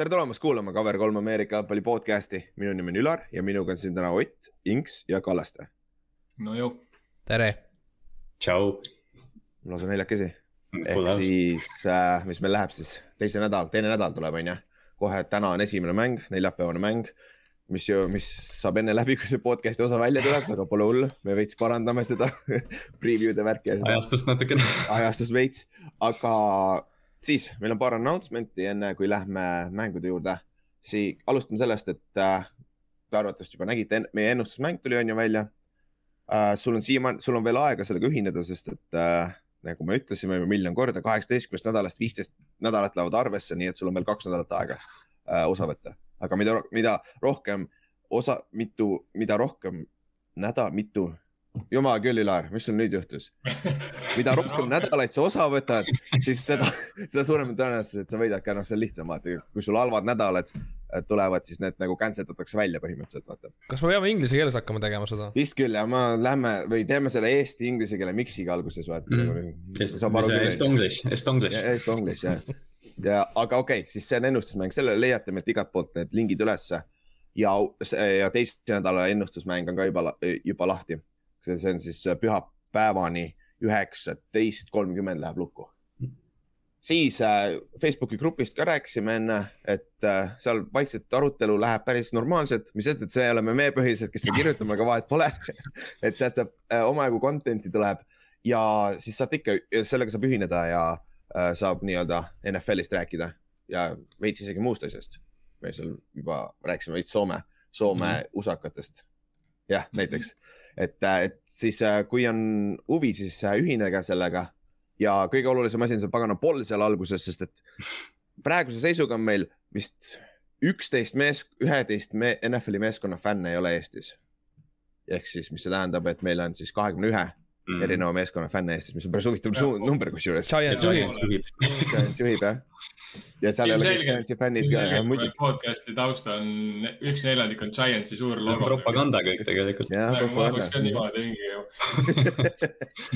tere tulemast kuulama Cover kolm Ameerika jalgpalli podcast'i, minu nimi on Ülar ja minuga on siin täna Ott, Inks ja Kallaste. no ju. tere. tšau. lausa neljakesi. ehk siis äh,, mis meil läheb siis, teise nädal, teine nädal tuleb, on ju. kohe täna on esimene mäng, neljapäevane mäng, mis ju, mis saab enne läbi, kui see podcast'i osa välja tuleb, aga pole hullu, me veits parandame seda preview'de värki. ajastust natukene ajastust veits, aga siis meil on paar announcement'i enne kui lähme mängude juurde. Sii-, alustame sellest, et äh, te arvatavasti juba nägite, meie ennustusmäng tuli on ju välja äh,. sul on siiamaani, sul on veel aega sellega ühineda, sest et äh, nagu me ütlesime juba miljon korda, kaheksateistkümnest nädalast viisteist nädalat lähevad arvesse, nii et sul on veel kaks nädalat aega äh, osa võtta. aga mida, mida rohkem osa, mitu, mida rohkem nädal, mitu jumal küll, Ilar, mis sul nüüd juhtus? mida rohkem nädalaid sa osa võtad, siis seda, seda suurem on tõenäosus, et sa võidad ka, noh, see on lihtsam, vaata, kui sul halvad nädalad tulevad, siis need nagu cancel datakse välja põhimõtteliselt, vaata. kas me peame inglise keeles hakkama tegema seda? vist küll ja ma lähme või teeme selle eesti-inglise keele mixiga alguses, vaata mm.. Estonglish, Estonglish. Estonglish jah, ja aga okei okay,, siis see on ennustusmäng, selle leiate meilt igalt poolt need lingid ülesse ja, ja teise nädala ennustusmäng on ka juba, juba lahti see, on siis äh, pühapäevani üheksateist kolmkümmend läheb lukku. siis äh, Facebooki grupist ka rääkisime enne, et äh, seal vaikselt arutelu läheb päris normaalselt, mis sest, et see oleme me põhilised, kes seda kirjutame, aga vahet pole et sealt saab äh, omajagu content'i tuleb ja siis saate ikka, sellega saab ühineda ja äh, saab nii-öelda NFL-ist rääkida ja veits isegi muust asjast. me seal juba rääkisime veits Soome, Soome mm -hmm. usakatest. jah, näiteks mm. -hmm et, äh, et siis, äh, kui on huvi, siis äh, ühinege sellega ja kõige olulisem asi on see pagana poll seal alguses, sest et praeguse seisuga on meil vist üksteist mees, üheteist me, NFL-i meeskonna fänne ei ole Eestis. ehk siis, mis see tähendab, et meil on siis kahekümne ühe mm. erineva meeskonna fänne Eestis, mis on päris huvitav number kusjuures. Giants juhib. Giants juhib jah ja seal ei ole kõik Giantsi fännid ka ja muidugi. podcast'i taust on, üks neljandik on Giantsi suur logo. propaganda kõik tegelikult. jah, propaganda. ka niimoodi mingi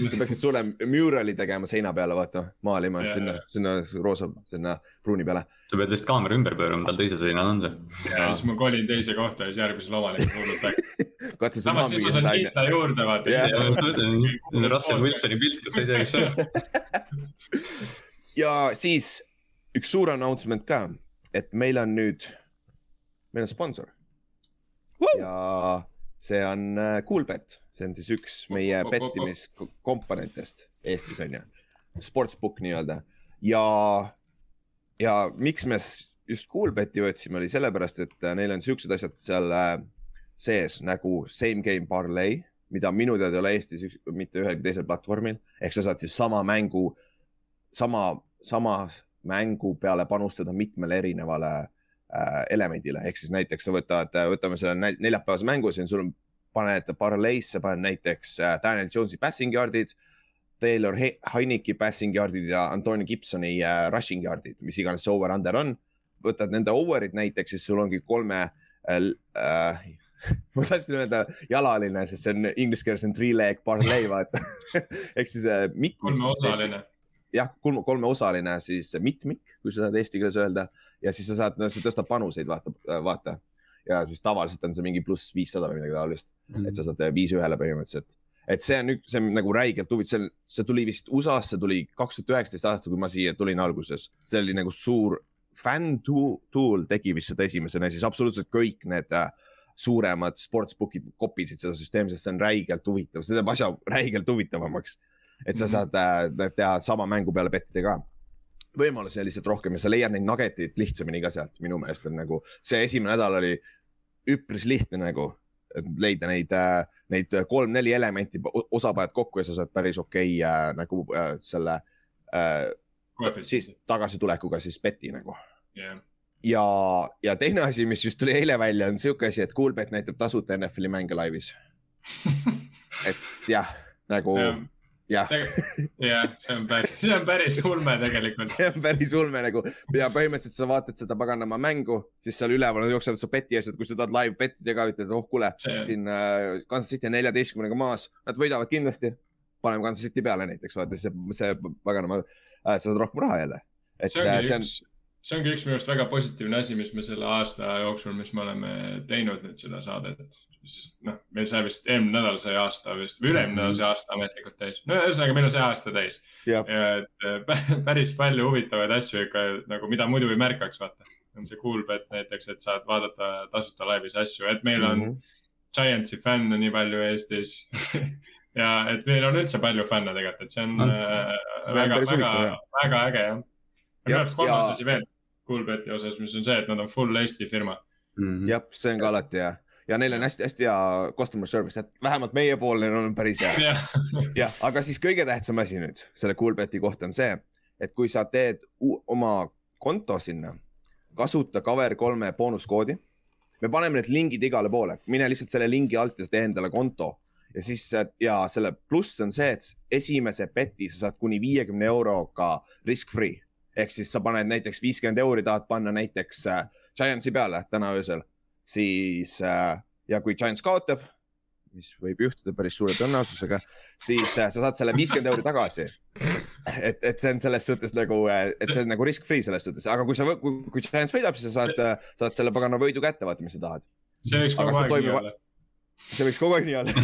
sa peaksid sulle murali tegema seina peale, vaata, maalima ja, sinna, sinna roosa, sinna pruuni peale. sa pead lihtsalt kaamera ümber pöörama, tal teisel seinal on see. ja siis ma kolin teise kohta ja siis järgmisel omanikul hullult katsu sa maha müüa seda aine. samas juurde vaata. ja just mõtlen, Russell Wilsoni pilt, kas sa ei tea, kes see on. ja siis üks suur announcement ka, et meil on nüüd, meil on sponsor. Uh! ja see on Coolbet, äh, see on siis üks meie pettimiskomponentidest Eestis on ju, sportsbook nii-öelda. Ja, ja miks me just Coolbeti võtsime, oli sellepärast, et äh, neil on siuksed asjad seal äh, sees nagu same game parlay, mida minu teada ei ole Eestis üks, mitte ühelgi teisel platvormil, ehk sa saad siis sama mängu, sama, sama mängu peale panustada mitmele erinevale äh, elemendile, ehk siis näiteks sa võtad, äh, võtame selle neljapäevase mängu siin, sul on, paned paralleisse, paned näiteks äh, Daniel Jones'i passing yard'id. Taylor Heineki passing yard'id ja Antonio Gibsoni äh, rushing yard'id, mis iganes see over-under on. võtad nende over'id näiteks, siis sul ongi kolme äh, äh, ma tahtsin öelda jalaline, sest see on inglise keeles on three leg parlay vaata ehk siis äh, mitme. kolmeosaline jah, kolme, kolmeosaline siis mitmik, kui sa saad eesti keeles öelda ja siis sa saad no,, see tõstab panuseid, vaata, vaata. ja siis tavaliselt on see mingi pluss viissada või midagi taolist mm, -hmm. et sa saad viis ühele põhimõtteliselt. et see on see on nagu räigelt huvitav, see tuli vist USA-sse tuli kaks tuhat üheksateist aastal, kui ma siia tulin alguses, see oli nagu suur fänn tool tegi vist seda esimesena, siis absoluutselt kõik need äh, suuremad sportsbook'id kopisid seda süsteemi, sest see on räigelt huvitav, see teeb asja räigelt huvitavamaks et sa mhm. saad äh, teha sama mängu peale bettida ka. Võimalusi on lihtsalt rohkem ja sa leiad neid nugget'id lihtsamini ka sealt, minu meelest on nagu see esimene nädal oli üpris lihtne nagu, et leida neid, äh, neid kolm-neli elementi, osa paned kokku ja sa saad päris okei okay, äh, nagu äh, selle äh, siis tagasitulekuga siis beti nagu. Yeah. ja, ja teine asi, mis just tuli eile välja, on sihuke asi, et Coolbet näitab tasuta NFL-i mänge laivis. Et jah, nagu yeah jah, jah, see on päris, see on päris ulme tegelikult. see on päris ulme nagu ja põhimõtteliselt sa vaatad seda paganama mängu, siis seal üleval jooksevad su beti et kui sa tahad live bet'i teha, ütled, oh kuule, siin äh, Kansas City on neljateistkümnega maas, nad võidavad kindlasti. paneme Kansas City peale näiteks, vaata see, see paganama äh,, sa saad rohkem raha jälle. et see äh, see on... üks see ongi üks minu arust väga positiivne asi, mis me selle aasta jooksul, mis me oleme teinud nüüd seda saadet, sest noh, meil sai vist eelmine nädal sai aasta vist või üle-eelmine nädal sai aasta ametlikult täis. no ühesõnaga, meil on see aasta täis. ja et äh, päris palju huvitavaid asju ikka nagu, mida muidu ei märkaks, vaata. on see Coolbet näiteks, et saad vaadata tasuta laivis asju, et meil on mm -hmm. Giantsi fänne nii palju Eestis ja et meil on üldse palju fänne tegelikult, et see on mm. äh, väga, väga, väga äge jah. minu arust kolmas asi veel Coolbeti osas, mis on see, et nad on full Eesti firma mm -hmm.. jah, see on ka alati hea. Ja neil on hästi-hästi hea customer service, et vähemalt meiepoolne on päris hea. jah, aga siis kõige tähtsam asi nüüd selle Coolbeti kohta on see, et kui sa teed oma konto sinna, kasuta Cover3 boonuskoodi. me paneme need lingid igale poole, mine lihtsalt selle lingi alt ja tee endale konto. Ja siis ja selle pluss on see, et esimese beti sa saad kuni viiekümne euroga risk free ehk siis sa paned näiteks viiskümmend euri, tahad panna näiteks äh, Giantsi peale täna öösel, siis äh, ja kui Giants kaotab, mis võib juhtuda päris suure tõenäosusega, siis äh, sa saad selle viiskümmend euri tagasi. et, et see on selles suhtes nagu, äh, et see on nagu risk free selles suhtes, aga kui sa, kui, kui Giants võidab, siis sa saad, äh, saad selle pagana võidu kätte, vaata, mis sa tahad. see võiks kogu aeg nii olla see võiks kogu aeg nii olla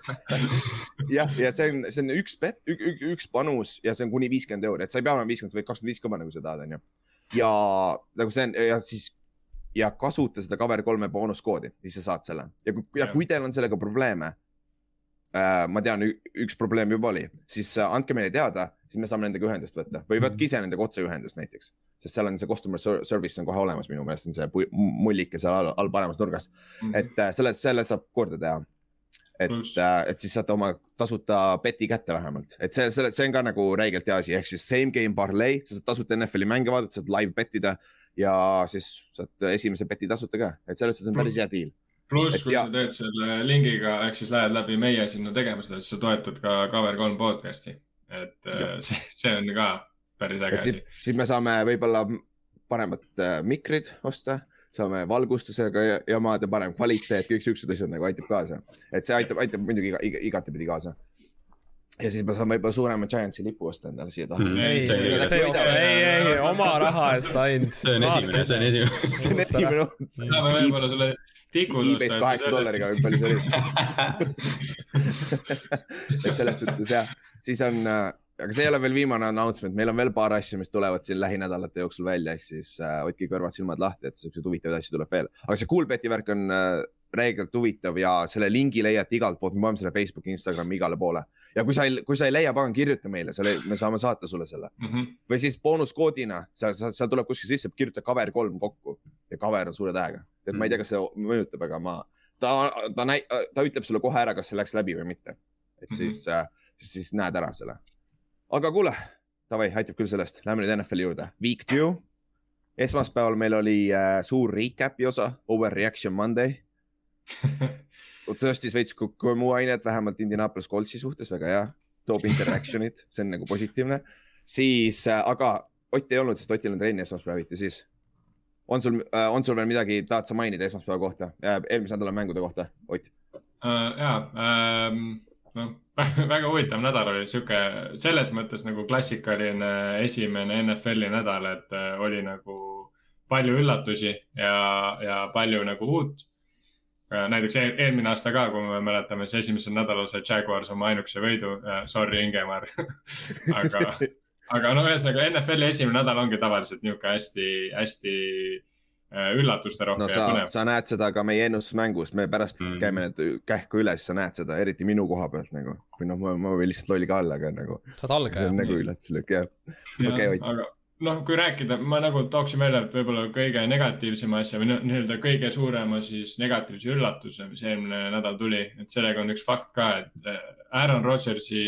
jah, ja see on, see on üks bet, üks panus ja see on kuni viiskümmend euri, et sa ei pea olema viiskümmend, sa võid kakskümmend viis ka panna, kui sa tahad, onju. ja nagu see on ja siis ja kasuta seda Cover3 boonuskoodi, siis sa saad selle ja kui, ja kui teil on sellega probleeme. Ma tean, üks probleem juba oli, siis äh, andke meile teada, siis me saame nendega ühendust võtta. Või võtke ise nendega otseühendust näiteks. Sest seal on see customer service on kohe olemas, minu meelest. On see mullike seal all, all paremas nurgas. Mm. -hmm. et äh, selle, selle saab korda teha. et, äh, et siis saate oma tasuta beti kätte vähemalt, et see, selle, see on ka nagu räigelt hea asi, ehk siis same game parlay, sa saad tasuta NFL-i mänge vaadata, saad live bet ida ja siis saad esimese beti tasuta ka, et selles suhtes on päris hea deal pluss, kui ja... sa teed selle lingiga, ehk siis lähed läbi meie sinna tegema seda, siis sa toetad ka Cover3 podcast'i. et ja. see, see on ka päris äge asi. siis me saame võib-olla paremad äh, mikrid osta, saame valgustusega jamad ja parem kvaliteet, kõik siuksed asjad nagu aitab kaasa. et see aitab, aitab muidugi iga, iga, igatepidi kaasa ja siis ma saan võib-olla suurema Giantsi lipu osta endale siia taha mm,. ei, ei, ei, ei, oma raha eest ainult. see on esimene, see on esimene. see on esimene saame võib-olla osta. E-base kaheksa dollariga, kui palju see oli et selles suhtes jah, siis on äh, aga see ei ole veel viimane announcement, meil on veel paar asja, mis tulevad siin lähinädalate jooksul välja, ehk siis äh, hoidke kõrvad-silmad lahti, et siukseid huvitavaid asju tuleb veel. aga see Coolbeti värk on äh, reegelt huvitav ja selle lingi leiate igalt poolt, me paneme selle Facebooki, Instagrami igale poole. ja kui sa ei, kui sa ei leia, pagan, kirjuta meile, selle, me saame saata sulle selle mm. -hmm. või siis boonuskoodina, seal, seal tuleb kuskil sisse, kirjuta cover kolm kokku ja cover on suure tähega. Et ma ei tea, kas see mõjutab, aga ma, ta, ta, ta, ta ütleb sulle kohe ära, kas see läks läbi või mitte. et siis mm, -hmm. siis, siis näed ära selle aga kuule, davai, aitab küll sellest, lähme nüüd NFL-i juurde, week two. esmaspäeval meil oli äh, suur recap'i osa, Overreaction Monday tõstis veits muu ainet, vähemalt Indianapolis Coltsi suhtes, väga hea, toob interaction'it, see on nagu positiivne. siis äh,, aga Ott ei olnud, sest Otil on trenni esmaspäeviti, siis on sul äh,, on sul veel midagi, tahad sa mainida esmaspäeva kohta äh,, eelmise nädala mängude kohta, Ott uh,? ja um,, noh väga huvitav nädal oli sihuke, selles mõttes nagu klassikaline esimene NFL-i nädal, et äh, oli nagu palju üllatusi ja, ja palju nagu uut. Äh, näiteks eel, eelmine aasta ka, kui me mäletame, siis esimesel nädalal sai Jaguars oma ainukese võidu äh,. Sorry, Ingemar aga, aga no ühesõnaga NFL-i esimene nädal ongi tavaliselt nihuke hästi, hästi Äh, üllatuste rohke no, sa, ja põnev. sa näed seda ka meie ennustusmängus, me pärast mm. käime need kähku üle, siis sa näed seda, eriti minu koha pealt nagu või noh, ma, ma võin lihtsalt loll ka olla, aga nagu. saad algaja. see on nagu üllatuslik jah. okei, Ott. aga noh, kui rääkida, ma nagu tooksin välja, et võib-olla kõige negatiivsema asja või nii-öelda kõige suurema siis negatiivse üllatuse, mis eelmine nädal tuli, et sellega on üks fakt ka, et äh, Aaron Rodgersi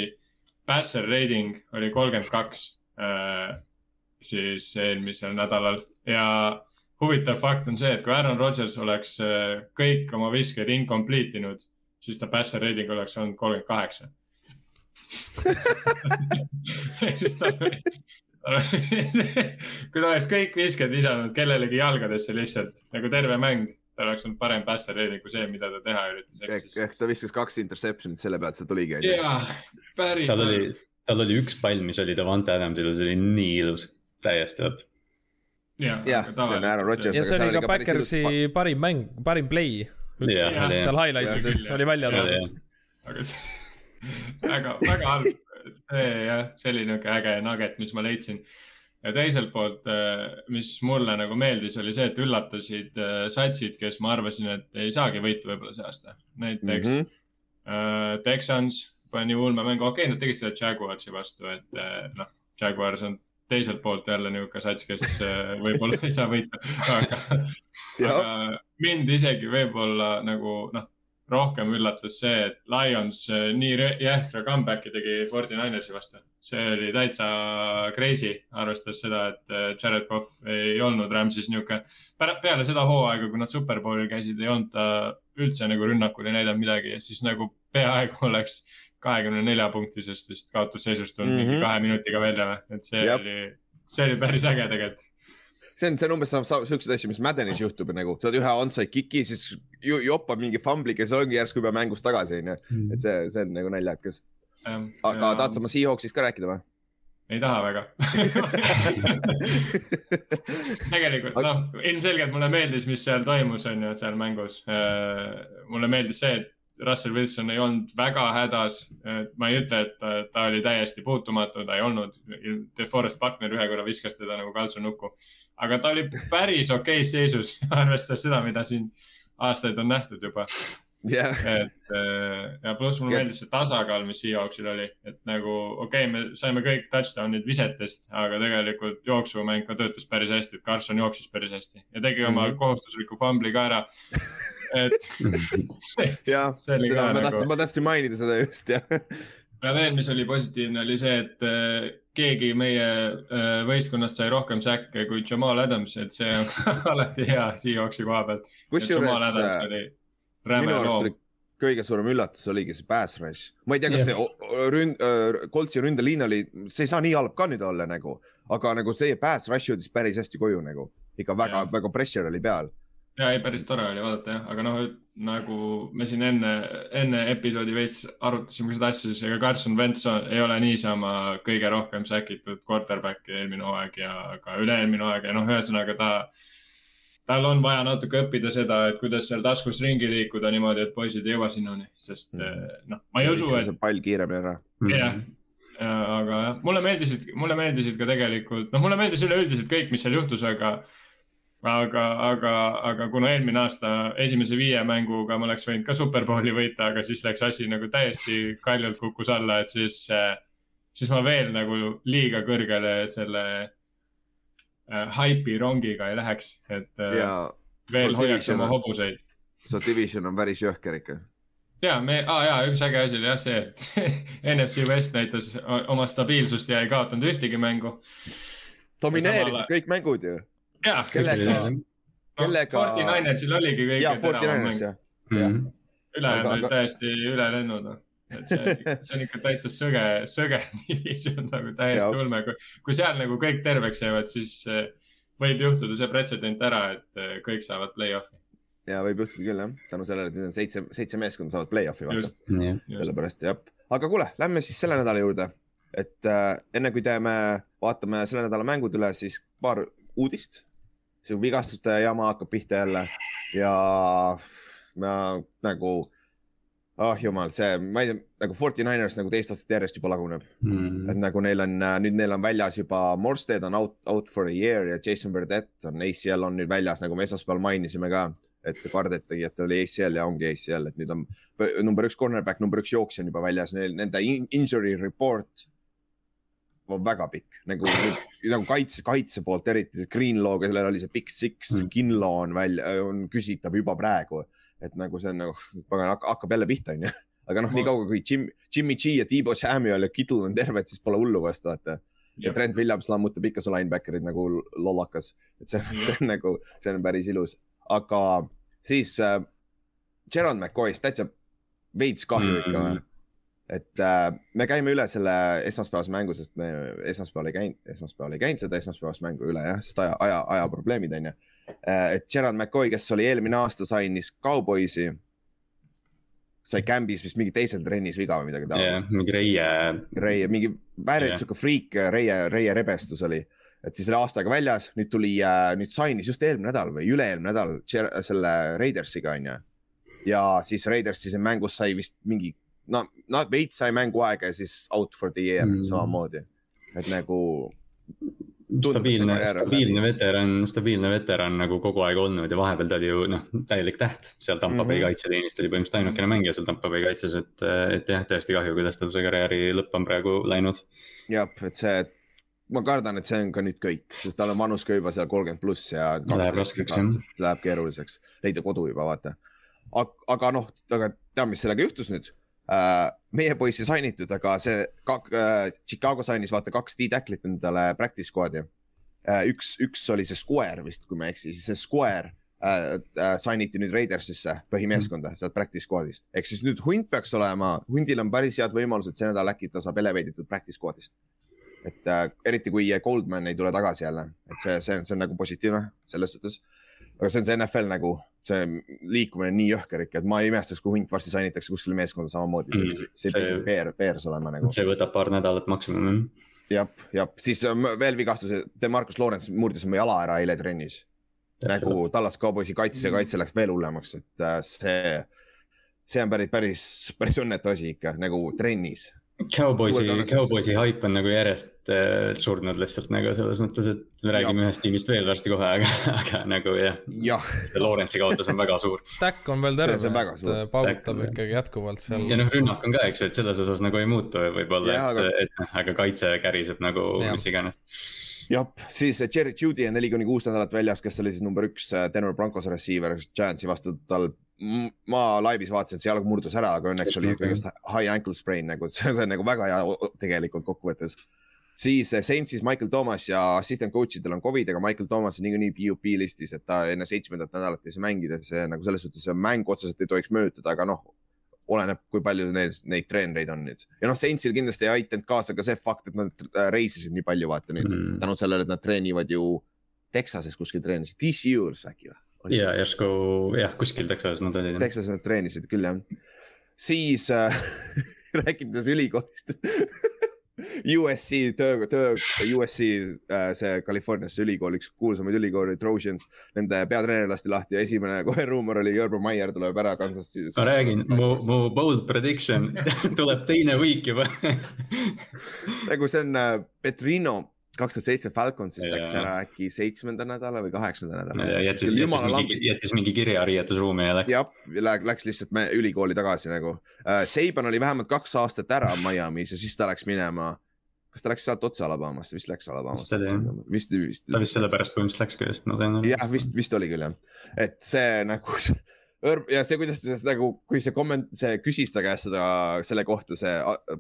passer rating oli kolmkümmend kaks äh, siis eelmisel nädalal ja huvitav fakt on see, et kui Aaron Rodgers oleks äh, kõik oma visked incomplete inud, siis ta passer rating oleks olnud kolmkümmend kaheksa. kui ta oleks kõik visked visanud kellelegi jalgadesse lihtsalt nagu terve mäng, ta oleks olnud parem passer rating kui see, mida ta teha üritas. ehk, ehk ta viskas kaks interception'it, selle pealt see tuligi. jaa, päris. tal oli, tal oli üks pall, mis oli Davante Adamsil, see oli nii ilus, täiesti lõpp jah, see on Aaron Rodgers. ja see oli ka ka päris ilus Backersi parim mäng, parim play. Seal Hea küll, oli välja Oli, toodud. aga see, väga, väga halb, see jah, see oli niuke äge nugget, mis ma leidsin. Ja teiselt poolt, mis mulle nagu meeldis, oli see, et üllatasid äh, satsid, kes ma arvasin, et ei saagi võitu võib-olla see aasta. näiteks mm. -hmm. äh, Texans pani ulme mängu, okei okay,, nad tegid seda Jaguarsi vastu, et äh, noh, Jaguars on teiselt poolt jälle niuke sats, kes äh, võib-olla ei saa võita, aga aga mind isegi võib-olla nagu noh, rohkem üllatas see, et Lions äh, nii jäähtra comeback'i tegi Forty Ninersi vastu. see oli täitsa crazy, arvestades seda, et äh, Jared Cough ei olnud Rams'is niuke. peale seda hooaega, kui nad Superbowlil käisid, ei olnud ta üldse nagu rünnakul ei näidanud midagi ja siis nagu peaaegu oleks kahekümne nelja punktisest vist kaotusseisust tulnud mm -hmm. Mhm. mingi kahe minutiga välja või, et see Jep. oli, see oli päris äge tegelikult. See on, see on umbes siukseid asju, mis Maddenis juhtub nagu, saad ühe onside kick'i, siis ju, joppab mingi fumbli, kes ongi järsku juba mängust tagasi, onju. et see, see on nagu naljakas. aga tahad sa oma Seahawksist ka rääkida või? ei taha väga tegelikult noh, ilmselgelt mulle meeldis, mis seal toimus, on ju, seal mängus. mulle meeldis see, et Russell Wilson ei olnud väga hädas. ma ei ütle, et ta, ta oli täiesti puutumatu, ta ei olnud. DeForest Buckner ühe korra viskas teda nagu kaltsunukku. Aga ta oli päris okeis seisus, arvestades seda, mida siin aastaid on nähtud juba. jah, et äh, ja pluss mulle Ja- meeldis see tasakaal, mis Seahawksil oli, et nagu okei okay,, me saime kõik touchdown'id visetest, aga tegelikult jooksumäng ka töötas päris hästi, et Carson jooksis päris hästi ja tegi oma mm. -hmm. kohustusliku fumbli ka ära. et jah, seda ma tahtsin, nagu, ma tahtsin mainida seda just jah. ja veel, mis oli positiivne, oli see, et äh, keegi meie äh, võistkonnast sai rohkem säkke kui Jamal Adams, et see on alati hea Seahawksi koha pealt. kusjuures äh, oli minu arust oli. kõige suurem üllatus oligi see pass rush. ma ei tea, kas Jah. see ründ-, Coltsi ründeliin oli, see ei saa nii halb ka nüüd olla nagu, aga nagu see pass rush jõudis päris hästi koju nagu. ikka väga Jah., väga pressure oli peal. ja ei, päris tore oli vaadata jah, aga noh, nagu me siin enne, enne episoodi veits arutasime seda asja, siis ega Carson Wentz ei ole niisama kõige rohkem säkitud quarterback eelmine hooaeg ja ka üle-eelmine hooaeg ja noh, ühesõnaga ta, tal on vaja natuke õppida seda, et kuidas seal taskus ringi liikuda niimoodi, et poisid ei jõua sinnani, sest Mm. noh, ma ei usu, et pall kiiremini ära. jah, aga jah, mulle meeldisid, mulle meeldisid ka tegelikult, noh, mulle meeldis üleüldiselt kõik, mis seal juhtus, aga aga, aga, aga kuna eelmine aasta esimese viie mänguga ma oleks võinud ka Superbowli võita, aga siis läks asi nagu täiesti kaljult kukkus alla, et siis, siis ma veel nagu liiga kõrgele selle äh, haipi rongiga ei läheks, et äh, ja veel hoiaks oma on- hobuseid see division on päris jõhker ikka. ja me ah,, ja üks äge asi oli jah see, et NFC West näitas oma stabiilsust ja ei kaotanud ühtegi mängu. domineerisid kõik mängud ju. ja, kellega, kellega- Forty Ninersil oligi kõige teravam mäng, jah. Ülejäänud olid täiesti üle lennud noh. et see, see on ikka täitsa sõge, sõge division nagu täiesti Jah. ulme, kui, kui seal nagu kõik terveks jäävad, siis eh, võib juhtuda see pretsedent ära, et eh, kõik saavad play-off'i. ja võib juhtuda küll jah, tänu sellele, et nüüd on seitse, seitse meeskonda saavad play-off'i vaata jah, sellepärast jah, aga kuule, lähme siis selle nädala juurde. et äh, enne kui teeme, vaatame selle nädala mängud üle, siis paar uudist. See vigastuste jama hakkab pihta jälle ja ma nagu, ah jumal, see, ma ei tea, nagu Forty Niners nagu teist aastat järjest juba laguneb, Mhm. et nagu neil on, nüüd neil on väljas juba Morstead on out, out for a year ja Jason Verdet on ACL on nüüd väljas, nagu me esmaspäeval mainisime ka et kardetagi, et oli ACL ja ongi ACL, et nüüd on number üks cornerback, number üks jooksja on juba väljas, neil nende in- injury report väga pikk nagu, nagu kaitse, kaitse poolt eriti, Greenlaw'ga, sellel oli see Big Six Mm. Kinlaw on välja, on küsitav juba praegu. et nagu see on nagu, pagan hakk- hakkab jälle pihta, onju. aga noh, nii kaua kui Jim, Jimmy G ja Debo Samuel ja Kittle on terved, siis pole hullu vastu, vaata. ja Trent Williams lammutab ikka su linebacker'id nagu lollakas, et see, see on nagu, see on päris ilus, aga siis äh, Gerald McCoy'st täitsa veits kahju ikka Mm. mm.. Et äh, me käime üle selle esmaspäevase mängu, sest me esmaspäeval ei käinud, esmaspäeval ei käinud seda esmaspäevast mängu üle jah, sest aja, aja, ajaprobleemid on ju. et Gerald McCoy, kes oli eelmine aasta sainis Cowboysi, sai Cambis vist mingi teisel trennis viga või midagi taolist. mingi reie, Reie, mingi väärilt Jah. sihuke friik, Reie, Reie rebestus oli. et siis oli aasta aega väljas, nüüd tuli äh,, nüüd sainis just eelmine nädal või üle-eelmine nädal selle Raidersiga onju. ja siis Raidersi siin mängus sai vist mingi, no, no veits sai mänguaega ja siis out for the year Mm. mm. samamoodi. et nagu stabiilne, stabiilne veteran, stabiilne veteran nagu kogu aeg olnud ja vahepeal ta oli ju noh, täielik täht seal Tampa Bay Mhm. kaitseteenist oli põhimõtteliselt ainukene mängija seal Tampa Bay kaitses, et, et jah, tõesti kahju, kuidas tal see karjääri lõpp on praegu läinud. jah, et see, ma kardan, et see on ka nüüd kõik, sest tal on vanus ka juba seal kolmkümmend pluss ja. Läheb raskeks, jah. Läheb keeruliseks, leida kodu juba vaata. aga noh, aga tead, mis sellega juhtus nüüd? Meie poiss ei sainitud, aga see kak, äh, Chicago sainis vaata kaks D-tacklit endale practice squad'i. üks, üks oli see Square vist, kui ma ei eksi, siis see Square äh, äh, sainiti nüüd Raidersisse põhimeeskonda sealt practice squad'ist. ehk siis nüüd hunt peaks olema, hundil on päris head võimalused see nädal äkki ta saab elevated practice squad'ist. et äh, eriti kui Goldman ei tule tagasi jälle, et see, see on, see on nagu positiivne selles suhtes. Aga see on see NFL nagu, see liikumine nii jõhker ikka, et ma ei imestaks, kui hunt varsti sainitakse kuskile meeskonda samamoodi Mm, mm,, see see- pea isegi peer, peers olema nagu. see võtab paar nädalat maksimum. jah, jah, siis ähm, veel vigastus, Demarcus Lawrence murdis oma jala ära eile trennis. nagu Tallas Cowboysi kaitse ja kaitse läks veel hullemaks, et äh, see, see on päris, päris, päris õnnetu asi ikka nagu trennis. Cowboysi Cowboysi haip on nagu järjest äh, surnud lihtsalt nagu selles mõttes, et me räägime ühest tiimist veel varsti kohe, aga, aga nagu jah, jah, see Lawrence'i kaotus on väga suur. Stack on veel terve on väga, et suur. äh, paugutab ikkagi jätkuvalt seal ja. noh, rünnak on ka, eks ju, et selles osas nagu ei muutu võib-olla, et aga-, et noh, aga kaitse käriseb nagu Jah. mis iganes. jah, siis Jerry Judy on neli kuni kuus nädalat väljas, kes oli siis number üks äh, Denver Broncos receiver Giantsi vastu tal. Ma laivis vaatasin, et see jalg murdus ära, aga õnneks oli ikkagi just high ankle sprain nagu, see on nagu väga hea tegelikult kokkuvõttes. siis äh, Saintsis Michael Thomas ja assistant coach idel on Covid, aga Michael Thomas on niikuinii PUP listis, et ta enne seitsmendat nädalat ei saa mängida, see nagu selles suhtes mäng otseselt ei tohiks mõjutada, aga noh oleneb, kui palju neid, neid treenereid on nüüd ja noh, Saintsil kindlasti ei aidanud kaasa ka see fakt, et nad reisisid nii palju, vaata nüüd mm. Tänu sellele, et nad treenivad ju Texases kuskil treenisid, TCU-s äkki või? Ja järsku jah, kuskil Texases nad olid. Texases nad treenisid küll jah. siis äh, rääkides ülikoolist USC töö, töö, USC äh, see Californias see ülikool, üks kuulsamaid ülikooli, Trojans, nende peatreener lasti lahti ja esimene kohe ruumor oli Urban Meyer tuleb ära Kansas. ma räägin, mu, mu bold prediction tuleb teine week juba nagu see on äh, Petrino kaks tuhat seitse Falconsist läks Jaa. ära äkki seitsmenda nädala või kaheksanda nädala. jättis, jättis mingi, jättis mingi kirja riietusruumi ja läks. jah, läks lihtsalt ülikooli tagasi nagu uh,. Seiban oli vähemalt kaks aastat ära Miami's ja siis ta läks minema. kas ta läks sealt otse Alabamasse, vist läks Alabamasse vist, vist. ta vist sellepärast põhimõtteliselt läkski vist, ma sain aru. jah, vist, vist oli küll jah, et see nagu ja see, kuidas ta seda nagu, kui see komment, see küsis ta käest seda, selle kohta see äh,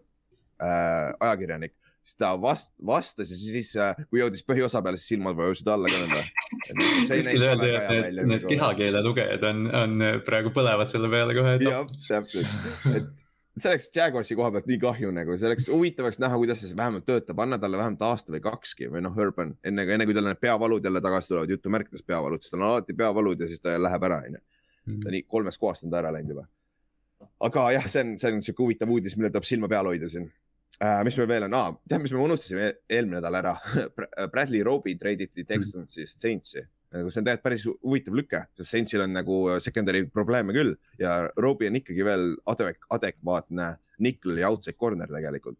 ajakirjanik, siis ta vast-, vastas ja siis äh, kui jõudis põhiosa peale, siis silmad vajusid alla ka nõnda. kuskil öeldi, et need, need kehakeele lugejad on, on praegu põlevad selle peale kohe, jah, täpselt, et see oleks Jaguarsi koha pealt nii kahju nagu, see oleks huvitavaks näha, kuidas see vähemalt töötab, anna talle vähemalt aasta või kakski või noh, Urban enne, enne kui tal need peavalud jälle tagasi tulevad, jutumärkides peavalud, sest tal on alati peavalud ja siis ta läheb ära, onju. Ta nii kolmest kohast on ta ära läinud juba. aga jah, see on, see on siuke huvitav uudis, millel tuleb silma peal hoida siin äh,. mis meil veel on ah,, tead, mis me unustasime e- eelmine nädal ära Bradley Roby treiditi Texansist Saintsi. nagu see on tegelikult päris hu- huvitav lüke, sest Saintsil on nagu secondary probleeme küll ja Roby on ikkagi veel adek-, adekvaatne nickel ja outside corner tegelikult.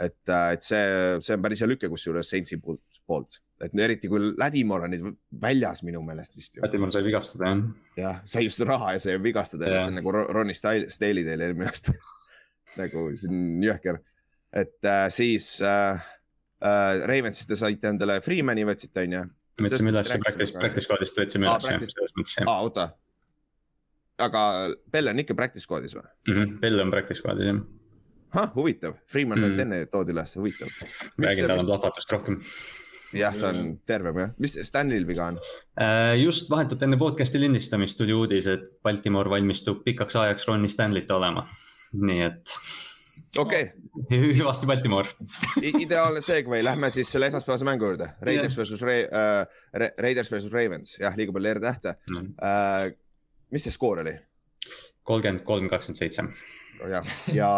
et, et see, see on päris hea lüke kusjuures Saintsi poolt, poolt, et eriti kui Ladimore on nüüd väljas minu meelest vist ju. Lätimaal sai vigastada jah. jah, sai just raha ja sai vigastada ja Jah. see on nagu Ro- Ronnie Stale'i teil eelmine aasta. nagu see on jõhker, et äh, siis äh, äh, Ravensist te saite endale Freemani võtsite onju. võtsime Sellest üles, practice, practice squad'ist võtsime üles jah, selles mõttes jah aa, oota. aga Pelle on ikka practice squad'is või? mm -hmm.. Bell on practice squad'is jah, ahah, huvitav, Freeman Mm. mm. enne toodi üles, huvitav. räägin, tal on plahvatust rohkem. jah, ta on tervem jah, mis Stanley'l viga on? Äh, just vahetult enne podcast'i lindistamist tuli uudis, et Baltimore valmistub pikaks ajaks Ronnie Stanley't olema. nii et okei okay. hüvasti Baltimore. ideaalne segway, lähme siis selle esmaspäevase mängu juurde. Raiders versus Ra- äh,, Raiders versus Ravens, jah, liiga palju R-tähte äh,. mis see skoor oli? kolmkümmend kolm, kakskümmend seitse. jah, ja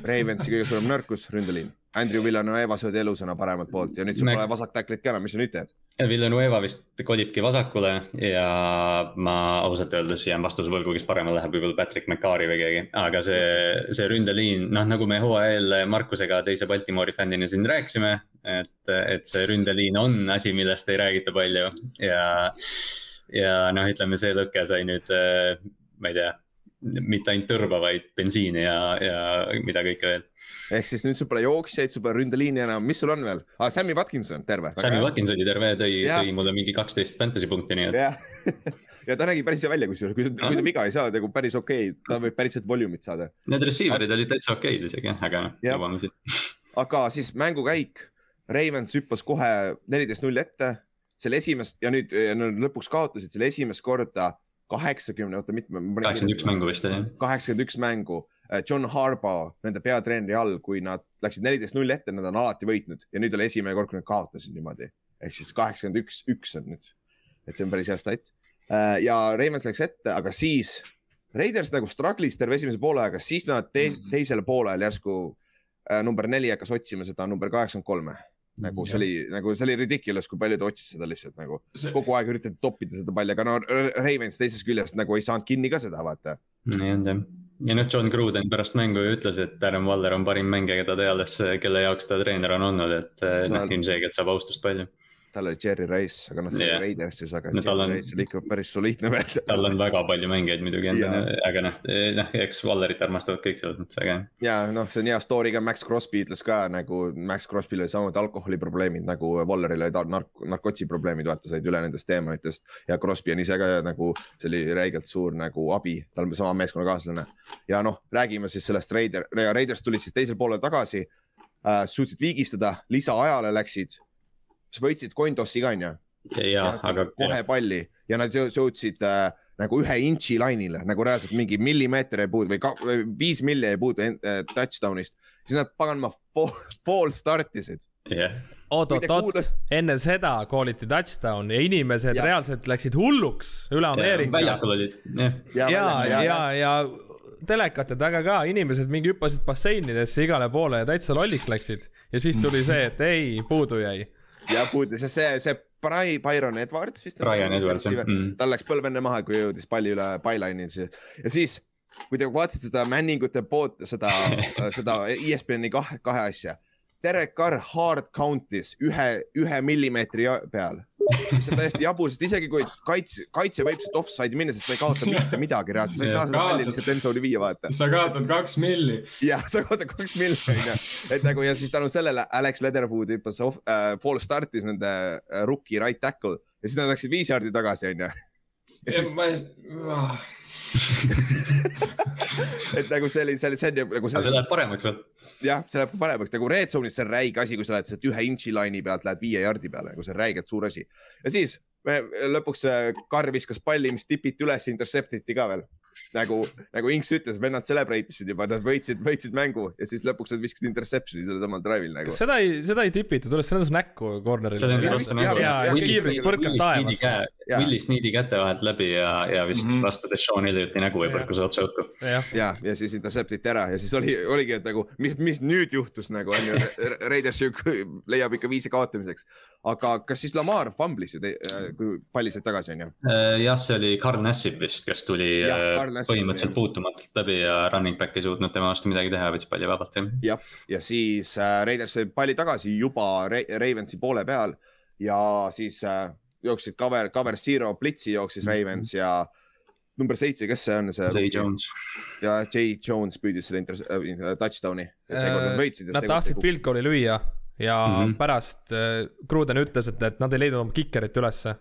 Ravensi kõige suurem nõrkus, ründeliin. Andrew Villanueva söödi elusana paremalt poolt ja nüüd sul pole vasak tacklit ka enam, mis sa nüüd teed? Villanueva vist kolibki vasakule ja ma ausalt öeldes jään vastuse võlgu, kes paremal läheb, võib-olla Patrick McCarry või keegi, aga see, see ründeliin, noh nagu me hooaja eel Markusega teise Baltimori fännina siin rääkisime. et, et see ründeliin on asi, millest ei räägita palju ja, ja noh, ütleme see lõke sai nüüd, ma ei tea, mitte ainult tõrva, vaid bensiini ja, ja mida kõike veel. ehk siis nüüd sul pole jooksjaid, sul pole ründeliini enam, mis sul on veel ah,? Sammy Watkinson, terve. Sammy Watkins oli terve, tõi, Jah. tõi mulle mingi kaksteist fantasy punkti, nii et jah, ja ta nägi päris hea välja, kusjuures, kui ta, kui ta viga ei saa, nagu päris okei okay., ta võib päriselt volumit saada. need receiver'id olid täitsa okeid isegi, aga noh, jõuame siit. aga siis mängukäik, Ravens hüppas kohe neliteist null ette, selle esimest ja nüüd ja nad lõpuks kaotasid selle esimest korda kaheksakümne, oota mitme. kaheksakümmend üks mängu vist jah. kaheksakümmend üks mängu. John Harbaugh nende peatreeneri all, kui nad läksid neliteist null ette, nad on alati võitnud ja nüüd oli esimene kord, kui nad kaotasid niimoodi. ehk siis kaheksakümmend üks, üks on nüüd. et see on päris hea stat. ja Ravens läks ette, aga siis Raiders nagu struggle'is terve esimese poole aega, siis nad te Mhm. teisel poolel järsku äh, number neli hakkas otsima seda number kaheksakümmend kolme. Nagu see oli, nagu see oli ridiculous, kui palju ta otsis seda lihtsalt nagu kogu aeg üritati toppida seda palli, aga no Ravens teisest küljest nagu ei saanud kinni ka seda, vaata. nii on see. ja noh, John Gruden pärast mängu ju ütles, et Darren Waller on parim mängija, keda teades, kelle jaoks ta treener on olnud, et eh, noh No., ilmselgelt saab austust palju. Tal oli Jerry Rice, aga noh, see Jah. oli Raidersis, aga No Jerry on- Rice oli ikka päris soliidne veel. tal on väga palju mängijaid muidugi endal aga noh, noh, eks Wallerit armastavad kõik selles mõttes, aga ja noh, see on hea story ka, Max Crosby ütles ka nagu Max Crosby'l oli samuti alkoholiprobleemid nagu Walleril olid nark-, narkotsi probleemid, vaata said üle nendest teemonitest ja Crosby on ise ka nagu, see oli räigelt suur nagu abi, tal on sama meeskonnakaaslane. ja noh, räägime siis sellest Raider, Raiders tulid siis teisel poolel tagasi äh,, suutsid viigistada, lisaajale läksid, võitsid coin toss'i ka onju ja, aga kohe palli ja nad jõu- jõudsid äh, nagu ühe intši lainile nagu reaalselt mingi millimeeter jäi puudu või, viis milli jäi puudu äh, touchdown'ist, siis nad paganama fall, startisid. jah, oot, Kui te oot, oot kuulas-, enne seda kooliti touchdown ja inimesed Ja. ja. reaalselt läksid hulluks üle Ameerika. väljakul olid, jah. ja, ja, ja, ja telekate taga ka inimesed mingi hüppasid basseinidesse igale poole ja täitsa lolliks läksid ja siis tuli see, et ei, puudu jäi. Ja puudu, see, see, see Bry- Byron Edwards vist. Brian Edwards jah mm.. tal läks põlv enne maha, kui jõudis palli üle byline'i ja siis, kui te vaatasite seda männingute poolt, seda, seda ESPN-i kahe, kahe asja. Derek Carr hard count'is ühe, ühe millimeetri peal. see on täiesti jabur, sest isegi kui kaitse, kaitse võib sealt offside'i minna, sest sa ei kaota mitte midagi reaalselt, sa ei saa seda palli lihtsalt endzone'i viia, vaata. sa kaotad kaks milli. jah, sa kaotad kaks miljonit onju, et nagu ja siis tänu sellele Alex Leatherwood hüppas off äh,, fall start'is nende äh, rookie right tackle ja siis nad läksid viis jaardi tagasi onju. ja siis, ma ei, et nagu see oli, see oli, see on nagu aga see läheb paremaks veel. jah, see läheb paremaks nagu red zone'is, see on räige asi, kui sa lähed sealt ühe inchi line'i pealt, lähed viie jaardi peale, nagu see on räigelt suur asi. ja siis me lõpuks äh, Carr viskas palli, mis tipiti üles, intercept iti ka veel. nagu, nagu Inks ütles, vennad celebrate isid juba, nad võitsid, võitsid mängu ja siis lõpuks nad viskasid interception'i sellel samal drive'il nagu. seda ei, seda ei tipitud see näitas näkku corner'ile lendas ja kiivrist põrkas taevasse.. Willis Needi käte vahelt läbi ja, ja vist mm. -hmm. lastud Sean Elliotti nägu või Jah. põrkus otse õhku. jah, ja, ja siis intercept iti ära ja siis oli, oligi, et nagu mis, mis nüüd juhtus nagu on ju, Raiders ju leiab ikka viisi kaotamiseks. Aga kas siis Lamar fumblis ju, kui palli said tagasi on ju? jah, see oli Carl Nassib vist, kes tuli Jah, äh, põhimõtteliselt puutumatult läbi ja running back ei suutnud tema vastu midagi teha, võttis palli vabalt jah. jah, ja siis äh, Raiders sai palli tagasi juba Ra Ravensi poole peal ja siis äh, jooksid cover, cover zero blitzi jooksis Ravens ja number seitse, kes see on, see Zay Jones. ja Jay Jones püüdis selle inter- äh, touchdown'i ja. Nad tahtsid field goal'i lüüa ja mm. -hmm. pärast äh, Gruden ütles, et, et nad ei leidnud oma kikerit ülesse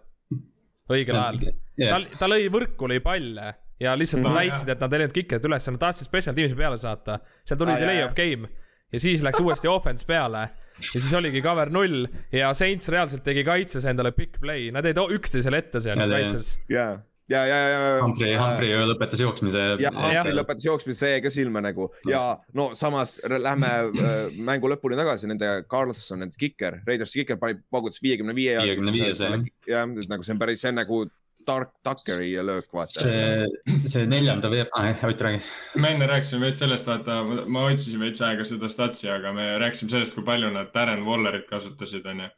õigel ajal. ta, ta lõi võrku, lõi palle ja lihtsalt nad Mhm. väitsid, et nad ei leidnud kikerit üles, nad tahtsid special team'i peale saata. seal tuli Aa, delay of game ja siis läks uuesti offense peale ja siis oligi cover null ja Saints reaalselt tegi kaitses endale big play, nad jäid üksteisele ette seal kaitses. ja, ja, ja, ja. Humphrey, Humphrey ju lõpetas jooksmise. ja Humphrey lõpetas jooksmise, see jäi ka silma nagu ja no samas lähme äh, mängu lõpuni tagasi, nende Carlson, nende kiker, Raidersi kiker pani, paugutas viiekümne viie. 55 see, jah. jah, nagu see on päris, see on nagu Dark Tuckeri löök, vaata. see, see neljanda veer-, ah jah, Ott räägi. me enne rääkisime veits sellest, vaata, ma otsisin veits aega seda statsi, aga me rääkisime sellest, kui palju nad Darren Wallerit kasutasid, onju.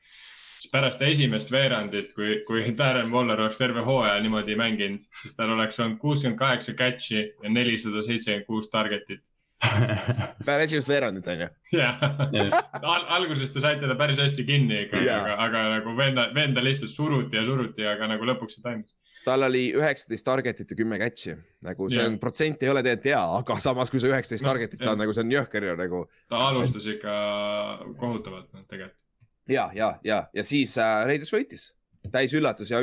Siis pärast esimest veerandit, kui, kui Darren Waller oleks terve hooaja niimoodi mänginud, siis tal oleks olnud kuuskümmend kaheksa catch'i ja nelisada seitsekümmend kuus target'it. peale esimest veerandit onju. jah, Al alguses te saite ta päris hästi kinni ikka Jaa. aga, aga nagu venda, venda lihtsalt suruti ja suruti, aga nagu lõpuks see toimis. tal oli üheksateist target'it ja kümme catch'i, nagu see Jah. on, protsent ei ole tegelikult hea, aga samas, kui sa üheksateist No, target'it jah. saad, nagu see on jõhker ju nagu. ta alustas ikka kohutavalt, noh tegelikult. ja, ja, ja, ja siis äh, Raiders võitis, täis üllatus ja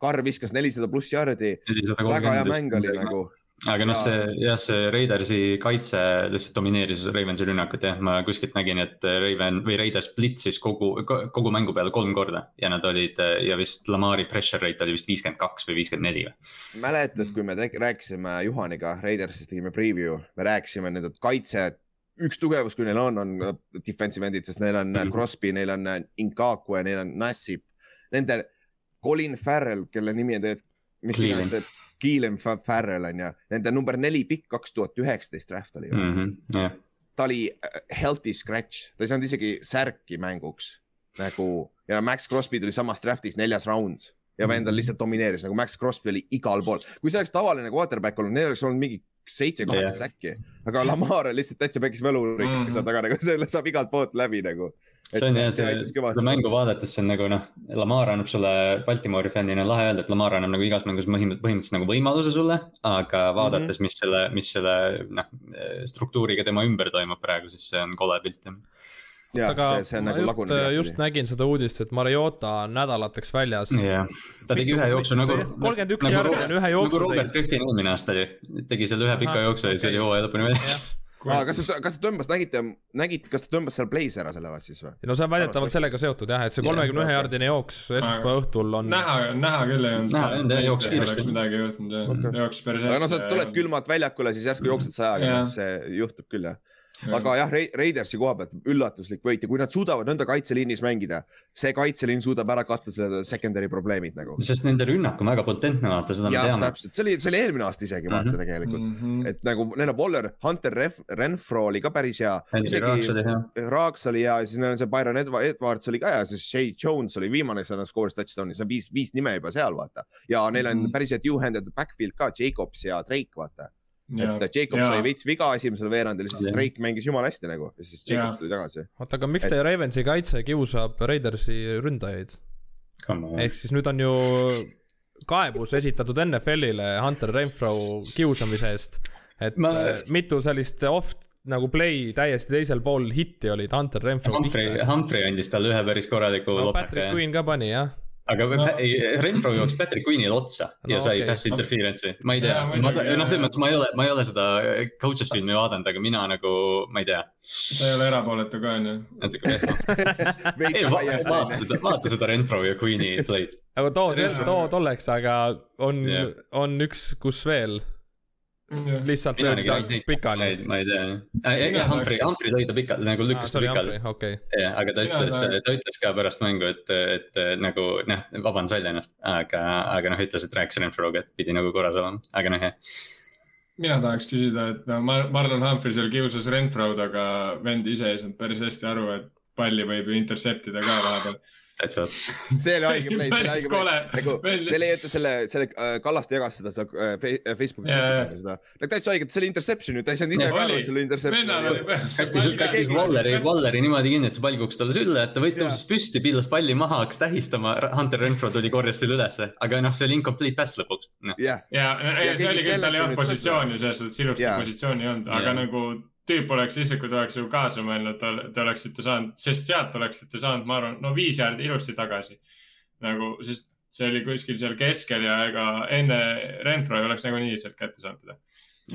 Carr viskas nelisada pluss jardi, väga hea mäng oli nagu. aga noh, see jah, see Raidersi kaitse lihtsalt domineeris Ravensi rünnakut jah, ma kuskilt nägin, et Raven või Raiders blitsis kogu, kogu mängu peale kolm korda. Ja nad olid ja vist Lamari pressure rate oli vist viiskümmend kaks või viiskümmend neli või. mäletad, kui me rääkisime Juhaniga Raidersist, tegime preview, me rääkisime nende kaitse, üks tugevus, kui neil on, on defensive end'id, sest neil on mm Mhm. -hmm. Crosby, neil on Inkakwe, neil on Nassib. Nende Colin Farrell, kelle nimi on tegelikult, mis iganes teeb, Keelan Fa- Farrell on ju, nende number neli pikk kaks tuhat üheksateist draft oli ju mm. -hmm. jah, ta oli äh, healthy scratch, ta ei saanud isegi särki mänguks nagu ja Max Crosby tuli samas draft'is neljas round ja vend on lihtsalt domineeris nagu Max Crosby oli igal pool, kui see oleks tavaline quarterback olnud, neil oleks olnud mingi seitse-kaheksa säkki, aga Lamar on lihtsalt täitsa pekis võlurik mm. -hmm. seal taga nagu selle saab igalt poolt läbi nagu. see on jah, see, seda mängu vaadates see on nagu noh, Lamar annab sulle Baltimori fännina lahe öelda, et Lamar annab nagu igas mängus põhimõtteliselt, põhimõtteliselt nagu võimaluse sulle. aga vaadates, mis selle, mis selle noh struktuuriga tema ümber toimub praegu, siis see on kole pilt jah. Ja aga see, see on ma nagu just, lagunenud. just nägin seda uudist, et Mariota on nädalateks väljas. jah, ta tegi ühe jooksu nagu. kolmkümmend üks jardi on ühe jooksu nagu Robert. Griffin eelmine aasta oli, tegi seal ühe pika Ahah, jooksu ja see oli hooaja lõpuni väljas. aa, kas ta, kas ta tõmbas, nägite, nägite, kas ta tõmbas seal play's ära selle vast siis või? no see on väidetavalt sellega seotud jah, et see kolmekümne ühe okei. jardine jooks esmaspäeva õhtul on. näha, näha küll ei olnud. Näha ei olnud, jah, jooksis kiiresti. midagi juhtunud jah okay., jooksis päris aga no sa tuled. külmalt väljakule, siis järsku jooksed sajaga Jaa. yeah., see juhtub küll jah. Aga jah, Raidersi koha pealt üllatuslik võit ja kui nad suudavad nõnda kaitseliinis mängida, see kaitseliin suudab ära katta selle secondary probleemid nagu. sest nende rünnak on väga potentne, vaata seda me jah, teame. täpselt, see oli, see oli eelmine aasta isegi vaata mm. -hmm. tegelikult mm. -hmm. et nagu neil on Waller, Hunter Ref, Renfro oli ka päris hea. Henry Raax oli hea. Raaks oli hea ja siis neil on see Byron Edwa- Edwards oli ka hea, siis Shay Jones oli viimane, kes annab skooris touchdown'i, see on viis, viis nime juba seal vaata. ja neil on Mhm. päris head two-handed backfield ka, Jacobs ja Drake vaata. Et Jacobs sai veits viga esimesel veerandil, siis. Drake mängis jumala hästi nagu ja siis Jacobs Jaa. tuli tagasi. oota, aga miks teie Ravensi kaitse kiusab Raidersi ründajaid? ehk siis nüüd on ju kaebus esitatud NFL-ile Hunter Renfro kiusamise eest. et Ma- mitu sellist off nagu play täiesti teisel pool hitti olid Hunter Renfro Humphrey. Humphrey andis talle ühe päris korraliku no Patrick. Queen ka pani jah. Aga No. Renfro jooksis Patrick Queen'ile otsa ja No sai okei. pass interference'i, ma ei tea noh, selles mõttes ma ei ole, ma ei ole seda coaches filmi vaadanud, aga mina nagu, ma ei tea, ta ei ole erapooletu ka onju. natuke vehma. veits ei, bias vaata seda, vaata seda Renfro ja Queen'i play'd. aga too, too tolleks, aga on Jah. on üks, kus veel lihtsalt löödi ta pikali. ma ei tea. Mina Humphrey, tahaks- Humphrey lõi ta pikali, nagu lükkas see ta pikali Humphrey, okei. jah, aga ta ütles ta ütles ka pärast mängu, et, et nagu noh, vabandas välja ennast, aga, aga noh, ütles, et rääkis Renfroga, et pidi nagu korras olema, aga noh jah. mina tahaks küsida, et no Mar- Marlon Humphrey seal kiusas Renfrod, aga vend ise ei saanud päris hästi aru, et palli võib ju intercept ida ka vahepeal. täitsa. see oli haige play, see oli haige play. nagu. te leiate selle, selle äh, Kallaste jagas seda seal äh, äh, Facebooki Jaa, grupis on seda. no täitsa haige, see oli interception ju, ta ei saanud ise No ka aru, et see oli interception kättis, kättis Walleri, Walleri niimoodi kinni, et see pall kukkus talle sülle, et ta Jaa. tõusis püsti, pillas palli maha, hakkas tähistama, Hunter Renfro tuli, korjas selle ülesse, aga noh, see oli incomplete pass lõpuks no.. ja, ja Ja see oli küll, tal ei olnud positsiooni, selles suhtes ilusti Jaa. positsiooni ei olnud, aga nagu tüüp oleks lihtsalt, kui ta oleks ju kaasa mõelnud, te oleksite saanud, sest sealt oleksite saanud, ma arvan, no viis jaardi ilusti tagasi. nagu, sest see oli kuskil seal keskel ja ega enne Renfro ei oleks nagunii sealt kätte saanud teda.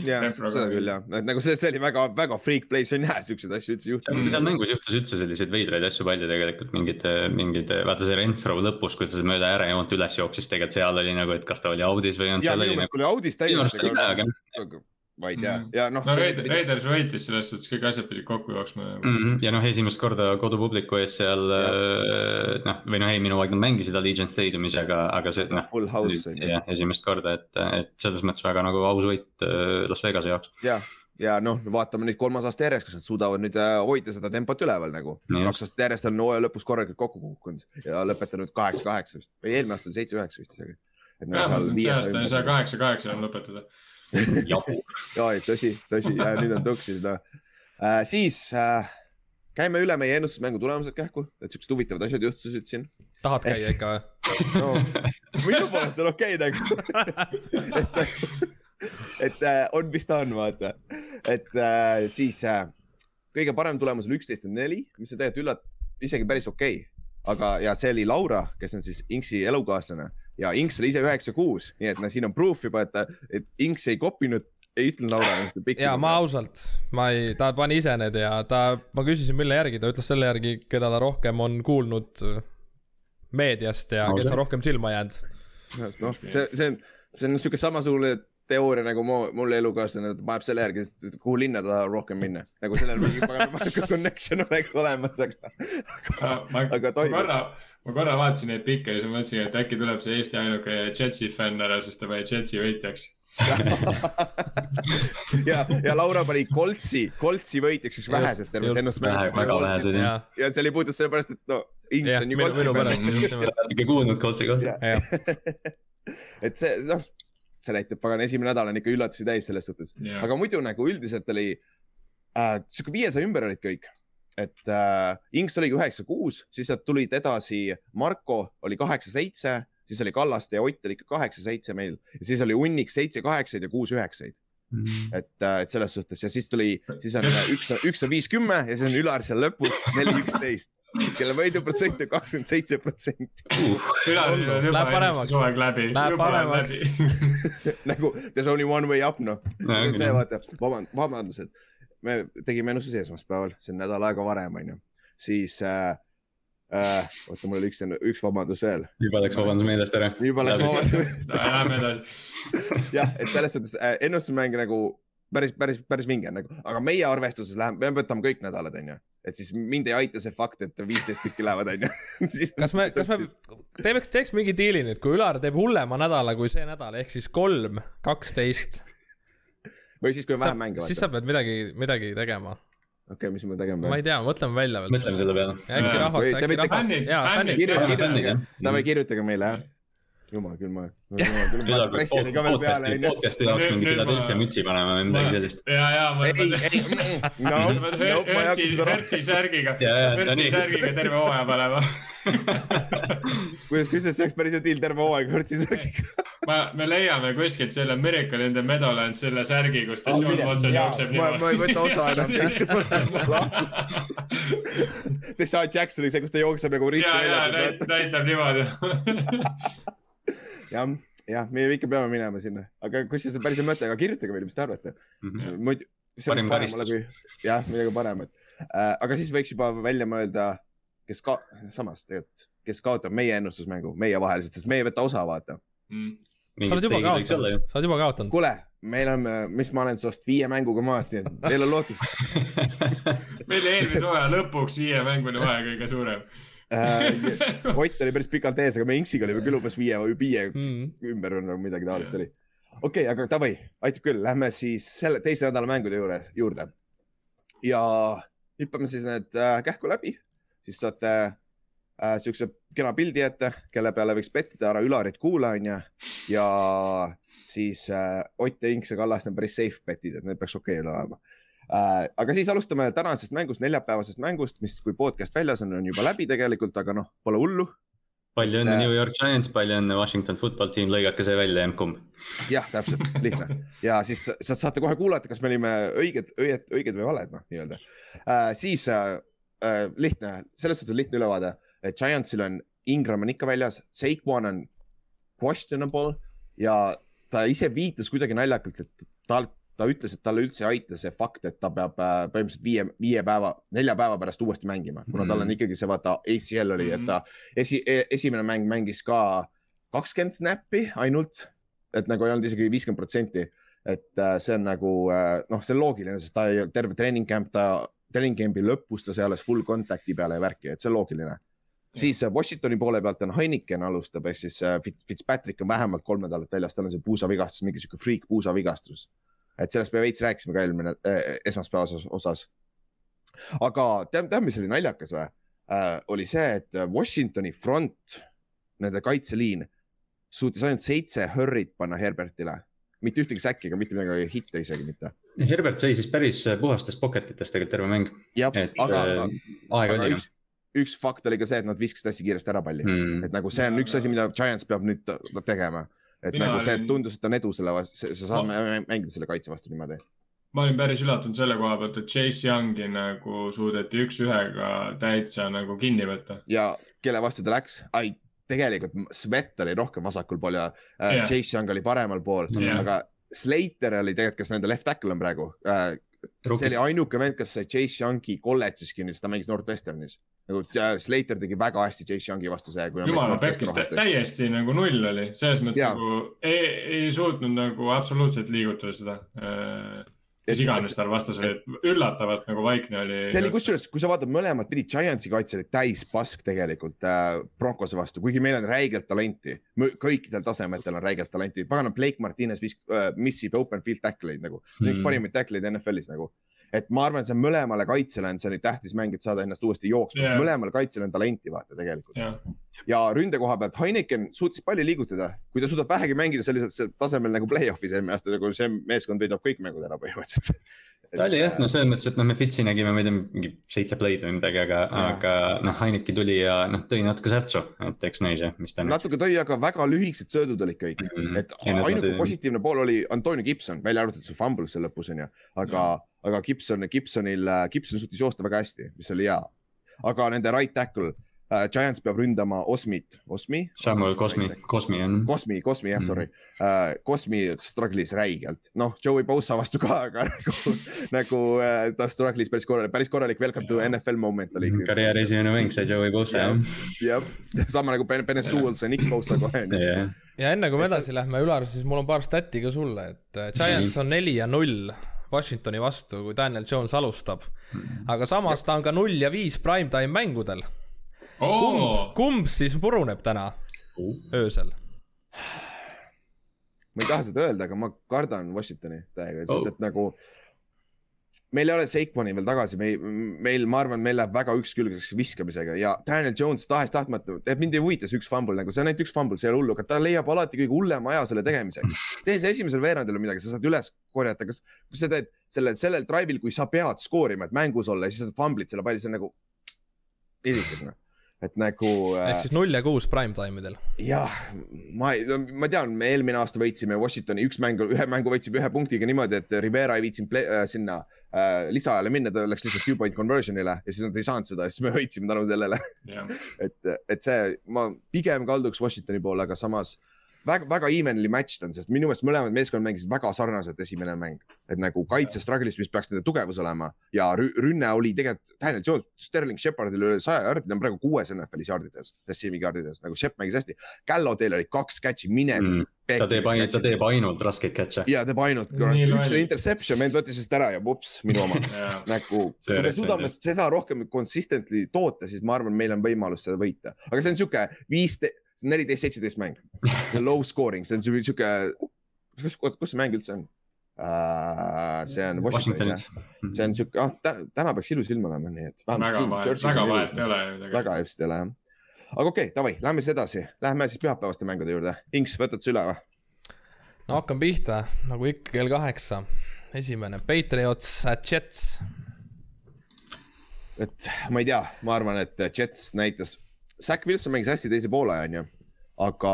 jah, seda oli- küll jah, et nagu see, see oli väga, väga freak play, sa ei näe siukseid asju üldse juhtumas seal mängus juhtus üldse selliseid veidraid asju palju tegelikult mingid, mingid, vaata see Renfro lõpus, kui ta mööda ärejoont üles jooksis, tegelikult seal oli nagu, et kas ta oli audis või on ja seal minu meelest nagu. oli audis aga täiesti. Ma ei tea mm. ja noh. no Raiders, Raiders võitis selles suhtes, kõik asjad pidid kokku jooksma mm. -hmm. ja noh, esimest korda kodupubliku ees seal äh, noh, või noh, ei minu aeg nad mängisid Allegiant Stadiumis, aga, aga see noh. Full house. jah, esimest korda, et, et selles mõttes väga nagu aus võit äh, Las Vegase jaoks. jah, ja noh, vaatame nüüd kolmas aasta järjest, kas nad suudavad nüüd äh, hoida seda tempot üleval nagu. kaks aastat järjest on hooaja lõpus korralikult kokku kukkunud ja lõpetanud kaheksa-kaheksa vist või eelmine aasta oli seitse-üheksa vist isegi. vähemalt see aasta ei saa kaheksa-kaheksa enam lõpetada jaa, tõsi, tõsi nüüd on tõksis noh äh,. siis äh, käime üle meie ennustusmängu tulemused kähku, et siuksed huvitavad asjad juhtusid siin. tahad käia et... ikka või no,? minu poolest on okei okay, nagu et, et äh, on, mis ta on, vaata. et äh, siis äh, kõige parem tulemus oli üksteist ja neli, mis on tegelikult üllat-, isegi päris okei okay. aga, ja see oli Laura, kes on siis Inksi elukaaslane ja Inks oli ise üheksa kuus, nii et noh, siin on proof juba, et, et Inks ei kopinud ei ütlenud Laura. ja ma ausalt, ma ei, ta pani ise need ja ta, ma küsisin, mille järgi, ta ütles selle järgi, keda ta rohkem on kuulnud äh, meediast ja kes on rohkem silma jäänud. noh, see, see on, see on sihuke samasugune teooria nagu mu, mul elukaaslane paneb selle järgi, kuhu linna ta tahab rohkem minna. nagu sellel mingi pagan connection oleks olemas, aga, aga, aga toimub. Ma korra, vaatasin neid pikke ja siis mõtlesin, et äkki tuleb see Eesti ainuke Jetsi fänn ära, sest ta pani Jetsi võitjaks. Ja, ja Laura pani Koltsi, Koltsi võitjaks üks vähesest tervest vähesed jah. ja see oli puhtalt sellepärast, et no Inks on ju Koltsi fänn. ikka kuulnud Koltsi kohta. et see, noh see näitab, pagan, esimene nädal on ikka üllatusi täis selles suhtes. Aga muidu nagu üldiselt oli äh, sihuke viiesaja ümber olid kõik, et äh, Inks oligi üheksa kuus, siis sealt tulid edasi, Marko oli kaheksa seitse, siis oli Kallaste ja Ott oli ikka kaheksa seitse meil ja siis oli Unnik seitse kaheksaid ja kuus üheksaid. Mm -hmm. et, äh, et selles suhtes ja siis tuli, siis on üks, üks on viis kümme ja siis on Ülar seal lõpus neli üksteist kelle võiduprotsent on kakskümmend seitse protsenti. Läheb paremaks. Läheb paremaks. nagu there is only one way up noh. see vaata, vaband-, vabandused. Me tegime ennustuse esmaspäeval, see on nädal aega varem onju, siis äh, äh, oota, mul oli üks, üks vabandus veel. juba läks vabandus meelest ära. juba läks vabandus meelest ära. Lähme edasi. jah, et selles suhtes äh, ennustusmäng nagu päris, päris, päris vinge nagu, aga meie arvestuses läheb, me võtame kõik nädalad onju et siis mind ei aita see fakt, et viisteist tükki lähevad, onju. kas me, kas me teeme, teeks mingi diili nüüd, kui Ülar teeb hullema nädala kui see nädal, ehk siis kolm, kaksteist. Või siis, kui on vähem mänge. siis sa pead midagi, midagi tegema. okei okay,, mis me tegema peame? ma ei tea, mõtleme välja veel. mõtleme selle peale. äkki rahvas, äkki rahvas. davai, kirjutage meile, jah jumal küll, ma. podcast'i jaoks mingi Philadelphia mütsi panema või midagi sellist. ja, ja ma. ei, ei, no, no, ma ei hakka seda. Hertsi särgiga, Hertsi särgiga terve hooaja panema kuidas, kuidas see oleks päris hea deal terve hooaeg Hertsi särgiga? ma, me leiame kuskilt selle Miracle in the Meadowland selle särgi, kus ta Sean Watson jookseb niimoodi. ma ei võta osa enam teist, ma lahkun. Deshaun Jacksoni, see, kus ta jookseb nagu risti väljakul. näitab niimoodi jah, jah, me ikka peame minema sinna, aga kusjuures on päris hea mõte, aga kirjutage meile, mis te arvate. Mm -hmm.. muidu, see oleks parem kui, jah, midagi paremat. Äh,. aga siis võiks juba välja mõelda, kes ka, samas tegelikult, kes kaotab meie ennustusmängu meievaheliselt, sest me ei võta osa, vaata. Mm. Sa oled juba kaotanud, sa oled juba kaotanud. kuule, meil on, mis ma olen sinust viie mänguga maas, nii et meil on lootust. Meil eelmise hooaja lõpuks viie mänguni vahe kõige suurem Ott oli päris pikalt ees, aga me Inksiga olime küll umbes viie või viie mm. ümber nagu midagi taolist oli. okei okay,, aga davai, aitab küll, lähme siis selle teise nädala mängude juurde, juurde. ja hüppame siis need äh, kähku läbi, siis saate äh, siukse kena pildi ette, kelle peale võiks pettida, ära Ülarit kuula, onju. ja siis äh, Ott ja Inks ja Kallaste on päris safe betid, et need peaks okei okay olema äh,. Aga siis alustame tänasest mängust, neljapäevasest mängust, mis, kui podcast väljas on, on juba läbi tegelikult, aga noh, pole hullu. palju õnne äh, New York Giants, palju õnne Washington football team, lõigake see välja, emb-kumb. jah, täpselt, lihtne ja siis saate kohe kuulata, kas me olime õiged, õiged, õiged või valed, noh, nii-öelda äh,. siis äh, äh, lihtne, selles suhtes lihtne ülevaade, et Giantsil on Ingram on ikka väljas, Saquon on questionable ja ta ise viitas kuidagi naljakalt, et tal, ta ütles, et talle üldse ei aita see fakt, et ta peab äh, põhimõtteliselt viie, viie päeva, nelja päeva pärast uuesti mängima, kuna tal on mhm. ikkagi see vaata ACL oli et ta mhm. esi, e, esimene mäng mängis ka kakskümmend snappi ainult, et nagu ei olnud isegi viiskümmend protsenti et äh, see on nagu äh, noh, see on loogiline, sest ta ei, terve treening camp, ta, treening camp'i lõpus ta sai alles full contact'i peale ja värki, et see on loogiline. siis Washingtoni poole pealt on Heineken alustab, ehk siis Fitzpatrick on vähemalt kolm nädalat väljas, tal on see puusavigastus, mingi sihuke freak puusavigastus. Et sellest me veits rääkisime ka eelmine äh,, esmaspäevases osas. aga tead, tead, mis oli naljakas või äh,? oli see, et Washingtoni front, nende kaitseliin suutis ainult seitse hurry't panna Herbertile mitte ühtegi säkki ega mitte midagi, hitte isegi mitte. Herbert sai siis päris puhastest pocket itest tegelikult terve mäng. jah, aga äh,, aga üks, üks fakt oli ka see, et nad viskasid hästi kiiresti ära palli hmm., et nagu see on üks asi, mida Giants peab nüüd tegema. Et Mina nagu see olin... tundus, et on edu selle vastu, sa saad ma... mängida selle kaitse vastu niimoodi ma olin päris üllatunud selle koha pealt, et Chase Youngi nagu suudeti üks-ühega täitsa nagu kinni võtta. ja kelle vastu ta läks? ai, tegelikult Svet oli rohkem vasakul pool ja äh, yeah. Chase Young oli paremal pool yeah., aga Slater oli tegelikult, kes nende left tackle on praegu äh,. See oli ainuke vend, kes sai Chase Youngi kolledžis kinni, sest ta mängis Northwesternis. nagu Slater tegi väga hästi Chase Youngi vastu see. jumala pekkis, täiesti nagu null oli, selles mõttes yeah. nagu ei, ei suutnud nagu absoluutselt liigutada seda äh mis iganes tal vastas oli, üllatavalt nagu vaikne oli. see oli kusjuures, kui sa vaatad mõlemat pidi, Giantsi kaitse oli täis pask tegelikult äh, Broncose vastu, kuigi meil on räigelt talenti. kõikidel tasemetel on räigelt talenti, pagana Blake Martinez visk- äh,, missib open field tackle'id nagu, see on üks mm. parimaid tackle'id NFL-is nagu et ma arvan, see mõlemale kaitsele on see nüüd tähtis mäng, et saada ennast uuesti jooksma yeah., mõlemal kaitsel on talenti vaata tegelikult yeah ja ründe koha pealt Heineken suutis palli liigutada, kui ta suudab vähegi mängida sellisel tasemel nagu play-off'is eelmine aasta, nagu see meeskond võidab kõik mängud ära põhimõtteliselt. ta oli jah, no selles mõttes, et noh, me Fitsi nägime, ma ei tea, mingi seitse play'd või midagi, aga, aga noh, Heineki tuli ja noh, tõi natuke särtsu, et eks näis jah, mis ta. natuke tõi, aga väga lühikesed söödud olid kõik mm, -hmm. et ainuke positiivne pool oli Antonio Gibson, välja arvatud see fumble seal lõpus on ju, aga mm, -hmm. aga Gibson, Gibsonil, Gibson suutis joosta väga hästi, mis oli hea. aga nende right tackle uh,. Giants peab ründama Osmit, Osmi. Samuel Cosmi, Cosmi on. Cosmi, Cosmi jah mm., sorry uh,. Cosmi struggle'is räigelt, noh, Joey Bosa vastu ka, aga nagu, nagu uh, ta struggle'is päris korralik, päris korralik welcome to NFL moment oli. Karjääri esimene mäng sai Joey Bosa jah. jah, sama nagu Benesuel sai Nick Bosa kohe yeah.. ja enne kui me edasi lähme, Ülar, siis mul on paar stat'i ka sulle, et Giants on neli ja null Washingtoni vastu, kui Daniel Jones alustab. aga samas ta on ka null ja viis primetime mängudel oh.. kumb, kumb siis puruneb täna oh. öösel? ma ei taha seda öelda, aga ma kardan Washingtoni täiega, sest oh. et nagu meil ei ole Seikmani veel tagasi, meil, meil, ma arvan, meil läheb väga ükskülgseks viskamisega ja Daniel Jones tahes-tahtmatu, et mind ei huvita see üks fumble nagu, see on ainult üks fumble, see ei ole hullu, aga ta leiab alati kõige hullema aja selle tegemiseks. tee see esimesel veerandil või midagi, sa saad üles korjata, kas, kui sa teed sellel, sellel drive'il, kui sa pead skoorima, et mängus olla ja siis sa fumblid selle palli, see on nagu idikas noh et nagu. ehk äh, siis null ja kuus prime time idel. jah, ma, ma tean, me eelmine aasta võitsime Washingtoni üks mängu, ühe mängu võitsime ühe punktiga niimoodi, et Rivera ei viitsinud äh, sinna äh, lisaajale minna, ta läks lihtsalt two point conversion'ile ja siis nad ei saanud seda ja siis me võitsime tänu sellele et, et see, ma pigem kalduks Washingtoni poole, aga samas väga, väga evenly matched on, sest minu meelest mõlemad meeskonnad mängisid väga sarnaselt esimene mäng. et nagu kaitse struggle'is, mis peaks nende tugevus olema ja rünne oli tegelikult Daniel Jones, Sterling Shepardil üle saja jardi, ta on praegu kuues NFL-is jardides, receiving jardides, nagu Shep mängis hästi. Gallo teil oli kaks catch'i, mine mm. ta teeb ainult, ta teeb ainult raskeid catch'e. ja teeb ainult, üks oli interception, vend võttis sellest ära ja vups, minu oma. Nagu, kui me suudame seda rohkem consistently toota, siis ma arvan, meil on võimalus seda võita, aga see on sihuke viisteist see on neliteist, seitseteist mäng. see on low scoring, see on sihuke, kus, kus see mäng üldse on uh,? see on Washingtonis jah, see on sihuke, ah täna peaks ilus ilm olema, nii et. väga vahet, väga vahet ei ole väga just ei ole jah. aga okei okay,, davai, lähme siis edasi, lähme siis pühapäevaste mängude juurde. Inks, võtad sa üle või? no hakkan pihta, nagu ikka kell kaheksa. esimene, Patriots at Jets. et ma ei tea, ma arvan, et Jets näitas Zack Wilson mängis hästi teise poole, onju aga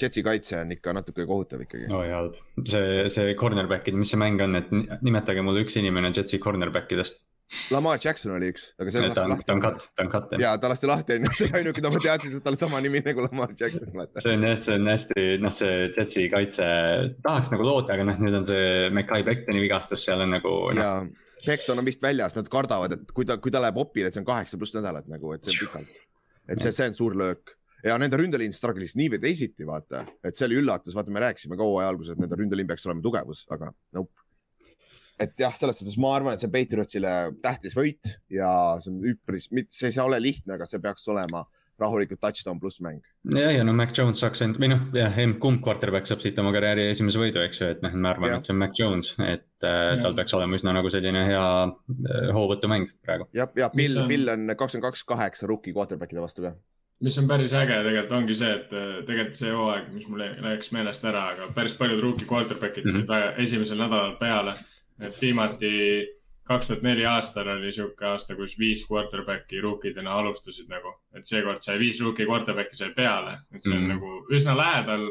Jetsi kaitse on ikka natuke kohutav ikkagi. oi halb, see, see cornerback'id, mis see mäng on, et nimetage mulle üks inimene Jetsi cornerback idest. Lamar Jackson oli üks, aga see ta on, ta on cut, ta on cut. ja ta lasti lahti onju, see ainuke, keda ma teadsin, et tal on sama nimi nagu Lamar Jackson. see on jah, see on hästi, noh, see Jetsi kaitse, tahaks nagu loota, aga noh, nüüd on see Mackay Bektoni vigastus, seal on nagu noh. Bekton on vist väljas, nad kardavad, et kui ta, kui ta läheb opile, et see on kaheksa pluss nädalat nagu, et see on pikalt et see, see on suur löök. Ja nende ründeliin struggle'is nii või teisiti, vaata, et see oli üllatus, vaata, me rääkisime ka hooaja alguses, et nende ründeliin peaks olema tugevus, aga nope. et jah, selles suhtes ma arvan, et see on Patriotsile tähtis võit ja see on üpris, see ei saa ole lihtne, aga see peaks olema rahulikult touchdown pluss mäng. ja, ja no Mac Jones saaks end või noh, jah, kumb quarterback saab siit oma karjääri esimese võidu, eks ju, et noh, ma arvan, et see on Mac Jones, et äh, tal peaks olema üsna nagu selline hea äh, hoovõtumäng praegu. ja, ja Bill on..., Bill on kakskümmend kaks, kaheksa rookie quarterback'ide vastu ka mis on päris äge tegelikult ongi see, et äh, tegelikult see hooaeg, mis mul läks meelest ära, aga päris paljud rookie quarterback'id mm -hmm. said esimesel nädalal peale. et viimati kaks tuhat neli aastal oli sihuke aasta, kus viis quarterback'i rookidena alustasid nagu, et seekord sai viis rookie quarterback'i sai peale, et see on mm -hmm. nagu üsna lähedal,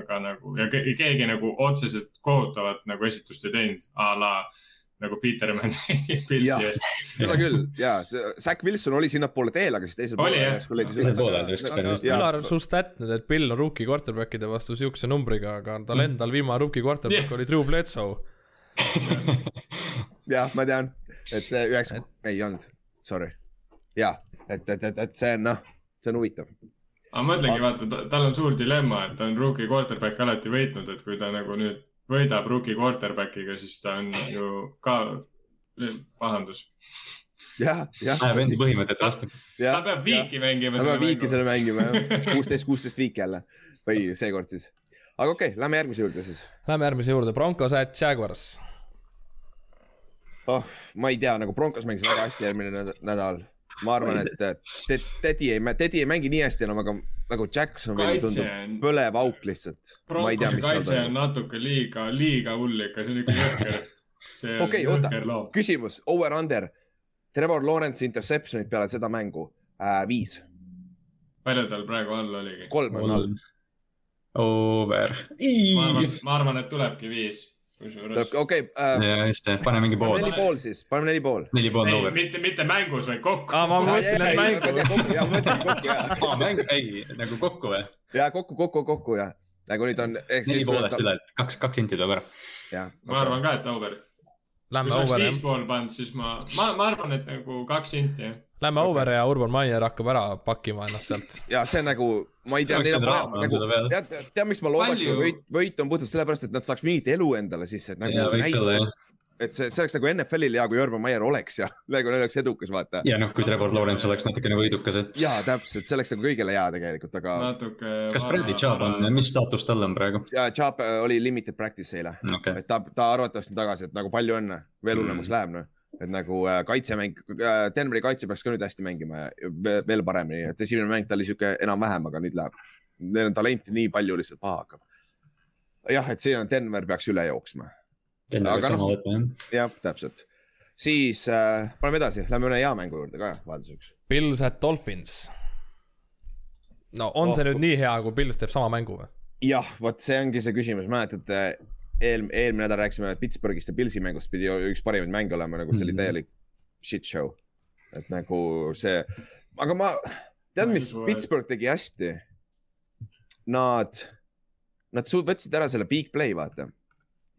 aga nagu ja keegi nagu otseselt kohutavat nagu esitust ei teinud a la nagu Peterman tegi Pilsi eest. seda küll ja, Zack Wilson oli sinnapoole teel, aga siis teisel poolel. Ülar on sul stat nüüd, et Bill on rookie quarterback'ide vastu siukse numbriga, aga tal mm. endal viimane rookie quarterback yeah. oli Drew Bledsoe jah, ma tean, et see üheksa et..., ei olnud, sorry. ja, et, et, et, et see on noh, see on huvitav aga ma mõtlengi, vaata, tal on suur dilemma, et ta on rookie quarterback alati võitnud, et kui ta nagu nüüd võidab rookie quarterback'iga, siis ta on ju ka pahandus. jah, jah. Läheb enda põhimõtete vastu. ta peab viiki ja. mängima. ta peab viiki selle mängima jah, kuusteist, kuusteist viiki jälle või seekord siis. aga okei okay,, lähme järgmise juurde siis. Lähme järgmise juurde, Broncos at Jaguars. Oh, ma ei tea, nagu Broncos mängis väga hästi eelmine nädal ma arvan, et Teddy ei, Teddy ei mängi nii hästi enam, aga nagu Jacksonvil tundub põlev auk lihtsalt. kaitse on natuke liiga, liiga hull ikka, see on ikka jõhker. okei, oota, küsimus, over-under. Trevor Lawrence interception'id peale seda mängu äh,, viis. palju tal praegu all oligi? kolm on all. Over. ma arvan, ma arvan, et tulebki viis okei okay, äh,. ja just, pane mingi pool. neli pool siis, paneme neli pool. neli pool ei, over. mitte, mitte mängus, vaid kokku. aa, ma mõtlesin, et mängus. jah, ma mõtlen kokku jah. aa, mäng, ei, nagu kokku või? ja kokku, kokku, kokku jah. nagu nüüd on. neli poolest üle, et kaks, kaks inti tuleb ära. ma okay. arvan ka, et over. Lähme over jah. viis pool pannud, siis ma, ma, ma arvan, et nagu kaks inti jah Lähme okay. over ja Urban Maier hakkab ära pakkima ennast sealt. ja see nagu, ma ei tea, neil on vaja, nagu, tead, tead, miks ma loodaks, et võit, võit on puhtalt sellepärast, et nad saaks mingit elu endale sisse, et nagu näitada et see, see oleks nagu NFL-il hea, kui Urban Meyer oleks ja nagu oleks edukas, vaata. ja noh, kui Trevor Lawrence oleks natukene võidukas, et. ja täpselt, see oleks nagu kõigile hea tegelikult, aga. kas Brady Chubb on, mis staatus tal on praegu? ja Chubb äh, oli limited practice eile okay., et ta, ta arvatavasti tagasi, et nagu palju õnne, veel hullemaks mm. läheb noh et nagu äh, kaitsemäng äh,, Denveri kaitse peaks ka nüüd hästi mängima ja veel paremini, et esimene mäng ta oli sihuke enam-vähem, aga nüüd läheb, neil on talenti nii palju, lihtsalt paha hakkab. jah, et siin on Denver peaks üle jooksma. aga noh, jah, täpselt. siis äh, paneme edasi, lähme üle hea mängu juurde ka vahelduseks. Pils at Dolphins. no on oh, see nüüd nii hea, kui Pils teeb sama mängu või? jah, vot see ongi see küsimus, mäletate eel, eelmine nädal rääkisime Pittsburghist ja Pilsi mängust pidi üks parimaid mänge olema, nagu see oli mhm. täielik shit show. et nagu see, aga ma, tead, mis Pittsburgh tegi hästi? Nad, nad võtsid ära selle big play, vaata.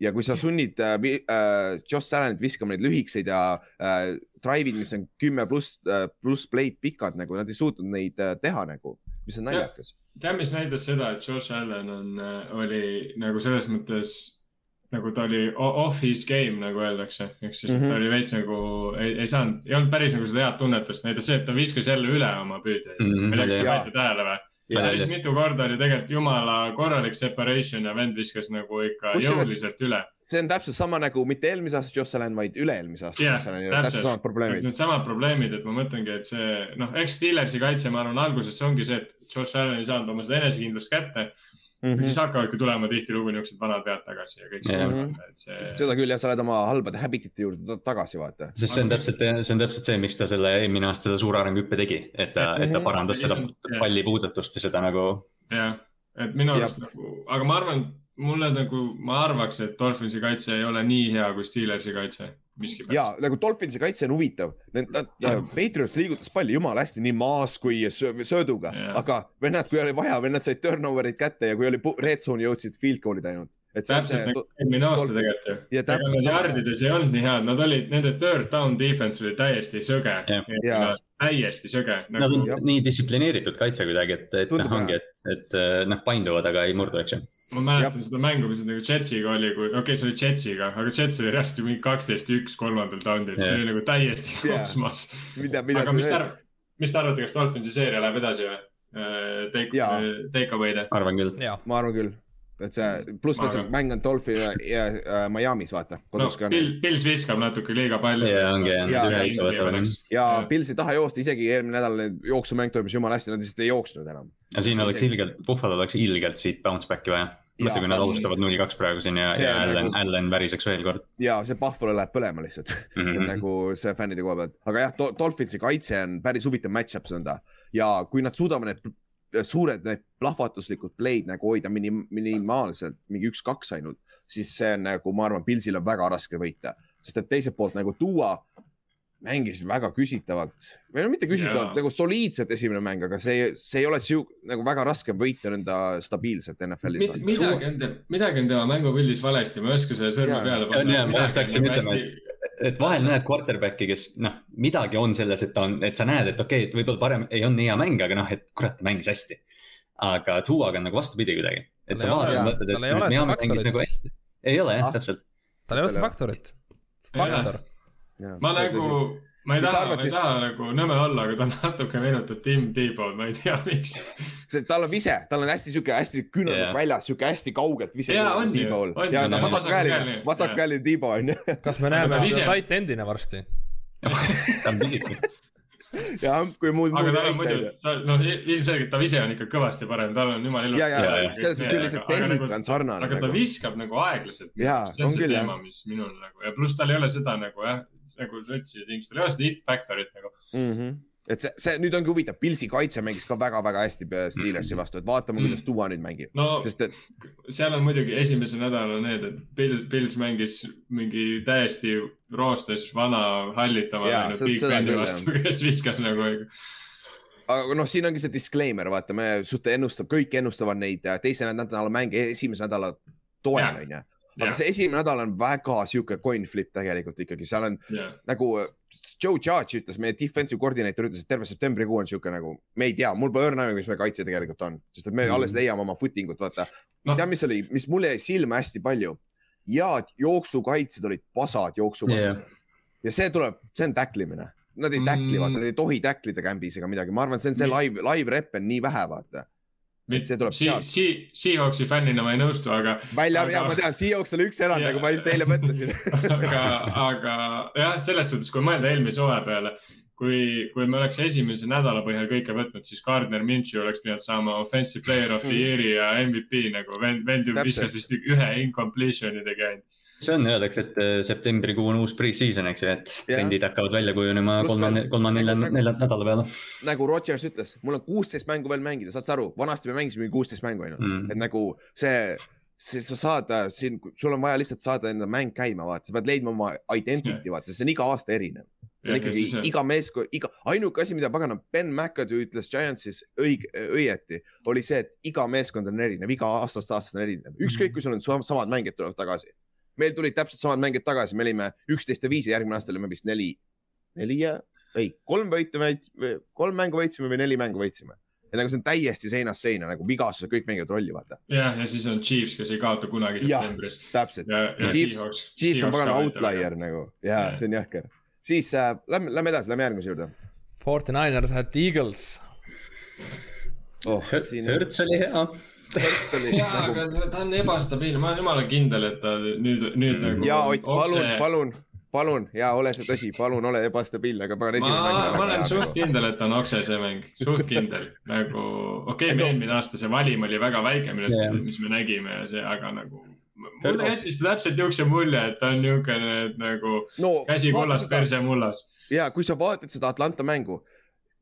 ja kui sa sunnid äh, äh, Josh Allanit viskama neid lühikeseid ja äh, drive'id, mis on kümme pluss äh,, pluss play'd pikad nagu, nad ei suutnud neid äh, teha nagu, mis on naljakas. tead, mis näitas seda, et Josh Allan on äh,, oli nagu selles mõttes nagu ta oli off his game, nagu öeldakse, ehk siis mm -hmm. ta oli veits nagu ei, ei saanud, ei olnud päris nagu seda head tunnetust, näitas see, et ta viskas jälle üle oma püüdjaid mm. -hmm. ma ei tea, kas te panite tähele või? päris mitu korda oli tegelikult jumala korralik separation ja vend viskas nagu ikka Kus jõuliselt üle. see on täpselt sama nagu mitte eelmise aasta Allan, vaid üle-eelmise aasta yeah, Allan, täpselt samad probleemid. Needsamad probleemid, et ma mõtlengi, et see noh, eks Steelersi kaitse, ma arvan, alguses ongi see, et Allan ei saanud oma seda enesekindlust kätte mm. -hmm. siis hakkavadki tulema tihtilugu niisugused vanad vead tagasi ja kõik see mm. -hmm. et see. seda küll ja sa oled oma halbade habit'ite juurde tagasi, vaata. sest see on täpselt, see on täpselt see, miks ta selle eelmine aasta seda suure arenguhüppe tegi, et ta, et ta mhm. parandas seda palli puudutust ja seda nagu. jah, et minu arust nagu, aga ma arvan, mulle nagu, ma arvaks, et Dolphinsi kaitse ei ole nii hea kui Steelersi kaitse. Ja nagu Dolphinsi kaitse on huvitav, nad, nad, Patriots liigutas palli jumala hästi nii maas kui sö- sööduga Jah. aga vennad, kui oli vaja, vennad said turnover'id kätte ja kui oli red zone'i jõudsid field goal'id ainult. et see on täpselt nagu, eelmine aasta tegelikult ju. ja ega täpselt nad jardides ei olnud nii head, nad olid, nende third down defense oli täiesti sõge. Jaa.. täiesti sõge. Nad on Jah. nii distsiplineeritud kaitse kuidagi, et, et Tundub noh, ongi, et, et noh, painduvad, aga ei murdu, eks ju. Ma mäletan seda mängu, mis nagu Jetsiga oli, kui, okei okay,, see oli Jetsiga, aga Jets oli ju mingi kaksteist, üks kolmandal down'il, see Jah. oli nagu täiesti Jah. kosmos. mida, mida aga mis te arvate, mis te arvate, kas Dolphinsi seeria läheb edasi või? Take Jaa., take away'de. arvan küll. ma arvan küll, et see, pluss veel see mäng on Dolphin ja, ja äh, Miami's vaata, no Bill, Pils viskab natuke liiga palju. Jaa, ongi, jah, ja Pils ei taha joosta, isegi eelmine nädal jooksumäng toimus jumala hästi, nad lihtsalt ei jooksnud enam. ja siin oleks ilgelt, Buffalo'l oleks ilgelt siit bounce back'i vaja. mõtle, kui nad alustavad null kaks praegu siin ja, ja Allan nagu-, Allan väriseks veel kord ja see Buffalo läheb põlema lihtsalt mm. mm. -hmm. nagu see fännide koha pealt, aga jah, Dolphinsi kaitse on päris huvitav match-up nõnda ja kui nad suudavad need suured, need plahvatuslikud play'd nagu hoida minim, minimaalselt mingi üks-kaks ainult, siis see on nagu, ma arvan, Pilsil on väga raske võita, sest et teiselt poolt nagu tuua mängis väga küsitavalt või no mitte küsitavalt Jaa. nagu soliidselt esimene mäng, aga see, see ei ole siu- nagu väga raske võita nõnda stabiilselt NFL-is. midagi on, midagi on tema mängupildis valesti, ma ei oska selle sõrme Jaa. peale ja, ma just hakkasin ütlema, et. et vahel näed quarterback'i, kes noh, midagi on selles, et ta on, et sa näed, et okei okay,, et võib-olla parem ei olnud nii hea mäng, aga noh, et kurat, ta mängis hästi. aga Tuuaga on nagu vastupidi kuidagi, et sa Tal ei ole- vaatad, mõtled, et Miami mängis faktorit. nagu hästi. ei ole jah Ah., täpselt. tal ei ole seda faktorit. Faktor, ma nagu, ma ei taha, ma ei siis- taha nagu nõme olla, aga ta natuke meenutab Tim Tebow'd, ma ei tea, miks. see, tal on vise, tal on hästi sihuke hästi Jaa. yeah. väljas, sihuke hästi kaugelt vise. Jaa, on ju, on ju, ja ta vasakkäeline Vasakkäeline,, tiiba on ju. kas me näeme seda tight end'ina varsti? ta on pisik. Ja kui muud. aga tal on muidu, ta noh, ilmselgelt ta ise on ikka kõvasti parem, tal on jumala ilus. ja, ja jaa. selles suhtes küll lihtsalt tehnika on sarnane aga ta nagu. viskab nagu aeglaselt. Jaa, see on see küll, teema, mis minul nagu ja pluss tal ei ole seda nagu jah, nagu sa ütlesid, tal ei ole seda hit factor'it nagu. Mhm. Et see, see nüüd ongi huvitav, Pilsi kaitse mängis ka väga-väga hästi Mhm. Steelersi vastu, et vaatame, kuidas Duva nüüd mängib, no sest et seal on muidugi esimese nädala need, et Pils, Pils mängis mingi täiesti roostes vana hallitava Jaa, läinud Big Beni vastu, kes viskas nagu. aga noh, siin ongi see disclaimer, vaata, me suht ennustab, kõik ennustavad neid äh, teise nädala mänge esimese nädala toel onju. Aga see esimene nädal on väga sihuke coin flip tegelikult ikkagi, seal on jah, nagu äh, Joe Judge ütles, meie defensive koordinaator ütles, et terve septembrikuu on sihuke nagu, me ei tea, mul pole õrna aimu, mis meie kaitse tegelikult on, sest et me Mhm. alles leiame oma footing ut, vaata Noh. tead, mis oli, mis mulle jäi silma hästi palju? head jooksukaitsjad olid pasad jooksu vastu yeah. ja see tuleb, see on tacklimine, nad ei vaata, Mm. nad ei tohi tacklida kämbis ega midagi, ma arvan, see on see live, live rep on nii vähe, vaata. Et see tuleb si- sealt. si- Seahawksi fännina ma ei nõustu, aga välja Aga- aga..., ja ma tean, Seahawks oli üks erand Jaa. nagu ma just eile mõtlesin aga, aga jah, selles suhtes, kui mõelda eelmise hooaja peale, kui, kui me oleks esimese nädala põhjal kõike võtnud, siis Gardner Minshew oleks pidanud saama offensive player of the Mhm. year'i ja MVP nagu vend, vend ju viskas vist ühe incompletion'i tegi ainult. See on, öeldakse, et äh, septembrikuu on uus pre-season, eks ju, et trendid hakkavad välja kujunema veel-, kolme-nelja, nagu- nelja nädala peale nagu Rodgers ütles, mul on kuusteist mängu veel mängida, saad sa aru, vanasti me mängisime kuusteist mängu ainult mm. et. nagu see, see, sa saad äh, siin, sul on vaja lihtsalt saada enda mäng käima, vaata, sa pead leidma oma identity, vaata, sest see on iga aasta erinev. see on ikkagi siis- iga meeskond, iga, ainuke asi, mida paganam Ben McAdoo ütles Giantsis õige, õieti, oli see, et iga meeskond on erinev, iga aastast aastast on erinev, ükskõik kui sul on sam- samad mängijad tulevad tagasi. Meil tulid täpselt samad mängijad tagasi, me olime üksteist ja viis ja järgmine aasta olime vist neli, neli ja, ei, kolm võitu, kolm mängu võitsime või neli mängu võitsime. et nagu see on täiesti seinast seina nagu vigastused, kõik mängivad rolli, vaata, jah, ja siis on Chiefs, kes ei kaota kunagi septembris. täpselt. ja, ja Chiefs-. Chiefs on pagana outlier nagu ja Jah. see on jahker. siis äh, lähme, lähme edasi, lähme järgmise juurde. 49ers at Eagles. oh, siin Hurts oli hea. Hurts oli ja, nagu aga ta on ebastabiilne, ma olen jumala kindel, et ta nüüd, nüüd nagu. ja Ott, palun, palun, palun ja ole see tõsi, palun ole ebastabiilne, aga ma, esimene mäng. ma olen suht. kindel, et on okse see mäng, suht kindel, nagu okei okay,, Et me okse. eelmine aasta see valim oli väga väike, millest yeah., mis me nägime ja see, aga nagu. mulle jättis ta täpselt niisuguse mulje, et ta on niisugune, et nagu no käsi kullas, perse mullas. ja kui sa vaatad seda Atlanta mängu,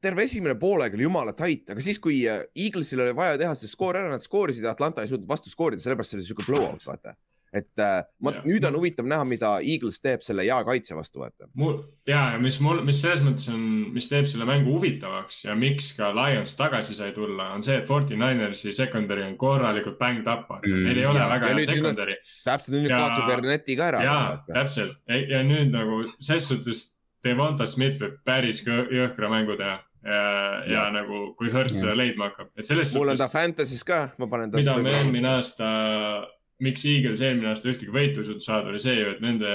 terve esimene poolaeg oli jumala tait, aga siis, kui äh, Eaglesil oli vaja teha see skoor ära, nad skoorisid ja Atlanta ei suutnud vastu skoorida, sellepärast see oli siuke blowout, vaata. et äh, ma, nüüd on huvitav näha, mida Eagles teeb selle hea kaitse vastu, vaata. mul ja, ja mis mul, mis selles mõttes on, mis teeb selle mängu huvitavaks ja miks ka Lions tagasi sai tulla, on see, et 49ers'i secondary on korralikult banged up mm. Neil ei ole Ja- väga ja hea secondary täpselt nüüd Ja- kaotab Verneti ka ära. ja täpselt ja nüüd nagu ses suhtes Devonta Smith võib päris jõhkra mängu teha ja, ja, Ja. nagu kui Hurts seda leidma hakkab, et selles mul on suhtes ta Fantasy's ka, ma panen ta. mida me eelmine aasta, miks Eagles eelmine aasta ühtegi võitu ei suutnud saada, oli see ju, et nende,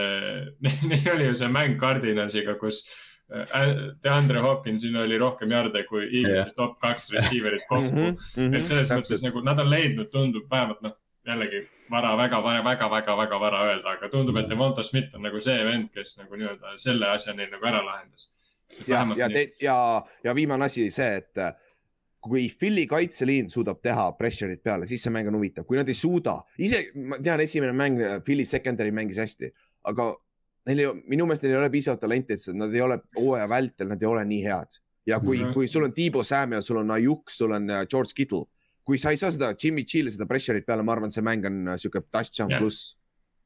neil oli ju see mäng Cardinalsiga, kus äh, DeAndre Hopkinsil oli rohkem jarde kui Eaglesi Jah. top kaks receiver'it kokku Mhm, mm. -hmm. et selles mõttes nagu nad on leidnud, tundub vähemalt noh, jällegi vara väga, väga, väga, väga, väga vara öelda, aga tundub, et Devonta Smith on nagu see vend, kes nagu nii-öelda selle asja neil nagu ära lahendas. ja, ja, ja, ja viimane asi see, et äh, kui Philly kaitseliin suudab teha pressure'it peale, siis see mäng on huvitav, kui nad ei suuda, ise ma tean, esimene mäng äh, Philly secondary mängis hästi, aga neil ei, minu meelest neil ei ole piisavalt talenti, et nad ei ole hooaja vältel, nad ei ole nii head. ja kui mm. -hmm. kui sul on Tiibo Samuel, sul on Ajuk, sul on äh, George Kittle, kui sa ei saa seda Jimmy G'le seda pressure'it peale, ma arvan, see mäng on sihuke touchdown Jah. pluss.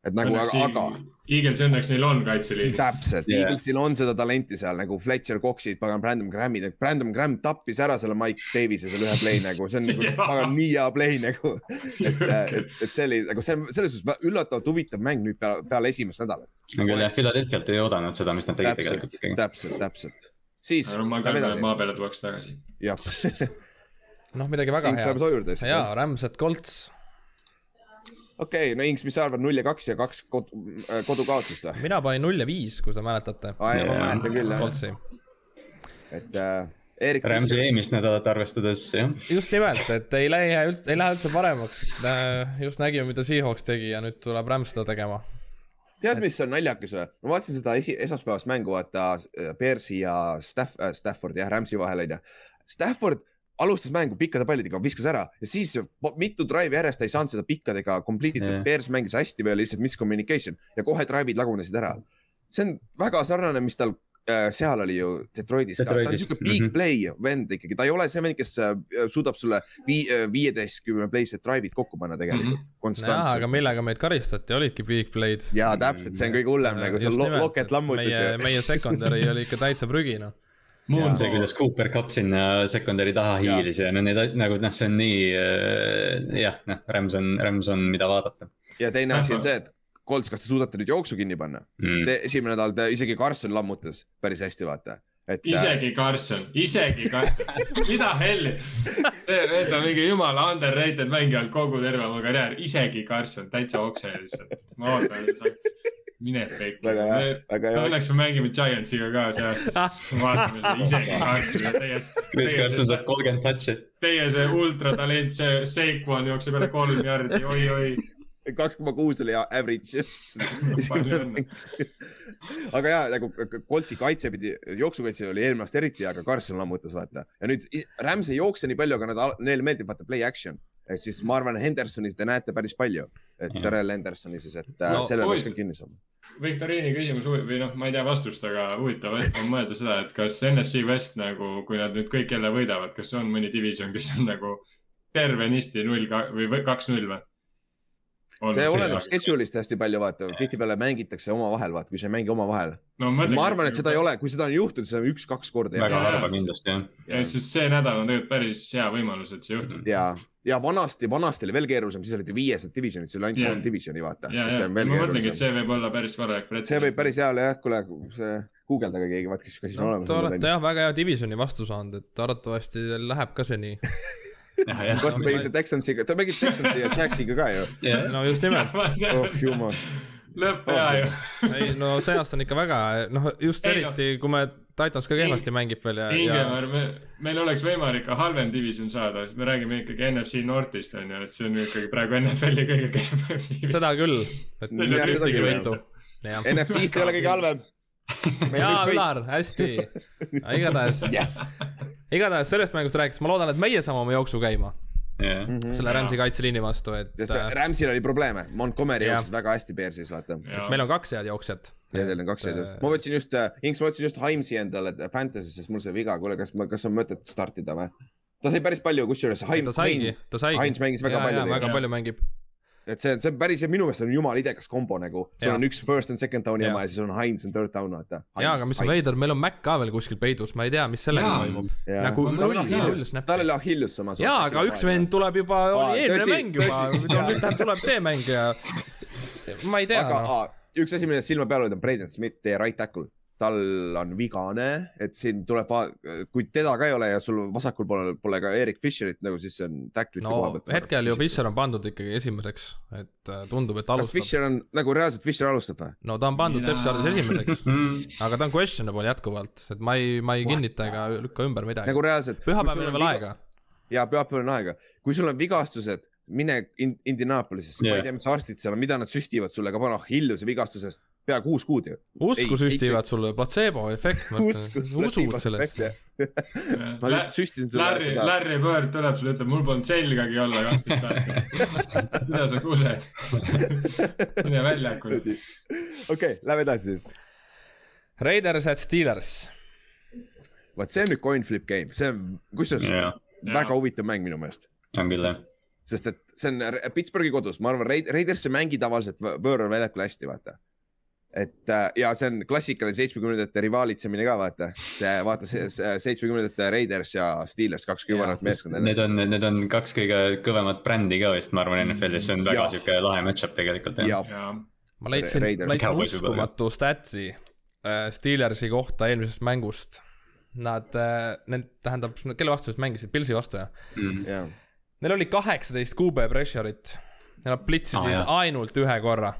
Et nagu, aga, aga Eagles õnneks neil on kaitseliin. täpselt yeah., Eaglesil on seda talenti seal nagu Fletcher Coxid, pagan Brandon Grammid, Brandon Gramm tappis ära selle Mike Davis'e selle ühe play nagu, see on nagu pagan nii hea play nagu. et, et, et see oli nagu see on selles suhtes üllatavalt huvitav mäng nüüd peale, peale esimest nädalat. küll jah, Philadelphialt ei oodanud seda, mis nad tegid täpselt tegelikult, ikkagi. täpselt, täpselt. siis aga ma kardan, et maa peale tuuakse tagasi. jah. noh, midagi väga head jaa, Rams at Colts. okei, no Inks, mis sa arvad, null ja kaks ja kaks kod, äh, kodukaotust või? mina panin null ja viis, kui te mäletate. aa, ma Jaa. mäletan küll jah, et äh, Erik. Rams'i eelmist nädalat arvestades jah, just nimelt, et ei lähe, ei lähe üldse paremaks. just nägime, mida Seahawks tegi ja nüüd tuleb Rams seda tegema. tead, mis on naljakas või? ma vaatasin seda esi-, esmaspäevast mängu, vaata äh, Bearsi ja Staff-, äh, Staffordi jah, Rams'i vahel onju. Stafford alustas mängu pikkade pallidega, viskas ära ja siis mitu drive'i järjest ta ei saanud seda pikkadega complete Jah. yeah., Bears mängis hästi või oli lihtsalt miscommunication ja kohe drive'id lagunesid ära. see on väga sarnane, mis tal äh, seal oli ju Detroitis ka, ta on Detroitis, siuke big mhm. play vend ikkagi, ta ei ole see vend, kes äh, suudab sulle vii-, viieteistkümne play'sed drive'id kokku panna tegelikult mm -hmm. jaa, aga. millega meid karistati, olidki big play'd. ja täpselt, see on kõige hullem nagu see lo loket lammutas meie, meie secondary oli ikka täitsa prügi, noh. Moon see, kuidas Cooper Cup sinna secondary taha hiilis ja no need nagu noh, see on nii jah, noh, Rams on, Rams on, mida vaadata. ja teine asi on see, et Colts, kas te suudate nüüd jooksu kinni panna Mm. esimene nädal te isegi Carson lammutas päris hästi, vaata. et äh, isegi Carson, isegi Carson, mida helli. see vend on mingi jumala underrated mängija olnud kogu terve oma karjäär, isegi Carson, täitsa okse lihtsalt. ma ootan, et sa, mine peiki. väga hea, väga hea. Õnneks me mängime Giantsiga ka see aasta, siis vaatame seda isegi ja teie, Chris Carson saab kolmkümmend touch'i. teie see ultratalent, see Seikon jookseb jälle kolm jardi, oi-oi. kaks koma kuus oli average. Aga ja nagu Coltsi kaitse pidi, jooksukaitse oli eelmine aasta eriti hea, aga Carson lammutas, vaata. ja nüüd Rams ei jookse nii palju, aga nad, neile meeldib vaata play action. Ehk siis ma arvan, Hendersonit te näete päris palju, et. Terrel Hendersoni siis, et No, no, selle peaks küll kinni saama. Viktoriini küsimus või noh, ma ei tea vastust, aga huvitav on mõelda seda, et kas NFC West nagu, kui nad nüüd kõik jälle võidavad, kas on mõni division, kes on nagu tervenisti null või või kaks-null või? See oleneb schedule'ist hästi palju, vaata, tihtipeale mängitakse omavahel, vaata, kui sa ei mängi omavahel. no, ma arvan, et seda ei. ole, kui seda on juhtunud, siis on üks-kaks korda väga ja, harva kindlasti jah. ja sest see nädal on tegelikult päris hea võimalus, et see juhtub. ja, ja vanasti, vanasti oli veel keerulisem, siis olid viiesed divisionid, siis oli ainult kolm divisioni, vaata. on ma mõtlengi, et see võib olla päris korralik see võib päris hea olla jah, kuule, see guugeldage keegi, kas siis on no olemas. te olete jah väga hea divisioni vastu saanud, et arvatavasti läheb ka see nii. kas te mängite Texansiga, te mängite Texansi ja Jaxiga ka ju? no just nimelt. oh jumal. lõpp hea ju. ei no see aasta on ikka väga, noh just Ei, no. eriti, kui me Titans ka kehvasti mängib veel ja, ja Ingemar, me, meil oleks võimalik ka halvem division saada, sest me räägime ikkagi NFC Northist on ju, et see on ikkagi praegu NFL-i kõige kehvem seda küll, et Jah, mitte seda ühtegi võitu. NFC-st ei ole kõige halvem. jaa, Ülar, hästi. igatahes, jess. igatahes sellest mängust rääkides, ma loodan, et meie saame oma jooksu käima jah, selle Rams'i kaitseliini vastu, et sest äh, Ramsil oli probleeme, Montgomery Jah. jooksis väga hästi Bearsis, vaata. meil on kaks head jooksjat. ja teil on kaks head äh, ma võtsin just, Inks, ma võtsin just Haimsi endale Fantasy's, sest mul sai viga, kuule, kas, kas on mõtet startida või? ta sai päris palju, kusjuures Haim- ta saigi, ta saigi. Heinz mängis väga palju väga palju mängib. Et see on, see on päris, minu meelest on jumala idekas kombo nagu, sul on üks first and second down'i Jaa. oma ja siis on Heinz on third down, vaata. jaa, aga mis on veider, meil on Mac ka veel kuskil peidus, ma ei tea, mis sellega toimub. Nagu null, Achilles- snappi. tal oli Achilles samas. jaa, aga üks vend tuleb juba, oli eelmine mäng juba, tuleb see mäng ja ma ei tea, aga noh. üks asi, millest silma peal hoida, on Braden Smith, teie right tackle. Tal on vigane, et siin tuleb, kui teda ka ei ole ja sul vasakul poolel pole ka Erik Fisherit nagu, siis see on tacklite koha no pealt. hetkel ju. Fischer on pandud ikkagi esimeseks, et äh, tundub, et kas alustab. Fisher on nagu reaalselt Fisher alustab või? no ta on pandud chart'is esimeseks, aga ta on questionable jätkuvalt, et ma ei, ma ei kinnita ega lükka ümber midagi nagu. reaalselt. pühapäeval on veel aega. ja pühapäeval on aega, kui sul on vigastused, mine in, Indianapolisesse yeah., ma ei tea, mis arstid seal on, mida nad süstivad sulle, aga pane Achilleuse vigastusest pea kuus kuud ju. usku Ei, süstivad sulle, placebo-efekt, usku, usud sellesse. ma just süstisin sulle Larry, seda, Larry Bird tuleb sulle, ütleb, mul polnud selgagi olla kaksteist aastat. mida sa kused? mine väljakule. okei, lähme edasi siis. Raiders at Steelers. vot see on nüüd coin flip game, see on kusjuures jaa, väga huvitav mäng minu meelest. on küll jah. sest et see on Pittsburghi kodus, ma arvan, Raid-, Raiders ei mängi tavaliselt võ- võõral väljakul hästi, vaata. Et äh, ja see on klassikaline seitsmekümnendate rivaalitsemine ka, vaata. see, vaata see seitsmekümnendate Raiders ja Steelers, kaks kõvarat meeskonda. Need on, need on kaks kõige kõvemat brändi ka vist, ma arvan, NFL-is, see on väga Jaa. sihuke lahe match-up tegelikult ja ja, ma leidsin, leidsin uskumatu statsi äh, Steelersi kohta eelmisest mängust. Nad äh,, need tähendab, kelle vastu nad mängisid, Pilsi vastu jah? ja Neil oli kaheksateist QB pressure'it. Nad plitsisid Ah, jah. ainult ühe korra.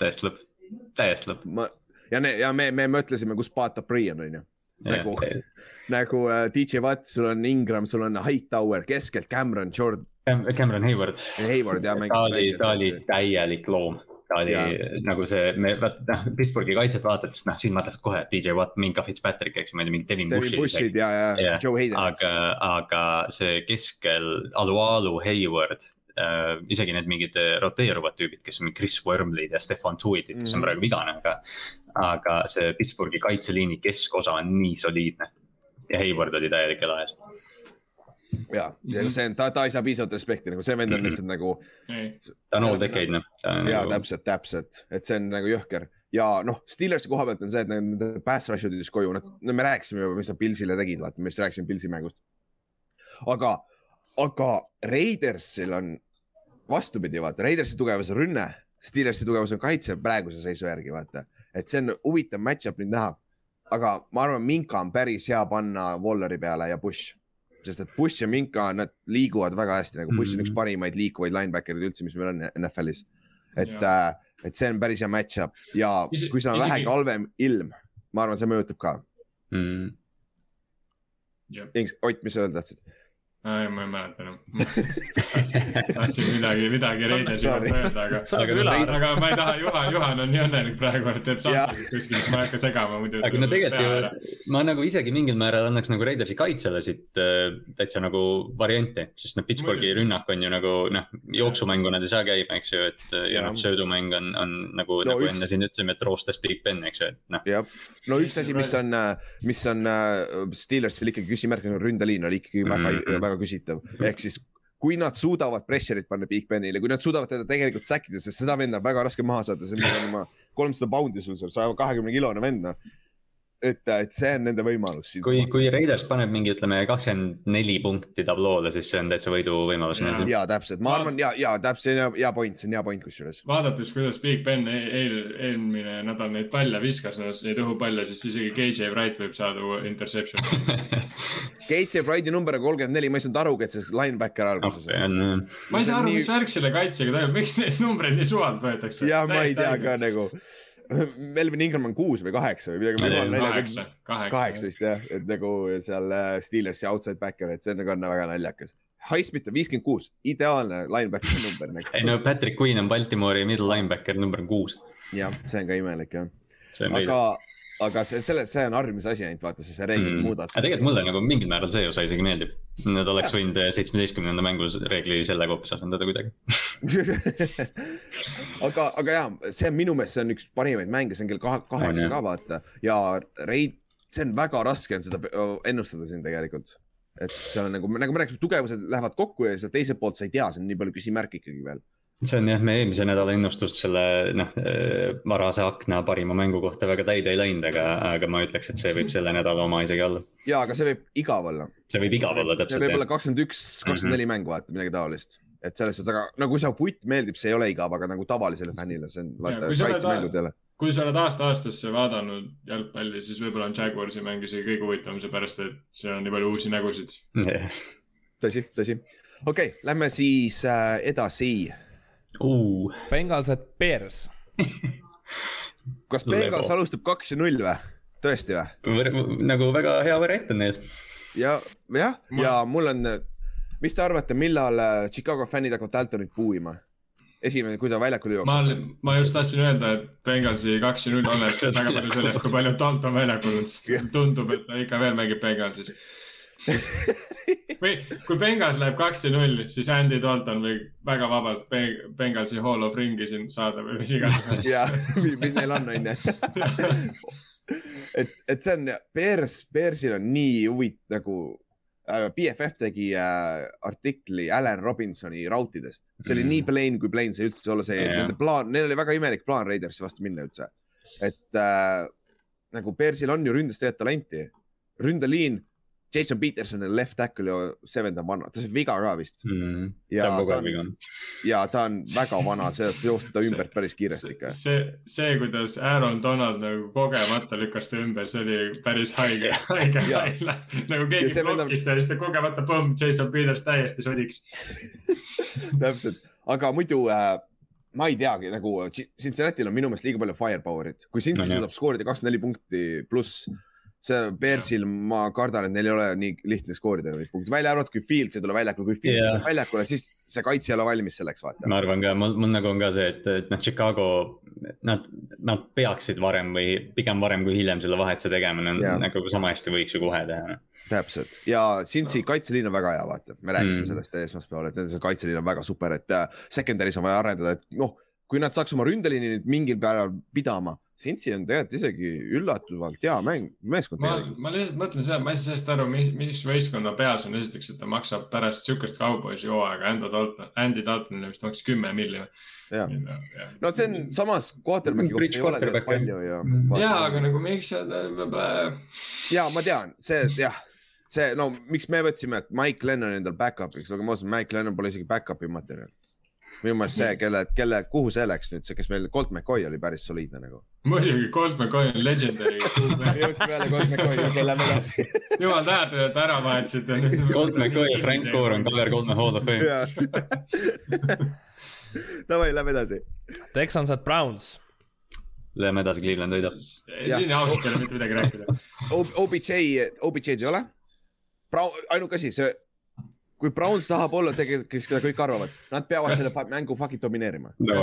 täiesti lõpp, täiesti lõpp. ma ja ne, ja me, me mõtlesime, kus Pata Prii on, onju. nagu, nagu äh, DJ Watt, sul on Ingram, sul on Hightower keskelt Cameron Jordan, Cameron Hayward, Hayward ja ta oli, ta oli täielik loom. ta oli ja. nagu see, me vaat noh, Pittsburghi kaitset vaatad, siis noh, siin mõtled kohe, DJ Watt, Minka Fitzpatrick, eks ju, ma ei tea, mingi Devin Devin Bush'i Bushid ja, ja Jah, Joe Hayden. aga, aga see keskel Alualu Hayward äh,, isegi need mingid äh, roteeruvad tüübid, kes on Chris Wormley'd ja Stefan Tuitid, kes on Mhm. praegu vigane, aga. aga see Pittsburghi kaitseliini keskosa on nii soliidne ja Hayward oli täielik elajas. ja, ja see on, ta, ta ei saa piisavalt respekti, nagu see vend on Mhm. lihtsalt nagu ta on all decade noh. ja täpselt, täpselt, et see on nagu jõhker ja noh, Steelersi koha pealt on see, et nende pass rush jõudis koju, nad, no me rääkisime juba, mis nad Pilsile tegid, vaata, me just rääkisime Pilsi mängust. aga, aga Raidersil on vastupidi, vaata, Raidersi tugevus on rünne, Steelersi tugevus on kaitse praeguse seisu järgi, vaata, et see on huvitav match-up nüüd näha. aga ma arvan, Minka on päris hea panna Walleri peale ja Bush, sest et Bush ja Minka, nad liiguvad väga hästi, nagu Bush on üks Mhm. parimaid liikuvaid linebacker'id üldse, mis meil on NFL-is. et Jaa. äh, et see on päris hea match-up ja Isi- kui sul on vähegi halvem ilm, ma arvan, see mõjutab ka. mm.. jah, Ott, mis sa öelda tahtsid? Ma ei mäleta enam. tahtsin midagi, midagi Sorry. kohta öelda, aga. Aga Raid-. aga ma ei taha, Juhan, Juhan on nii õnnelik praegu, et teeb sahteid kuskil, siis ma ei hakka segama muidu. aga no tegelikult ju, ma nagu isegi mingil määral annaks nagu Raidersi kaitsele siit äh, täitsa nagu variante, sest noh, Pittsburghi Muidugi. rünnak on ju nagu noh, jooksumängu nad ei saa käima, eks ju, et äh, ja noh, söödumäng on, on nagu No nagu üks- enne siin ütlesime, et roostes Big Ben, eks ju, et noh. jah, no üks asi, mis on, mis on äh, Steelersil ikkagi küsimärk on ründeliin oli ikkagi väga mm, Mhm. -hmm. Väga küsitav, ehk siis kui nad suudavad pressure'it panna Big Benile, kui nad suudavad teda tegelikult säkkida, sest seda venda on väga raske maha saada, see on kolmsada poundi sul seal, saja kahekümne kilone vend noh. et, et see on nende võimalus kui, kui Raiders paneb mingi, ütleme kakskümmend neli punkti tabloole, siis see on täitsa võiduvõimalus ja täpselt, ma arvan ja, ja täpselt, see on hea, point, see on hea point kusjuures. vaadates, kuidas Big Ben e- eel, eelmine nädal neid palle viskas, neid õhupalle, siis isegi KJ Wright võib saada interception. Gates Wrighti number on kolmkümmend neli, ma ei saanud arugi, et see linebacker alguses see on, ma ei saa aru, Nii- mis värk selle kaitsega toimub, miks neid numbreid nii suvalt võetakse? ja ma ei tea ka. nagu, Melvin Ingram on kuus või kaheksa või midagi tea,. kaheksa, kaheksa vist jah, et nagu seal äh, Steelersi outside backer, et see nagu on väga naljakas. Highsmith on viiskümmend kuus, ideaalne linebacker number nagu. ei no Patrick Queen on Baltimore'i middle linebacker number kuus. jah, see on ka imelik jah, aga, aga see, selle, see on harjumise asi ainult vaata, see reeglite mm.. muudatus. aga tegelikult mulle nagu mingil määral see osa isegi meeldib. Nad oleks võinud eh, seitsmeteistkümnenda mängu reegli selle kopsa asendada kuidagi. aga, aga ja see on minu meelest, see on üks parimaid mänge, see on kell kahe- kaheksa ka vaata ja Reid, see on väga raske on seda ennustada siin tegelikult. et seal on nagu, nagu me rääkisime, tugevused lähevad kokku ja sealt teiselt poolt sa ei tea, see on nii palju küsimärke ikkagi veel. See on jah, me eelmise nädala ennustust selle noh, varase akna parima mängu kohta väga täide ei läinud, aga, aga ma ütleks, et see võib selle nädala oma isegi olla. ja, aga see võib igav olla. see võib igav olla täpselt. see võib olla kakskümmend üks, kakskümmend neli mängu vaata, midagi taolist. et selles suhtes, aga kui see vutt meeldib, see ei ole igav, aga nagu tavalisele fännile, see on vaata kaitsemängud jälle kui sa oled aasta-aastasse vaadanud jalgpalli, siis võib-olla on Jaguarsi mäng isegi kõige huvitavam, seepärast et seal on nii palju uusi nägusid yeah.. tõsi, tõsi. okei okay,, lähme siis äh, edasi uh.. Bengals at Bears kas Bengals alustab kaks ja null või? tõesti või? nagu väga hea variant on neil. ja, jah, ja mul on, mis te arvate, millal äh, Chicago fännid hakkavad Daltonit puuima? esimene, kui ta väljakule jookseb. ma, ma just tahtsin öelda, et Bengalsi kaks ja null oleneb väga palju sellest, kui palju Dalton väljakul on, sest tundub, et ta ikka veel mängib Bengalsis või kui Bengals läheb kaks ja null, siis Andy Dalton võib väga vabalt Bengalsi Hall of Ringi siin saada või mis iganes. ja, mis neil on, on ju. et, et see on, Bears, Bearsil on nii huvitav nagu äh,. BFF tegi äh, artikli Allan Robinsoni rautidest, see oli mm. nii plain, kui plain sai üldse olla see yeah., nende plaan, neil oli väga imelik plaan Raidersi vastu minna üldse. et äh, nagu Bearsil on ju ründes tegelikult talenti, ründeliin Jason Peterson on left tackle ju seven on vana, ta sai viga ka vist. Mm,. ja ta on, ja ta on väga vana, see joostab ta ümbert päris kiiresti ikka. see, see, kuidas Aaron Donald nagu kogemata lükkas ta ümber, see oli päris haige, haige välja. nagu keegi blokkis ta ja siis ta kogemata põmm, Jason Peters täiesti sodiks. Täpselt, aga muidu äh, ma ei teagi nagu Cincinnati'l on minu meelest liiga palju firepower'it, kui Cincinnati no, suudab skoorida kakskümmend neli punkti pluss see Bearsil, ma kardan, et neil ei ole nii lihtne skoorida neid punkte, välja arvatud, kui Fields ei tule väljakule, kui Fields yeah. tuleb väljakule, siis see kaitse ei ole valmis selleks, vaata. ma arvan ka, mul, mul nagu on ka see, et, et noh, Chicago, nad, nad peaksid varem või pigem varem kui hiljem selle vahetuse tegema, nad yeah. nagu sama hästi võiks ju kohe teha. täpselt ja Cincy kaitseliin on väga hea, vaata, me rääkisime mm. sellest esmaspäeval, et nende kaitseliin on väga super, et uh, secondary's on vaja arendada, et noh kui nad saaks oma ründeliini nüüd mingil määral pidama, Cincy on tegelikult isegi üllatavalt hea mäng, meeskond. ma, ma lihtsalt mõtlen seda, ma ei saa sellest aru, mis, mis võistkonna peas on esiteks, et ta maksab pärast sihukest kauboisi hooaega Andy Dalton, Andy Daltonile vist maksis kümme miljonit. no see on samas quarterback'i kohta ei ole tegelikult palju ja. Mm. ja, aga nagu miks sa. ja ma tean, see jah see, no miks me võtsime, et Mike Lennon endal back-up'iks, aga ma usun, Mike Lennon pole isegi back-up'i materjal minu meelest see, kelle, kelle, kuhu see läks nüüd, see, kes meil, Colt McCoy oli päris soliidne nagu. muidugi, Colt McCoy on legendary jõudsime jälle Colt McCoy juurde lähme edasi. jumal tänatud, et ära vahetasite. Colt McCoy ja Frank Gore on Kaller Kolme Hall of Fame. Davai, lähme edasi. Texans at Browns. Läheme edasi, Cleveland võidab. siin ausalt ei ole mitte midagi rääkida. OBJ, OBJ-d ei ole. ainuke asi, see kui Browns tahab olla see, kes seda kõik arvavad, nad peavad kas... selle mängu fucking domineerima no,.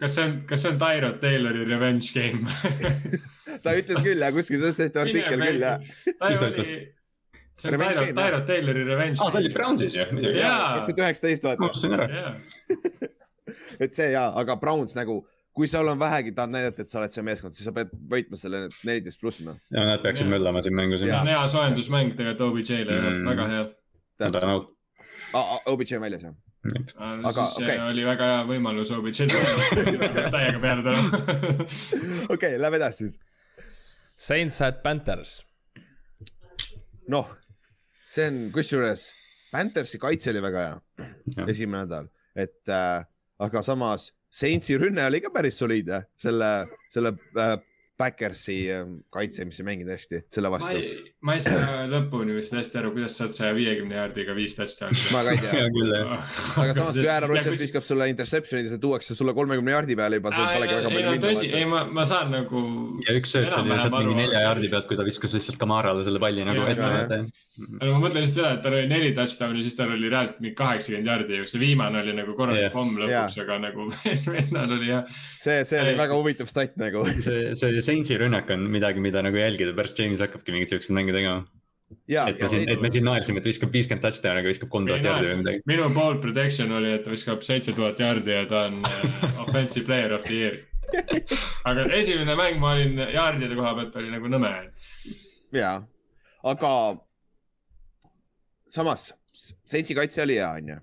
kas see on, kas see on Tyrod Taylori revenge game ta ütles küll jah, kuskil sellest tehti artikkel küll jah. mis ta ütles? see on Tyrod, Tyrod Taylori revenge. aa, ta oli Brownsis ju. kaks tuhat üheksateist vaata. et see jaa, aga Browns nagu kui sul on vähegi tahad näidata, et sa oled see meeskond, siis sa pead võitma selle neliteist pluss noh. ja nad peaksid möllama siin mängus. see on hea soojendusmäng tegelikult OBJ-le mm., väga hea. täpselt OBJ on väljas jah? aga siis okay. oli väga hea võimalus OBJ-d täiega peale tulla. okei, lähme edasi siis. Saints at Panthers. noh, see on kusjuures, Panthersi kaitse oli väga hea, esimene nädal, et äh, aga samas Saintsi rünne oli ka päris soliidne selle, selle äh, Backersi ähm, kaitse, mis ei mänginud hästi selle vastu. ma ei saa lõpuni vist hästi aru, kuidas saad saja viiekümne jaardiga viis touchdown'i. ma ka ei tea aga samas, kui Aaron Rodgers viskab sulle interception'i, see tuuakse sulle kolmekümne jaardi peale juba, see polegi väga palju minna. tõsi, ei ma, ma saan nagu. ja üks sööt oli lihtsalt mingi nelja jaardi pealt, kui ta viskas lihtsalt Kamarale selle palli nagu ette. aga ma mõtlen lihtsalt seda, et tal oli neli touchdown'i, siis tal oli reaalselt mingi kaheksakümmend jaardi see viimane oli nagu korralik pomm lõpuks, aga nagu vennal oli jah. see, see oli väga huvitav stat nagu. see, see Saintsi rünnak on midagi, mida nagu jälgida, pärast James hakkabki mingeid siukseid mänge tegema. et me siin, et me siin naersime, et viskab viiskümmend touchdown'i, aga viskab kolm tuhat jaardi või midagi. minu bold prediction oli, et ta viskab seitse tuhat jaardi ja ta on uh, offensive player of the year. aga esimene mäng ma olin jaardide koha pealt oli nagu nõme. ja, aga samas, Saintsi kaitse oli hea, onju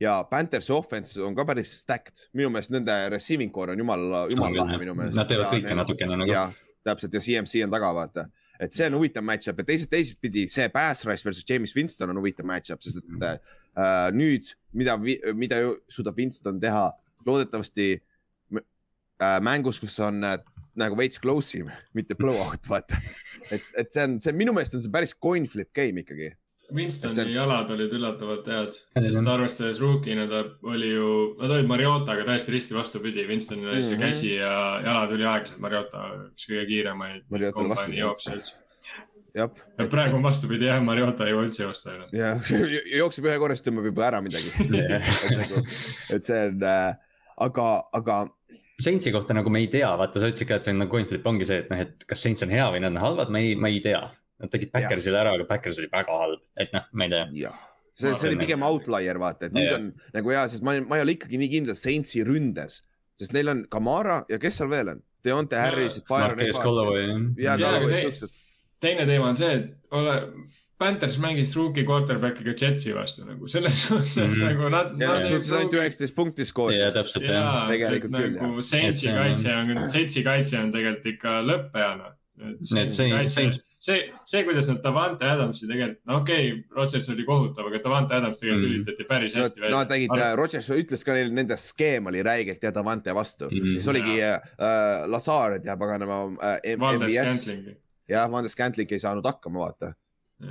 ja Panthersi offense on ka päris stacked, minu meelest nende receiving core on jumala, jumala lahe minu meelest. Nad teevad kõike natukene nagu. jah, täpselt ja CMC on taga, vaata. et see on huvitav match-up ja teisest, teisipidi see pass rush versus James Winston on huvitav match-up, sest et äh, nüüd, mida, mida suudab Winston teha, loodetavasti äh, mängus, kus on äh, nagu veits close im, mitte blowout, vaata. et, et see on, see minu meelest on see päris coin flip game ikkagi. Winstoni see- jalad olid üllatavalt head, sest jah. arvestades rookina ta oli ju, nad olid Mariotaga täiesti risti vastupidi, Winstonil oli see Mhm. käsi ja jalad üliaeglased, Mariota üks kõige kiiremaid jooksjaid. jah, ja praegu on vastupidi jah, Mariota ei üldse joosta enam. ja jookseb ühe korra, siis tõmbab juba ära midagi. et nagu, et see on äh,, aga, aga Saintsi kohta nagu me ei tea, vaata sa ütlesid ka, et see on nagu coin flip ongi see, et noh, et kas Saints on hea või nad on halvad, ma ei, ma ei tea. Nad tegid Backersile ära, aga Backers oli väga halb, et noh, ma ei tea. jah, see, see oli pigem outlier, vaata, et nüüd Jah. on nagu hea, sest ma, ma ei ole ikkagi nii kindel Saintsi ründes, sest neil on Kamara ja kes seal veel on? Deonte Harris, Marquez Holloway. ja siuksed. teine teema on see, et ole, Panthers mängis rookie quarterback'iga Jetsi vastu nagu selles suhtes mm. -hmm. nagu nad. ja nad suutsid ainult üheksateist punkti ja skoorida. täpselt jah. jaa, et Tegelikult küll, nagu Saintsi see on- kaitse on, Saintsi kaitse on tegelikult ikka lõppejana. Need Saints- Saints- see, see, kuidas nad Davante Adamsi tegelikult, no okei okay,, Rodgers oli kohutav, aga Davante Adams tegelikult Mm. lülitati päris no hästi välja. nad tegid, Rodgers ütles ka neil, nende skeem oli räigelt ja Davante vastu mm. -hmm. siis oligi äh, Lazard ja paganama äh, Valdes MBS Scantling. ja Van de Scantling ei saanud hakkama, vaata,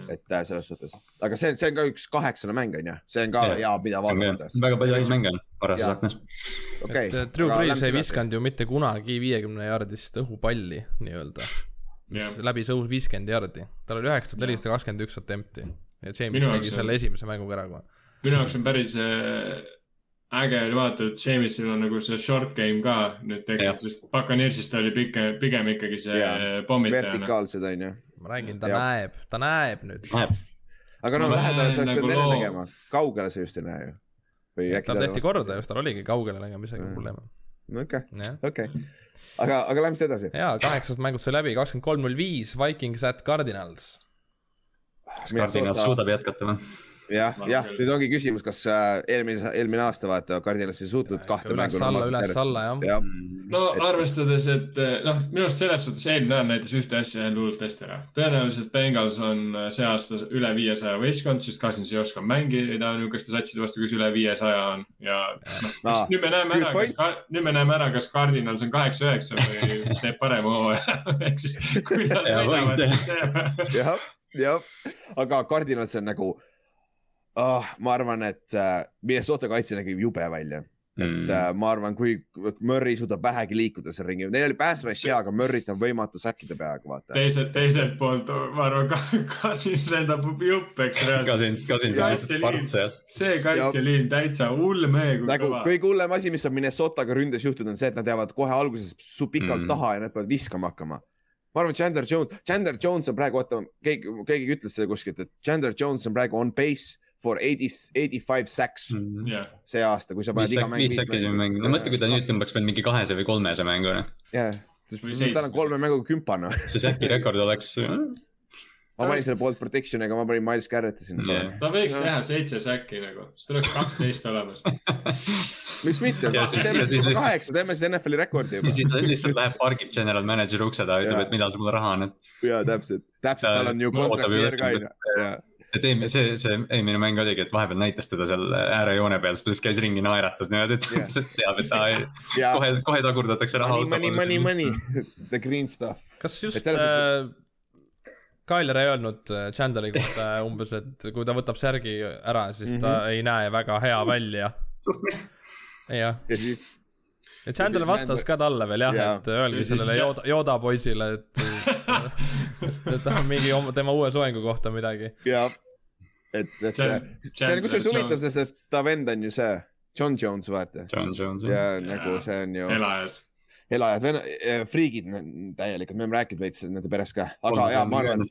et äh, selles suhtes, aga see on, see on ka üks kaheksane mäng on ju, see on ka Jah. hea, mida vaadata. väga palju häid mänge on varases aknas. okei et äh, Drew Brees ei. visanud ju mitte kunagi viiekümne jaardist õhupalli nii-öelda. Jah. läbi see õhus viiskümmend jaardi, tal oli üheksa tuhat nelisada kakskümmend üks attempt'i ja James Minu tegi jaoks on- selle esimese mänguga ära kohe. minu jaoks on päris äh, äge oli vaadata, et Jamesil on nagu see short game ka nüüd tekkinud, sest Buccaneersist oli pigem, pigem ikkagi see Jaa. pommitajana. vertikaalsed on ju, ma räägin, ta Jah. näeb, ta näeb nüüd. aga no Ma lähedale sa pidanud nagu enne nägema, kaugele sa just ei näe ju. tal tehti korda just, tal oligi kaugele nägemisega Mm. okei, okei, aga, aga lähme siis edasi. ja kaheksast mängust sai läbi, kakskümmend kolm, null viis, Vikings at Cardinals. kardinal suudab jätkata või? Jah jah, nüüd ongi küsimus, kas äh, eelmine, eelmine aasta vaata, Cardinals ei suutnud kahte mängu üles-alla, üles-alla jah. jah, no Et- arvestades, et noh, minu arust selles suhtes eelmine nädal näitas ühte asja jälle hullult hästi ära. tõenäoliselt Bengals on äh, see aasta üle viiesaja võistkond, sest Cousins ei oska mängida niisuguste satside vastu, kes üle viiesaja on ja noh nüüd me näeme ära, kas nüüd me näeme ära, kas Cardinals on kaheksa-üheksa või teeb parema hooaja. ehk siis, kui nad võidavad, siis teeb. jah, jah, aga Cardinals on nagu uh,, ma arvan, et uh, Minnesota kaitse nägi jube välja. et Mm. uh, ma arvan, kui Murry suudab vähegi liikuda seal ringi, neil oli pass rush hea, aga Murry't on võimatu säkkida peaaegu vaata. teiselt, teiselt poolt ma arvan, Cousins lendab juppeks reaalselt. Cousins, Cousins on lihtsalt part seal. see kaitseliin täitsa hull mehe kui nagu kõige hullem asi, mis on Minnesotaga ründes juhtunud, on see, et nad jäävad kohe alguses su pikalt Mm. mm. taha ja nad peavad viskama hakkama. ma arvan, Chandler Jones, Chandler Jones on praegu, oota, keegi, keegi ütles seda kuskilt, et Chandler Jones on praegu on pace for eighty, eighty five sacks mm. jah, see aasta, kui sa paned iga mäng viis sekki siin mängu, no mõtle, kui ta nüüd tõmbaks veel mingi kahese või kolmese mängu, noh. jah, tal on kolme mänguga kümpana. see säki rekord oleks, ma panin selle poolt protection'iga, ma panin Miles Garrett'i sinna yeah.. ta võiks teha seitse säkki nagu, siis tal oleks kaksteist olemas. miks mitte, Ja siis- teeme ja siis kaheksa, teeme siis NFL-i rekordi ja juba. siis ta lihtsalt läheb, pargib general manager'i ukse taha, ütleb, et millal sa mulle raha annad. ja täpselt, täpselt, Ta tal on ju ootab contract ju et eelmine, see, see eelmine mäng oligi, et vahepeal näitas teda seal äärejoone peal, siis ta lihtsalt käis ringi, naeratas niimoodi, et Jah. yeah. teab, et ta ei, ja kohe, kohe tagurdatakse raha money, money, money, money, the green stuff. kas just Et äh, Tyler ei öelnud äh, Chandleri kohta umbes, et kui ta võtab särgi ära, siis mm -hmm. ta ei näe väga hea välja. jah, ja siis, ja Chandler vastas ka talle veel jah Jaa. et öelge sellele Yoda, Yoda poisile, et, et, et ta on mingi oma, tema uue soengu kohta midagi. ja, et, et see, Chan- see on kusjuures huvitav, sest et ta vend on ju see John Jones, vaata. John Jones. ja nagu see on ju elajas. elajad, friigid n- täielikult, me oleme rääkinud veits nende perest ka, aga ja ma arvan,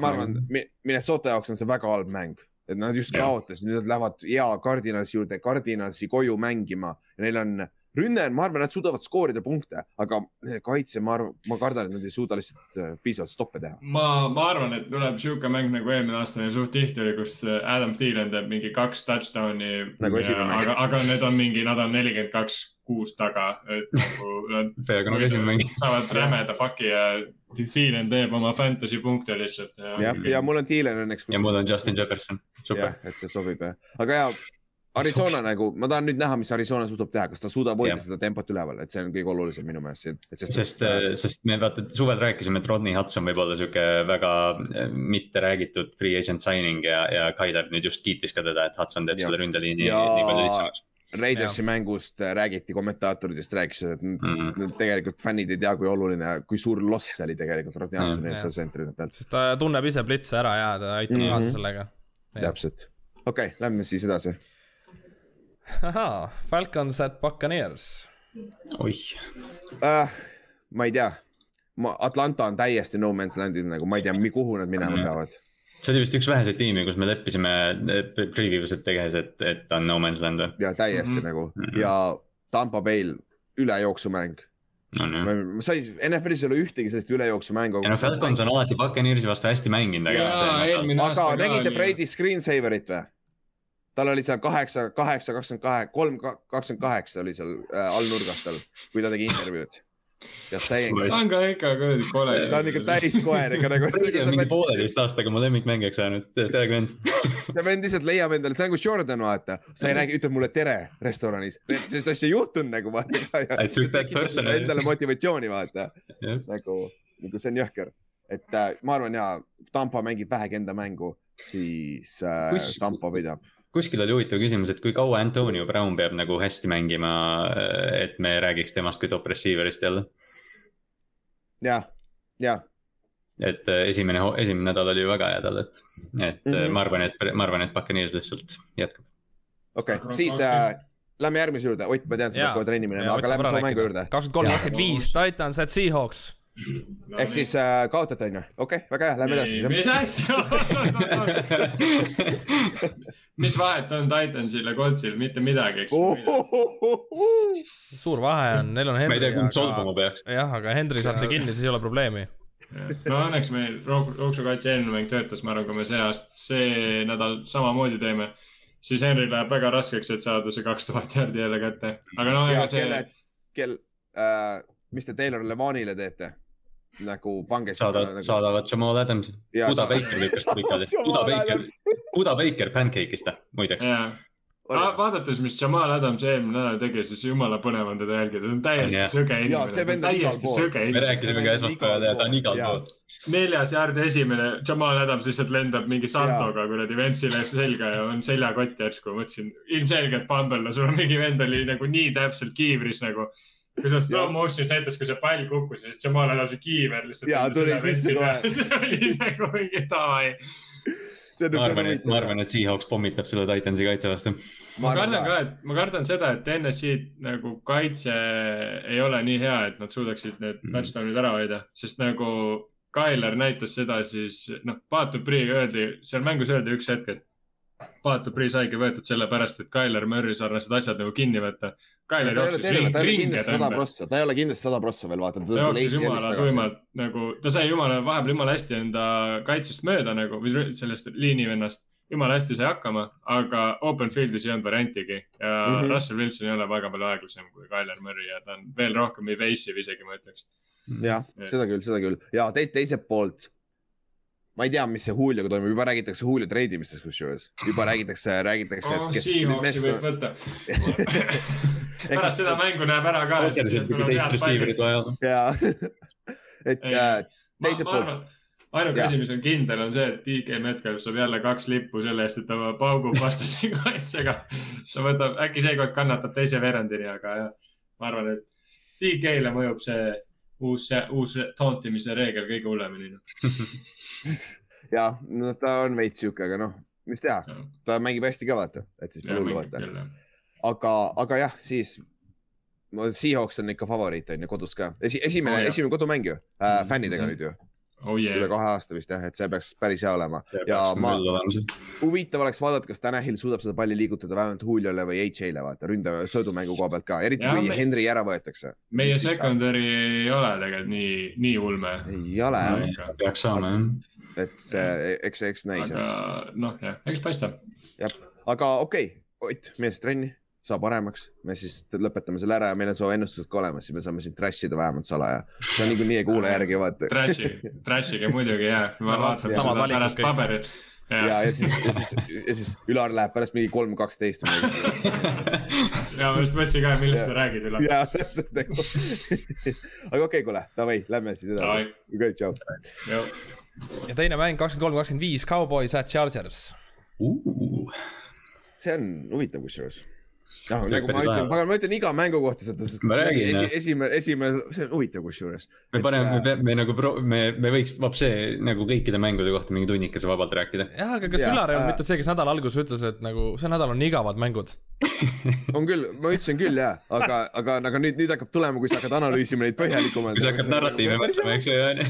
ma arvan, Minnesota jaoks on see väga halb mäng, et nad just Jah. kaotasid, nüüd nad lähevad hea Cardinalsi juurde, Cardinalsi koju mängima ja neil on rünne on, ma arvan, nad suudavad skoorida punkte, aga kaitse, ma arvan, ma kardan, et nad ei suuda lihtsalt äh, piisavalt stoppe teha. ma, ma arvan, et tuleb sihuke mäng nagu eelmine aasta meil suht tihti oli, kus Adam Thielen teeb mingi kaks touchdown'i. Nagu aga, aga need on mingi, nad on nelikümmend kaks, kuus taga, et nagu nad peaaegu nagu esimene mäng. saavad rämeda paki ja Thielen teeb oma fantasy punkte lihtsalt. jah, ja mul on Thielen õnneks. ja mul on Justin Jefferson, super et see sobib jah, aga ja Arizona nagu, ma tahan nüüd näha, mis Arizona suudab teha, kas ta suudab hoida seda tempot üleval, et see on kõige olulisem minu meelest siin. sest, sest me vaata suvel rääkisime, et Rodney Hudson võib olla sihuke väga eh, mitte räägitud free agent signing ja, ja Tyler nüüd just kiitis ka teda, et Hudson teeb Ja. selle ründeliini Ja- nii palju lihtsamaks. Raidersi mängust äh, räägiti, kommentaatoridest rääkisid, et Mhm. mm. tegelikult fännid ei tea, kui oluline, kui suur loss see oli tegelikult Rodney Mm. Hudsonil Jah. seal sentri pealt. sest ta tunneb ise plitse ära ja ta aitab Mhm. kaasa sellega. täpselt, okei okay,, lähme siis edasi. ahaa, Falcons at Buccaneers. oih, uh,. ma ei tea, ma, Atlanta on täiesti no man's land'il nagu, ma ei tea, kuhu nad minema Mhm. peavad. see oli vist üks väheseid tiimi, kus me leppisime eh, previews et tehes, et, et on no man's land või? ja täiesti mm. -hmm. nagu Mhm. ja Tampa Bay'l ülejooksumäng. ju. ma sai, NFL-is ei ole ühtegi sellist ülejooksu-mängu. ja no Falcons on alati Buccaneersi vastu hästi mänginud, aga aga nägite Brady screensaverit või? Tal oli seal kaheksa, kaheksa, kakskümmend kaheksa, kolm, kakskümmend kaheksa oli seal äh, all nurgas tal, kui ta tegi intervjuud. ja see, ta on ka ikka kuradi kole. ta on ikka täis koer, ega nagu. Mingi pooleteist aastaga mu lemmikmängijaks jäänud, täiesti äge vend. see vend lihtsalt leiab endale, see on nagu Jordan, vaata, sa ei räägi, ütled mulle tere restoranis, sellist asja ei juhtunud nagu vaata. Endale motivatsiooni vaata, nagu, nagu see on jõhker, et äh, ma arvan ja Tampa mängib vähegi enda mängu, siis äh, Kus- Tampa võidab. Kuskil oli huvitav küsimus, et kui kaua Antonio Brown peab nagu hästi mängima, et me räägiks temast kui top receiver'ist jälle. jah, jah, et äh, esimene, esimene nädal oli ju väga hea tal, et, et mm. -hmm. ma arvan, et, ma arvan, et Buccaneers lihtsalt jätkab. okei okay., siis äh, lähme järgmise juurde, Ott, ma tean, sa pead kohe trenni minema, aga lähme su mängu juurde. kakskümmend kolm, kakskümmend viis, Titans at Seahawks. Ehk siis äh, kaotate on ju, okei okay,, väga hea, lähme edasi mis asja? Mis vahet on Titansil ja Coltsil, mitte midagi, eks. suur vahe on, neil on ma ei tea, Henry, kumb solvuma peaks. jah, aga Henry saate kinni, siis ei ole probleemi. no õnneks meil jooksukaitse eelmine mäng töötas, ma arvan, kui me see aasta, see nädal samamoodi teeme, siis Henry läheb väga raskeks, et saada see kaks tuhat jaardi jälle kätte, aga no ja ega see kel äh,, mis te Taylor Levanile teete? Nagu pange. saadavad, saadavad Jamal Adamsi. Jaa, Uda sa- Baker lükkas pikali, Jamal Uda Baker Adams., Uda Baker pancake'is ta, muideks. jaa, vaadates, mis Jamal Adams eelmine nädal tegi, siis jumala põnev on teda jälgida, ta on täiesti jah. sõge inimene, täiesti sõge me inimene. rääkisime ka esmaspäeval ja ta on igal pool. neljas jaard esimene, Jamal Adams lihtsalt lendab mingi saltoga kuradi ventsile selga ja on seljakott järsku, mõtlesin ilmselgelt no sul on mingi vend oli nagu nii täpselt kiivris nagu. Kui sa slow motion'is näitas, kui see pall kukkus, siis Jamal Adamsi kiiver lihtsalt. Jaa, tuli sisse kohe. see oli nagu mingi davai. ma arvan, et, ma arvan, et Seahawks pommitab selle Titansi kaitse vastu. ma kardan ka, et ma kardan seda, et NSC nagu kaitse ei ole nii hea, et nad suudaksid need Mhm. touchdown'id ära hoida, sest nagu Tyler näitas seda, siis noh, Paatupri öeldi, seal mängus öeldi üks hetk, et Paatupri saigi võetud sellepärast, et Tyler Murry sarnased asjad nagu kinni võtta. Ei ole terve, ta ei ole kindlasti sada prossa, ta ei ole kindlasti sada prossa veel, vaata. ta jooksis jumala tuimalt nagu, ta sai jumala, vahepeal jumala hästi enda kaitsest mööda nagu või sellest liinivennast. jumala hästi sai hakkama, aga open field'is ei olnud variantigi ja mm. -hmm. Russell Wilson ei ole väga palju aeglasem kui Tyler Murry ja ta on veel rohkem evasive isegi ma ütleks. jah, seda küll, seda küll ja teist, teiselt poolt. ma ei tea, mis see Julioga toimub, juba räägitakse Julio treidimistest kusjuures, juba räägitakse, räägitakse, kes. Oh, võib võtta. pärast seda mängu näeb ära ka. Teist receiver'it vaja jaa, et Ei. äh, teiselt poolt, ainuke asi, mis on kindel, on see, et DK Metcalf saab jälle kaks lippu selle eest, et ta paugub vastase kaitsega. ta võtab, äkki seekord kannatab teise veerandini, aga jah, ma arvan, et DK-le mõjub see uus, uus tauntimise reegel kõige hullemini. jaa, no ta on veits sihuke, aga noh, mis teha, ta mängib hästi ka vaata, et siis pole hullu vaata. aga, aga jah, siis no, Seahawks on ikka favoriit on ju kodus ka Esi,, esimene Oh, esimene kodumäng ju äh,, fännidega Mhm. nüüd ju. oh üle yeah, kahe aasta vist jah, et see peaks päris hea olema ja ma, huvitav oleks vaadata, kas Tanahil suudab seda palli liigutada vähemalt Juliole või H.A.'le vaata ründe, söödumängu koha pealt ka, eriti Jah, kui me- Henry ära võetakse. meie secondary ei ole tegelikult nii, nii ulme. ei ole jah, peaks saama jah. et see, eks, eks näis aga noh, jah, eks paistab. jah, aga okei okay., Ott, siis trenni, saa paremaks, me siis lõpetame selle ära ja meil on su ennustused ka olemas, siis me saame sind trash ida vähemalt salaja. sa niikuinii ei kuule järgi, vaata. Trash'i, Trash'iga muidugi jah, ma samad seda pärast kõik. paberit. ja, ja siis, ja siis, ja siis Ülar läheb pärast mingi kolm, kaksteist või midagi. ja ma just mõtlesin ka, millest sa räägid üle. ja täpselt nagu. aga okei okay,, kuule, davai, lähme siis edasi. okei, tšau. ja teine mäng kakskümmend kolm, kakskümmend viis, Cowboys at Chargers. see on huvitav kusjuures. noh, nagu ma ütlen, pagan, ma ütlen iga mängu kohta seda. Ma räägin, jah. esimene, esimene, see on huvitav kusjuures. me paneme, me, me nagu pro-, me, me võiks vapsee nagu kõikide mängude kohta mingi tunnikese vabalt rääkida. jah, aga kas Ülar ei olnud äh, mitte see, kes nädala alguses ütles, et nagu see nädal on igavad mängud? on küll, ma ütlesin küll jah, aga, aga, aga nüüd, nüüd hakkab tulema, kui sa hakkad analüüsima neid põhjalikumalt. kui sa hakkad narratiivi mõtlema, eks ju, on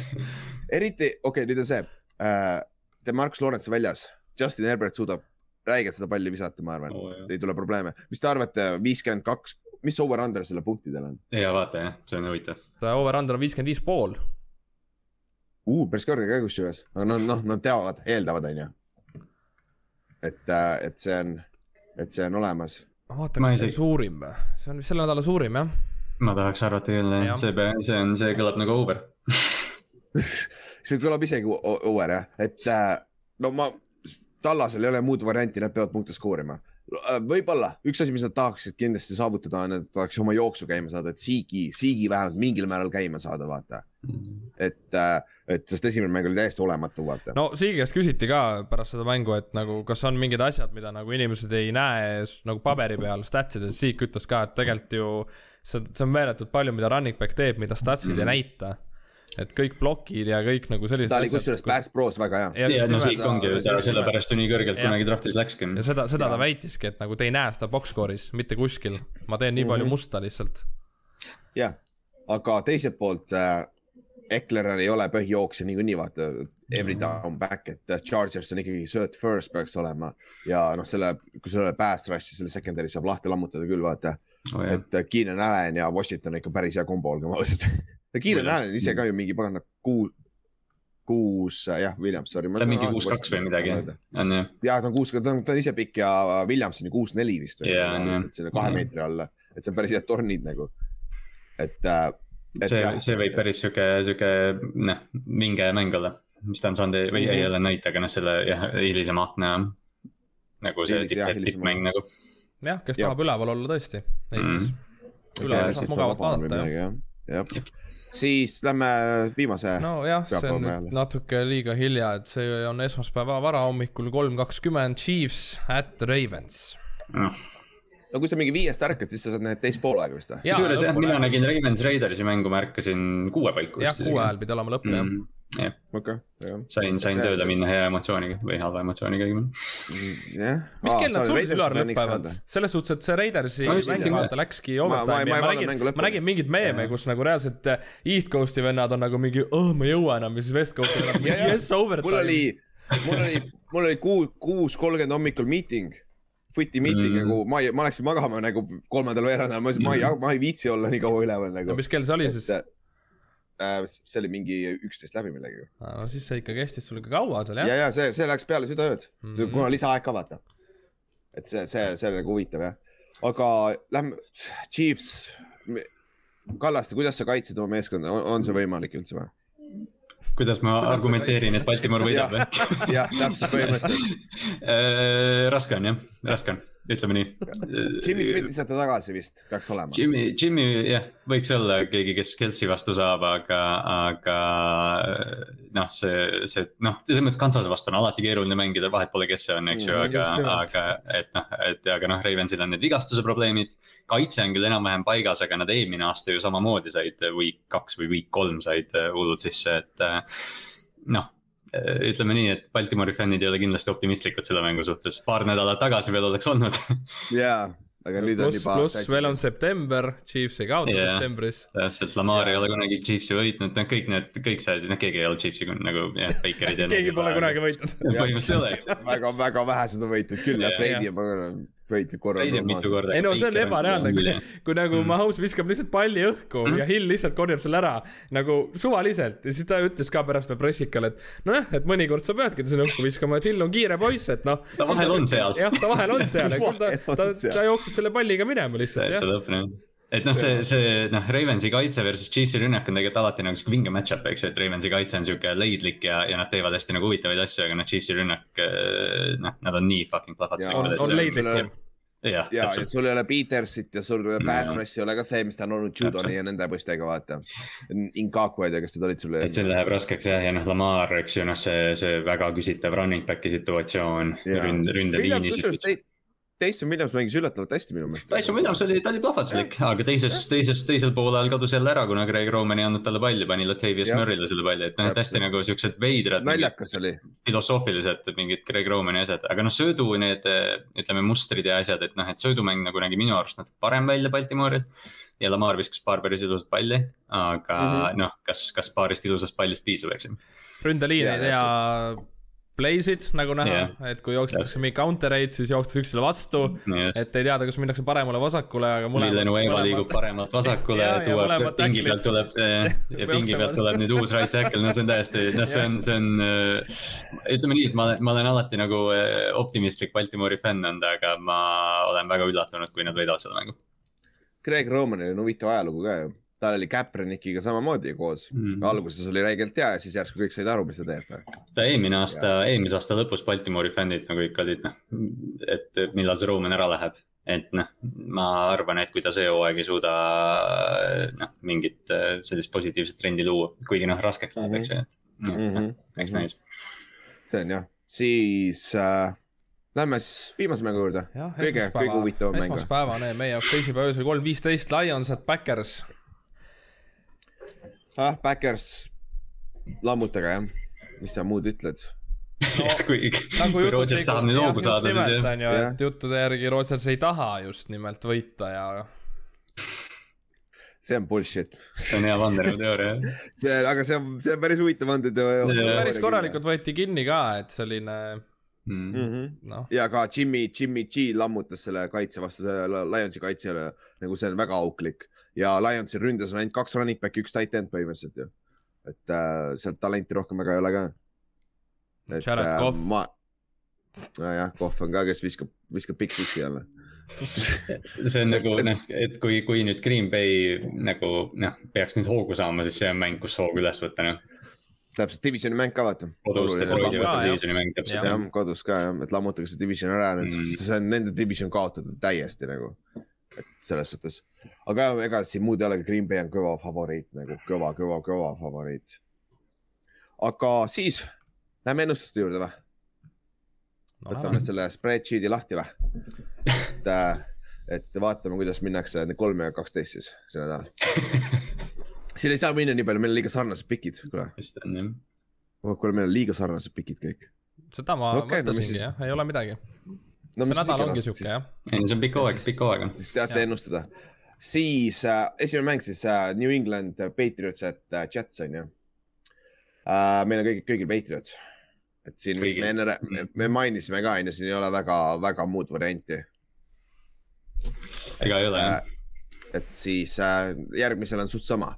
eriti, okei okay,, nüüd on see äh,, Demarcus Lawrence väljas, Justin Herbert suudab räigelt seda palli visata, ma arvan ju. ei tule probleeme. mis te arvate, viiskümmend kaks, mis over-under selle punktidel on ja vaata jah, see on huvitav. Over-under on viiskümmend viis pool. uh,? päris kõrge ka kusjuures, aga noh, noh, nad teavad, eeldavad, onju. et, et see on, et see on olemas. ma vaatan, Ma kas see on suurim või? see on vist selle nädala suurim jah. ma tahaks arvata küll Jah. see, see on, see kõlab nagu over. see kõlab isegi over jah, et äh, no ma, Tallasel ei ole muud varianti, nad peavad punkte skoorima. võib-olla üks asi, mis nad tahaksid kindlasti saavutada, on, et tahaks oma jooksu käima saada, et Siigi, Siigi vähemalt mingil määral käima saada, vaata. et, et sest esimene mäng oli täiesti olematu, vaata. no Siigi käest küsiti ka pärast seda mängu, et nagu kas on mingid asjad, mida nagu inimesed ei näe nagu paberi peal, statsides, Siik ütles ka, et tegelikult ju see, see on meeletult palju, mida running back teeb, mida statsid ei näita. Et kõik plokid ja kõik nagu sellised ta oli kusjuures Pass Pros väga hea. ja no siik ta- ongi ju, ta sellepärast ju nii kõrgelt Jah. kunagi draftis läkski. ja seda, seda ta Jaa. väitiski, et nagu te ei näe seda box score'is mitte kuskil, ma teen nii palju Mhm. musta lihtsalt. jah, aga teiselt poolt äh, Ekler ei ole põhijooksja niikuinii vaata every down back, et Chargers on ikkagi sööt first peaks olema ja noh, selle, kui sul ei ole pass rush'i, selle secondary saab lahti lammutada küll vaata, Oh, et äh, Keenan Allan ja Washington on ikka päris hea kombo, olgem ausad. ja Keenan Williams. Allan ise ka ju mingi pagana kuus, kuus, jah, Williams, sorry. ta on mingi kuus-kaks või midagi, on ju. ja ta on kuus, ta on, ta on ise pikk ja Williams on ju kuus-neli vist või on, jah. lihtsalt sinna kahe meetri alla, et see on päris head tornid nagu, et äh, et see jah., see võib päris sihuke, sihuke noh, vinge mäng olla, mis ta on saanud või ei Mhm. ole näite, aga noh, selle jah, hilisema akna nagu see jah, tippmäng nagu. jah, kes Jah. tahab üleval olla tõesti Eestis Mhm. mm.. üleval saab mugavalt vaadata jah. jah, jah. Siis lähme viimase no.. nojah, see on nüüd natuke liiga hilja, et see on esmaspäeva varahommikul kolm kakskümmend Chiefs at Ravens. noh, no kui sa mingi viiest ärkad, siis sa saad need teist poolaega vist või? kusjuures jah, mina nägin Ravens Raidersi mängu, ma ärkasin kuue paiku. jah, kuue ajal pidi olema lõpp jah. jah, okei, jah. sain, sain See- tööle see- minna hea emotsiooniga või halva emotsiooniga õigemini. jah. mis kell nad sul üleval lõpevad? selles suhtes, et see Raidersi just mäng vaata läkski overtime'i ja ei ma nägin ma nägin mingeid meeme, kus nagu reaalselt äh, East Coast'i vennad on nagu mingi, oh ma ei jõua enam ja siis West Coast'i vennad yes mul overtime. oli, mul oli, mul oli kuus, kuus kolmkümmend hommikul meeting, footi meeting Mm. mm. nagu ma ei, ma läksin magama nagu kolmandal veerandajal, ma ütlesin, ma ei, ma ei viitsi olla nii kaua üleval no nagu. mis kell see oli siis? et äh, see oli mingi üksteist läbi millegagi. no siis see ikka kestis sul ikka kaua seal ja, jah. ja see, see läks peale südaööd mm. -hmm. kuna lisaaeg ka vaata. et see, see, see oli nagu huvitav jah, aga lähme, Chiefs. Kallaste, kuidas sa kaitsed oma meeskonda, on see võimalik üldse või? Kuidas ma Kuidas argumenteerin, et Baltimore võidab või? jah, täpselt põhimõtteliselt. Äh, raske on jah, raske on, ütleme nii. Jimmy Smith visati tagasi vist, peaks olema. Jimmy, Jimmy jah, võiks olla keegi, kes Kelsey vastu saab, aga, aga noh, see, see noh, selles mõttes Kansase vastu on alati keeruline mängida, vahet pole, kes see on, eks ju, Mm, aga aga et noh, et aga noh, Ravensil on need vigastuse probleemid. kaitse on küll enam-vähem paigas, aga nad eelmine aasta ju samamoodi said week kaks või week kolm said hullult sisse, et noh ütleme nii, et Baltimori fännid ei ole kindlasti optimistlikud selle mängu suhtes, paar nädalat tagasi veel oleks olnud. ja, aga nüüd on pluss, juba. pluss veel on september, Chiefs ei kaota Jaa. septembris. täpselt, Lamar ei ole kunagi Chiefsi võitnud, noh, kõik need, kõik see asi, noh, keegi ei ole Chiefsi kun- nagu jah, Bakerid ja. keegi pole kunagi võitnud. põhimõtteliselt ei ole, eks. väga, väga vähesed on võitnud küll ja Jaa. Brady on võitnud korra. Ei no see on ebareaalne, kui, kui nagu Mm. Mahomes viskab lihtsalt palli õhku Mm. ja Hill lihtsalt korjab selle ära nagu suvaliselt ja siis ta ütles ka pärast veel pressikal, et nojah, et mõnikord sa peadki ta sinna õhku viskama, et Hill on kiire poiss, et noh. ta vahel on seal. jah, ta vahel on seal ta ta, ta jookseb selle palliga minema lihtsalt täitsa jah. Et noh, see, see noh, Ravensi kaitse versus Chiefsi rünnak on tegelikult alati nagu sihuke vinge match-up, eks ju, et Ravensi kaitse on sihuke leidlik ja, ja nad teevad hästi nagu huvitavaid asju, aga noh, Chiefsi rünnak, noh, nad on nii fucking plahvatuslikud. on leidlikum. jah, ja, ja täpselt, sul ei ole Petersit ja sul pass Jaa. rush ei ole ka see, mis ta on olnud Judoni ja nende poistega, vaata. Inkakuid ja kes need olid sul? et see läheb raskeks jah, ja noh, Lamar, eks ju, noh, see, see väga küsitav running back'i situatsioon ründ-, ründeliini. Tyson Williams mängis üllatavalt hästi minu meelest. Tyson Williams oli, ta oli plahvatuslik, aga teises, teises, teisel poolel kadus jälle ära, kuna Greg Roman ei andnud talle palli, pani Latavius. Murry'le selle palli, et noh, et hästi nagu siuksed veidrad. naljakas oli. filosoofilised mingid Greg Romani asjad, aga noh, söödu need ütleme mustrid ja asjad, et noh, et söödumäng nagu nägi minu arust natuke parem välja Baltimooril. ja Lamar viskas paar päris ilusat palli, aga mm. -hmm. noh, kas, kas paarist ilusast pallist piisab, eks ju. ründeliin ei tea play'sid nagu näha Jah. et kui jooksetakse mingi counter eid, siis jookstakse üksteisele vastu. et ei teada, kas minnakse paremale-vasakule, aga mõlemad. Villanueva liigub paremalt vasakule mõlemad pingi pealt tuleb ja pingi pealt tuleb nüüd uus right tackle, no see on täiesti, noh, see on, see on. ütleme nii, et ma olen, ma olen alati nagu eh, optimistlik Baltimoori fänn olnud, aga ma olen väga üllatunud, kui nad võidavad seda mängu Greg Romanil on huvitav ajalugu ka ju. Tal oli Kaepernickiga samamoodi koos Mhm. mm.. alguses oli räigelt hea ja siis järsku kõik said aru, mis ta teeb. ta eelmine aasta, eelmise aasta lõpus Baltimoori fännid nagu ikka olid noh, et millal see Roman ära läheb. et noh, ma arvan, et kui ta see hooaeg ei suuda noh, mingit äh, sellist positiivset trendi luua, kuigi noh, raskeks läheb, eks ju, et noh, eks näis. see on jah, siis äh, lähme siis viimase mängu juurde. kõige, kõige huvitavam mäng. esmaspäevane meie jaoks teisipäeva öösel kolm viisteist, Lions at Backers. ah, Backers, lammutage jah, mis sa muud ütled? kui, nagu kui Rodgers tahab nüüd hoogu saada, siis jah. on ju, Jah. et juttude järgi Rodgers ei taha just nimelt võita ja see on bullshit. see on hea vandenõuteooria, see, aga see on, see on päris huvitav. Jaa. päris korralikult võeti kinni ka, et selline jah. -hmm. noh, ja ka Jimmy, Jimmy G lammutas selle kaitse vastu, selle Lionsi kaitsele, nagu see on väga auklik ja Lionsi ründes on ainult kaks running back'i, üks tight end põhimõtteliselt ju. et äh, sealt talenti rohkem väga ei ole ka. Jared Cough. ma, nojah, Cough on ka, kes viskab, viskab Big Six'i jälle. see on nagu noh, et kui, kui nüüd Green Bay nagu noh, peaks nüüd hoogu saama, siis see on mäng, kus hoogu üles võtta, noh. täpselt divisioni mäng ka vaata. kodus jah. kodus ka jah, et lammutage see division ära nüüd mm., see on nende division kaotatud täiesti nagu. et selles suhtes, aga ega siin muud ei olegi, Green Bay on kõva favoriit nagu kõva, kõva, kõva favoriit. aga siis lähme ennustuste juurde või? no võtame selle spreadsheet'i lahti või? et, et vaatame, kuidas minnakse kolm ja kaksteist siis see nädal. siin ei saa minna nii palju, meil on liiga sarnased pikid, kuule. vist on jah. kuule, meil on liiga sarnased pikid kõik. seda ma no mis mõtlesingi siis? jah, ei ole midagi. no see nädal ongi siuke jah. ei no see on pikk hooaeg, pikk hooaeg on. siis teate Jah. ennustada. Siis äh, esimene mäng siis äh, New England Patriots, et äh, Jets on ju äh,. meil on kõigil, kõigil Patriots. et siin Kõigil. me enne, me, me mainisime ka on ju, siin ei ole väga, väga muud varianti ega ei ole jah. äh,. et siis äh, järgmisel on suht sama,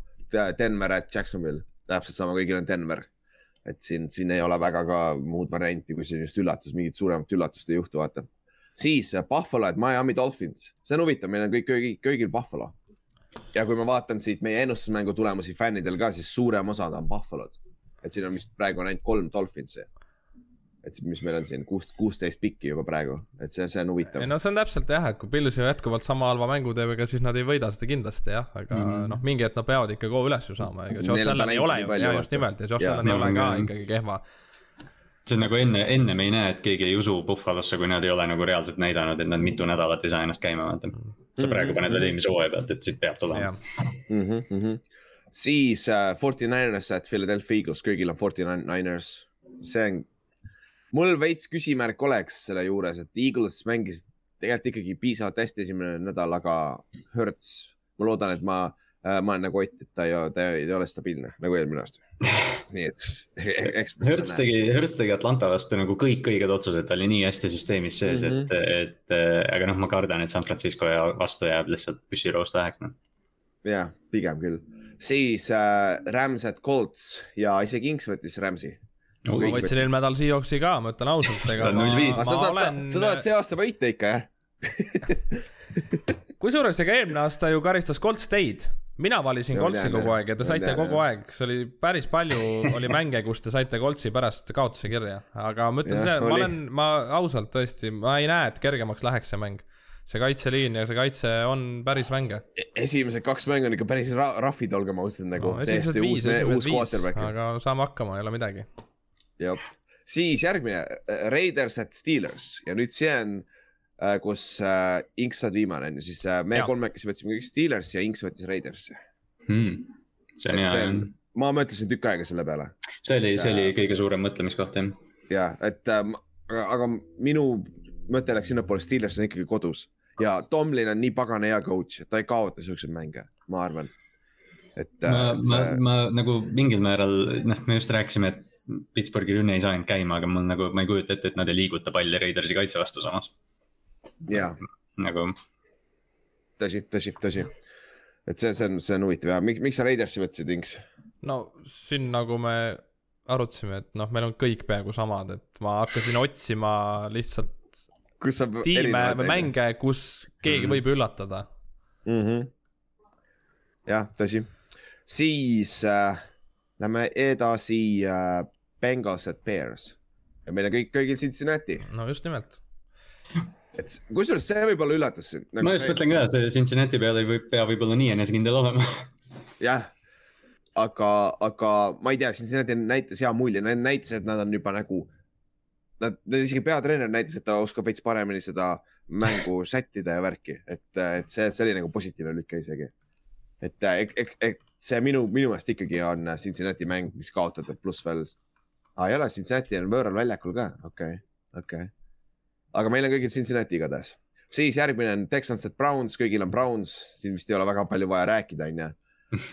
Denver at Jacksonville, täpselt sama, kõigil on Denver. et siin, siin ei ole väga ka muud varianti, kui siin just üllatus, mingit suuremat üllatust ei juhtu, vaata. Siis äh, Buffalo at Miami Dolphins, see on huvitav, meil on kõik, kõigil, kõigil Buffalo. ja kui ma vaatan siit meie ennustusmängu tulemusi fännidel ka, siis suurem osa on Buffalo'd. et siin on vist praegu on ainult kolm Dolphinsi. et mis meil on siin kuus, kuusteist pikki juba praegu, et see, see on huvitav no see on täpselt jah, et kui Pils ju jätkuvalt sama halva mängu teeb, ega siis nad ei võida seda kindlasti jah, aga mm. Mhm. noh, mingi hetk nad peavad ikka hoo üles ju saama, ega Josh Allan ei ole ju, just nimelt ja Josh Allan ei ole ka aga- ikkagi kehva. See on nagu enne, ennem ei näe, et keegi ei usu Buffalosse, kui nad ei ole nagu reaalselt näidanud, et nad mitu nädalat ei saa ennast käima vaata. sa praegu paned veel eelmise hooaja pealt, et siit peab tulema. mm. -hmm, mm -hmm. siis äh, Forty Niners at Philadelphia Eagles, kõigil on Forty Niners, see on, mul veits küsimärk oleks selle juures, et Eagles mängis tegelikult ikkagi piisavalt hästi esimene nädal, aga Hertz, ma loodan, et ma, ma olen nagu Ott, et ta ei, ta ei ole stabiilne nagu eelmine aasta. nii et eks. Hertz tegi, Hertz tegi Atlanta vastu nagu kõik õiged otsused, ta oli nii hästi süsteemis sees mm, Mhm. -hmm. et, et äh, aga noh, ma kardan, et San Francisco ja vastu jääb lihtsalt püssiroos täheks, noh. jah, pigem küll. siis äh, Rams at Colts ja isegi Kings võttis Ramsi. ma Kõik võtsin eelmine nädal Seahawksi ka, ma ütlen ausalt, ega ma, 0-5. aga ma sa tahad, olen sa tahad see aasta võita ikka jah? kusjuures ega eelmine aasta ju karistas Colts teid. Mina valisin tean, kogu aeg ja te saite tean, kogu aeg, see oli päris palju oli mänge, kus te saite Coltsi pärast kaotuse kirja, aga ma ütlen see, ma olen, ma ausalt tõesti, ma ei näe, et kergemaks läheks see mäng. see kaitseliin ja see kaitse on päris vänge esimesed kaks mängu on ikka päris ra rahvid, olgem ausad, nagu no,. täiesti uus viis,, uus viis, quarterback. aga saame hakkama, ei ole midagi. jah, siis järgmine Raiders at Steelers ja nüüd see on, kus äh, Inks saad viimane on ju, siis äh, me kolmekesi võtsime kõik Steelers ja Inks võttis Raidersi. Hmm. see on hea on, ma mõtlesin tükk aega selle peale see oli, see oli kõige suurem mõtlemiskoht jah. ja et äh,, aga minu mõte läks sinnapoole, Steelers on ikkagi kodus ja Tomlin on nii pagana hea coach, et ta ei kaota siukseid mänge, ma arvan. et äh, ma, ma see, ma nagu mingil määral, noh, me just rääkisime, et Pittsburghi rünne ei saanud käima, aga mul nagu, ma ei kujuta ette, et nad ei liiguta palli Raidersi kaitse vastu samas. Ja nagu tõsi, tõsi, tõsi. et see, see on, see on huvitav ja miks, miks sa Raidersi võtsid, Inks? no siin nagu me arutasime, et noh, meil on kõik peaaegu samad, et ma hakkasin otsima lihtsalt kus sa. tiime või mänge, kus keegi Mhm. võib üllatada. mm. -hmm. jah, tõsi. siis äh, lähme edasi äh, Bengals at Bears ja meil on kõik, kõigil Cincinnati, no just nimelt. Et kusjuures see võib olla üllatus. nagu ma just mõtlen ka, see Cincinnati peale ei või, pea võib-olla nii enesekindel olema. jah, aga, aga ma ei tea, Cincinnati näitas hea mulje, nad näitasid, et nad on juba nagu. Nad, nad isegi peatreener näitas, et ta oskab veits paremini seda mängu sättida ja värki, et, et see, see oli nagu positiivne lüke isegi. et, et, et see minu, minu meelest ikkagi on Cincinnati mäng, mis kaotatud, pluss veel ah,. ei ole, Cincinnati on võõral väljakul ka, okei okay,, okei okay.. Aga meil on kõigil Cincinnati igatahes. siis järgmine on Texans at Browns, kõigil on Browns, siin vist ei ole väga palju vaja rääkida, onju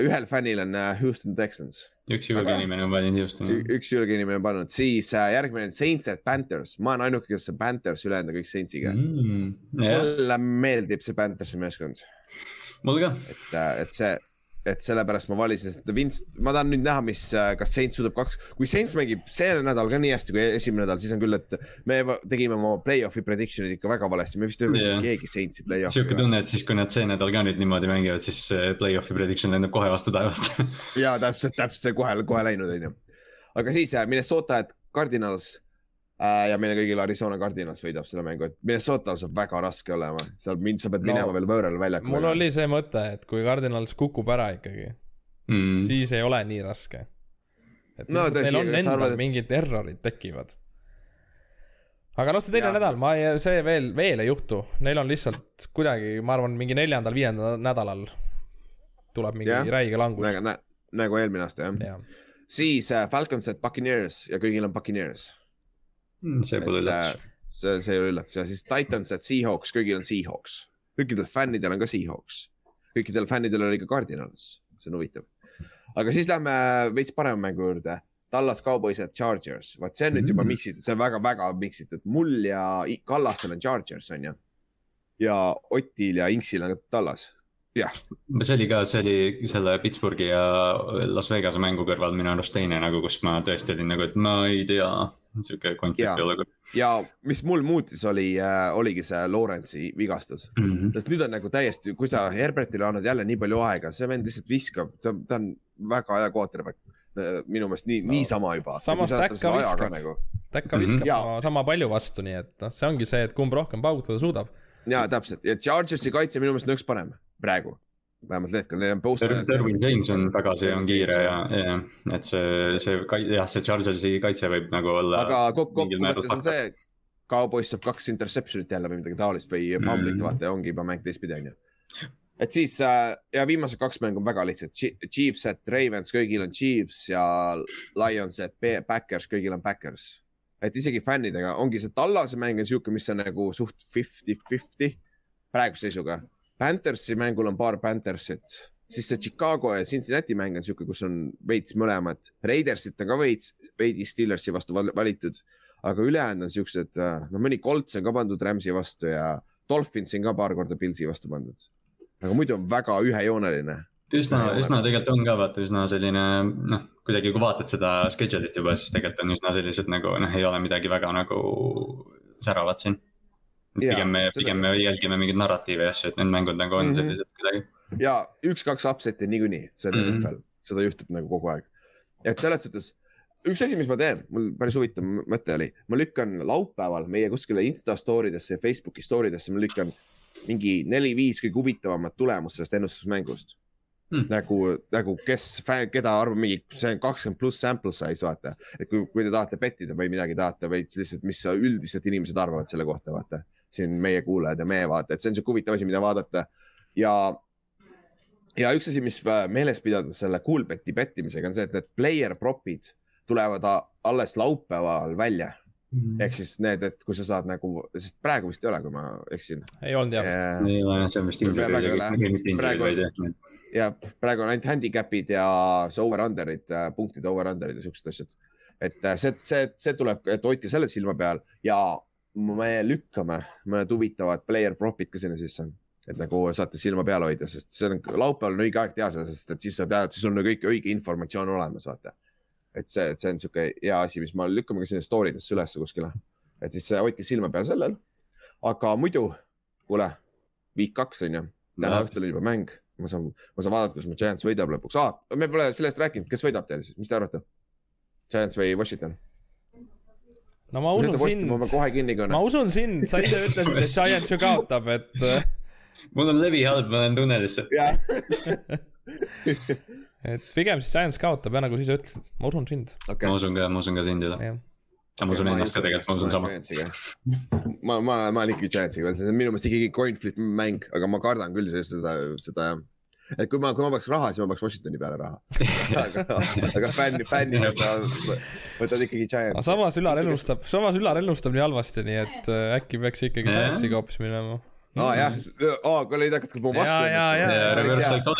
ühel fännil on äh, Houston Texans, üks julge inimene on valinud Houstoni. üks julge inimene on pannud, siis äh, järgmine on Saints at Panthers, ma olen ainuke, kes on Panthers, ülejäänud on kõik Saintsiga mm.. mulle meeldib see Panthersi meeskond, mul ka. et, et see, et sellepärast ma valisin, sest Vince, ma tahan nüüd näha, mis, kas Saints suudab kaks, kui Saints mängib see nädal ka nii hästi kui esimene nädal, siis on küll, et me tegime oma play-off'i prediction'id ikka väga valesti, me vist ei võtnud keegi Saintsi play-off'i sihuke. tunne, et siis, kui nad see nädal ka nüüd niimoodi mängivad, siis play-off'i prediction lendab kohe vastu taevast. ja täpselt, täpselt kohe, kohe läinud, onju. aga siis äh, Minnesota, et Cardinals ja meile kõigile Arizona Cardinals võidab selle mängu, et Minnesotal saab väga raske olema, seal mind, sa pead No, minema veel võõral väljakule. mul oli see mõte, et kui Cardinals kukub ära ikkagi mm., siis ei ole nii raske. et No tõsi, neil on endal arvad, et... mingid errorid tekivad. aga noh, see teine ja. nädal, ma ei, see veel, veel ei juhtu, neil on lihtsalt kuidagi, ma arvan, mingi neljandal-viiendal nädalal tuleb mingi ja. räige langus. nagu, nagu eelmine aasta jah ja.. jah, siis äh, Falcons et Buccaneers ja kõigil on Buccaneers. See pole üllatus. see, see ei ole üllatus ja siis Titans et Seahawks, kõigil on Seahawks. kõikidel fännidel on ka Seahawks. kõikidel fännidel oli ka Cardinals, see on huvitav. aga siis lähme veits parema mängu juurde. Tallas Cowboys et Chargers, vot see on nüüd juba Mm. miksitud, see on väga-väga miksitud, mul ja Kallastel on Chargers on ju. ja Otil ja Inksil on Tallas, jah, see oli ka, see oli selle Pittsburghi ja Las Vegase mängu kõrval minu arust teine nagu, kus ma tõesti olin nagu, et ma ei tea. Sihuke Jaa. konflikti olukord ja mis mul muutis, oli äh,, oligi see Lawrence'i vigastus. mm. -hmm. sest nüüd on nagu täiesti, kui sa Herbertile annad jälle nii palju aega, see vend lihtsalt viskab, ta, ta on väga hea quarterback. minu meelest nii No, niisama juba. samas ta äkka viskab. Nagu. Täkka Mhm. viskab Jaa. sama, sama palju vastu, nii et noh, see ongi see, et kumb rohkem paugutada suudab. ja täpselt ja Chargersi kaitse minu meelest on üks parem praegu, vähemalt hetkel, neil on post. Derwin James on tagasi ja on kiire ja, ja, et see, see, jah, see Chargersi kaitse võib nagu olla. aga kok- määral kokkuvõttes on see, Cowboys saab kaks interception'it jälle või midagi taolist või fumblit Mm. mm., vaata ja ongi juba mäng teistpidi onju. et siis äh, ja viimased kaks mängu on väga lihtsad, Chiefs et Ravens, kõigil on Chiefs ja Lions Pe- Backers, kõigil on Backers. et isegi fännidega ongi see Tallase mäng on sihuke, mis on nagu suht fifty-fifty praeguse seisuga. Panthersi mängul on paar Panthersit, siis see Chicago ja Cincinnati mäng on sihuke, kus on veits mõlemad. Raidersit on ka veits, veidi Steelersi vastu valitud, aga ülejäänud on siuksed, no mõni Colts on ka pandud Rams'i vastu ja Dolphinsi on ka paar korda Pilsi vastu pandud. aga muidu on väga ühejooneline üsna, üsna tegelikult on ka vaata üsna selline noh, kuidagi kui vaatad seda schedule'it juba, siis tegelikult on üsna sellised nagu noh, ei ole midagi väga nagu säravat siin. Pigem me, pigem me jälgime mingeid narratiive ja asju, et need mängud nagu on mm -hmm. sellised kuidagi. ja üks-kaks upset'i niikuinii, see on mm -hmm. NFL, seda juhtub nagu kogu aeg. et selles suhtes üks asi, mis ma teen, mul päris huvitav mõte oli, ma lükkan laupäeval meie kuskile Insta story desse ja Facebooki story desse, ma lükkan mingi neli-viis kõige huvitavamat tulemust sellest ennustusmängust hmm.. nagu, nagu kes, keda arvab mingi, see on kakskümmend pluss sample size, vaata. et kui, kui te tahate pettida või midagi tahate, vaid lihtsalt, mis üldiselt inimesed arvavad selle kohta, vaata. Siin meie kuulajad ja meie vaatajad, see on sihuke huvitav asi, mida vaadata ja ja üks asi, mis meeles pidada selle Coolbeti pettimisega on see, et need player prop'id tulevad alles laupäeval välja mm.. ehk siis need, et kui sa saad nagu, sest praegu vist ei ole, kui ma eksin. ei olnud jah vist. ei ole jah, see on vist individuaalid, praegu, ja praegu on ainult handicap'id ja see over-under'id, äh, punktide over-under'id ja siuksed asjad. et äh, see, see, see tuleb, et hoidke selle silma peal ja me lükkame mõned huvitavad player prop'id ka sinna sisse. et nagu saate silma peal hoida, sest see on laupäeval on õige aeg teha seda, sest et siis sa tead, siis on nagu kõik õige informatsioon olemas, vaata. et see, et see on sihuke hea asi, mis ma lükkame ka sinna story desse ülesse kuskile. et siis hoidke silma peal sellel. aga muidu, kuule, week kaks on ju, täna õhtul on juba mäng ma saan, ma saan vaadata, kus mu Giants võidab lõpuks ah,. me pole sellest rääkinud, kes võidab teil siis, mis te arvate? Giants või Washington? No ma usun sind. ma kohe kinni kõne. ma usun sind, sa ise ütlesid, et Giants ju kaotab, et äh, mul on levi halb, ma olen tunnelis et pigem siis Giants kaotab jah, nagu sa ise ütlesid, ma usun sind. Okay.. ma usun ka, ma usun ka sind jah. Aga ma usun ennast ka tegelikult, ma usun sama. ma, ma, ma olen ikkagi Giantsiga, see on minu meelest ikkagi coin flip mäng, aga ma kardan küll seda, seda jah et kui ma, kui ma paneks raha, siis ma paneks Washingtoni peale raha. Aga, aga fänn, fännina sa võtad ikkagi Giantsi. samas Ülar ennustab, samas Ülar ennustab nii halvasti, nii et äh, äkki peaks ikkagi Giantsiga hoopis minema. Aa ah, jah, aa, kui olid hakanud mu vastu ennustama.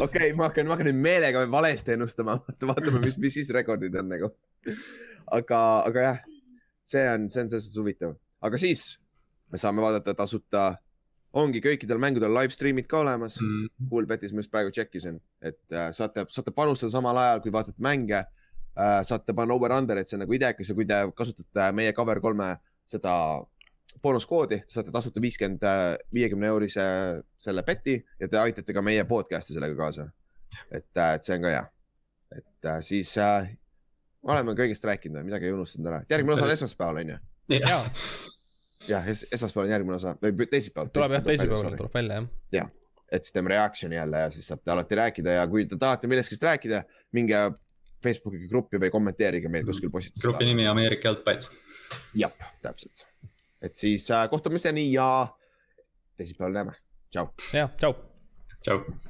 okei okay,, ma hakkan, ma hakkan nüüd meelega valesti ennustama, vaatame, mis, mis siis rekordid on nagu. Aga, aga jah, see on, see on selles suhtes huvitav, aga siis me saame vaadata tasuta, ongi kõikidel mängudel live stream'id ka olemas mm.. Coolbetis ma just praegu tšekkisin, et äh, saate, saate panustada samal ajal, kui vaatate mänge äh,. saate panna over-under, et see on nagu idekas ja kui te kasutate meie cover kolme seda boonuskoodi, saate tasuta viiskümmend, äh, viiekümne eurise selle beti ja te aitate ka meie podcast'i sellega kaasa. et, äh, et see on ka hea. et äh, siis äh, oleme kõigest rääkinud, midagi ei unustanud ära, järgmine osa on esmaspäeval on ju? jah, jah, esmaspäeval on järgmine osa või teisipäeval. tuleb jah, teisipäeval tuleb välja jah. jah, et siis teeme reaction'i jälle ja siis saate alati rääkida ja kui te tahate millestki rääkida, minge Facebooki gruppi või kommenteerige meil kuskil postitusel. grupi nimi Ameerika jalgpall. jah, täpselt, et siis äh, kohtumiseni ja teisipäeval näeme, tšau. jah, tšau. tšau.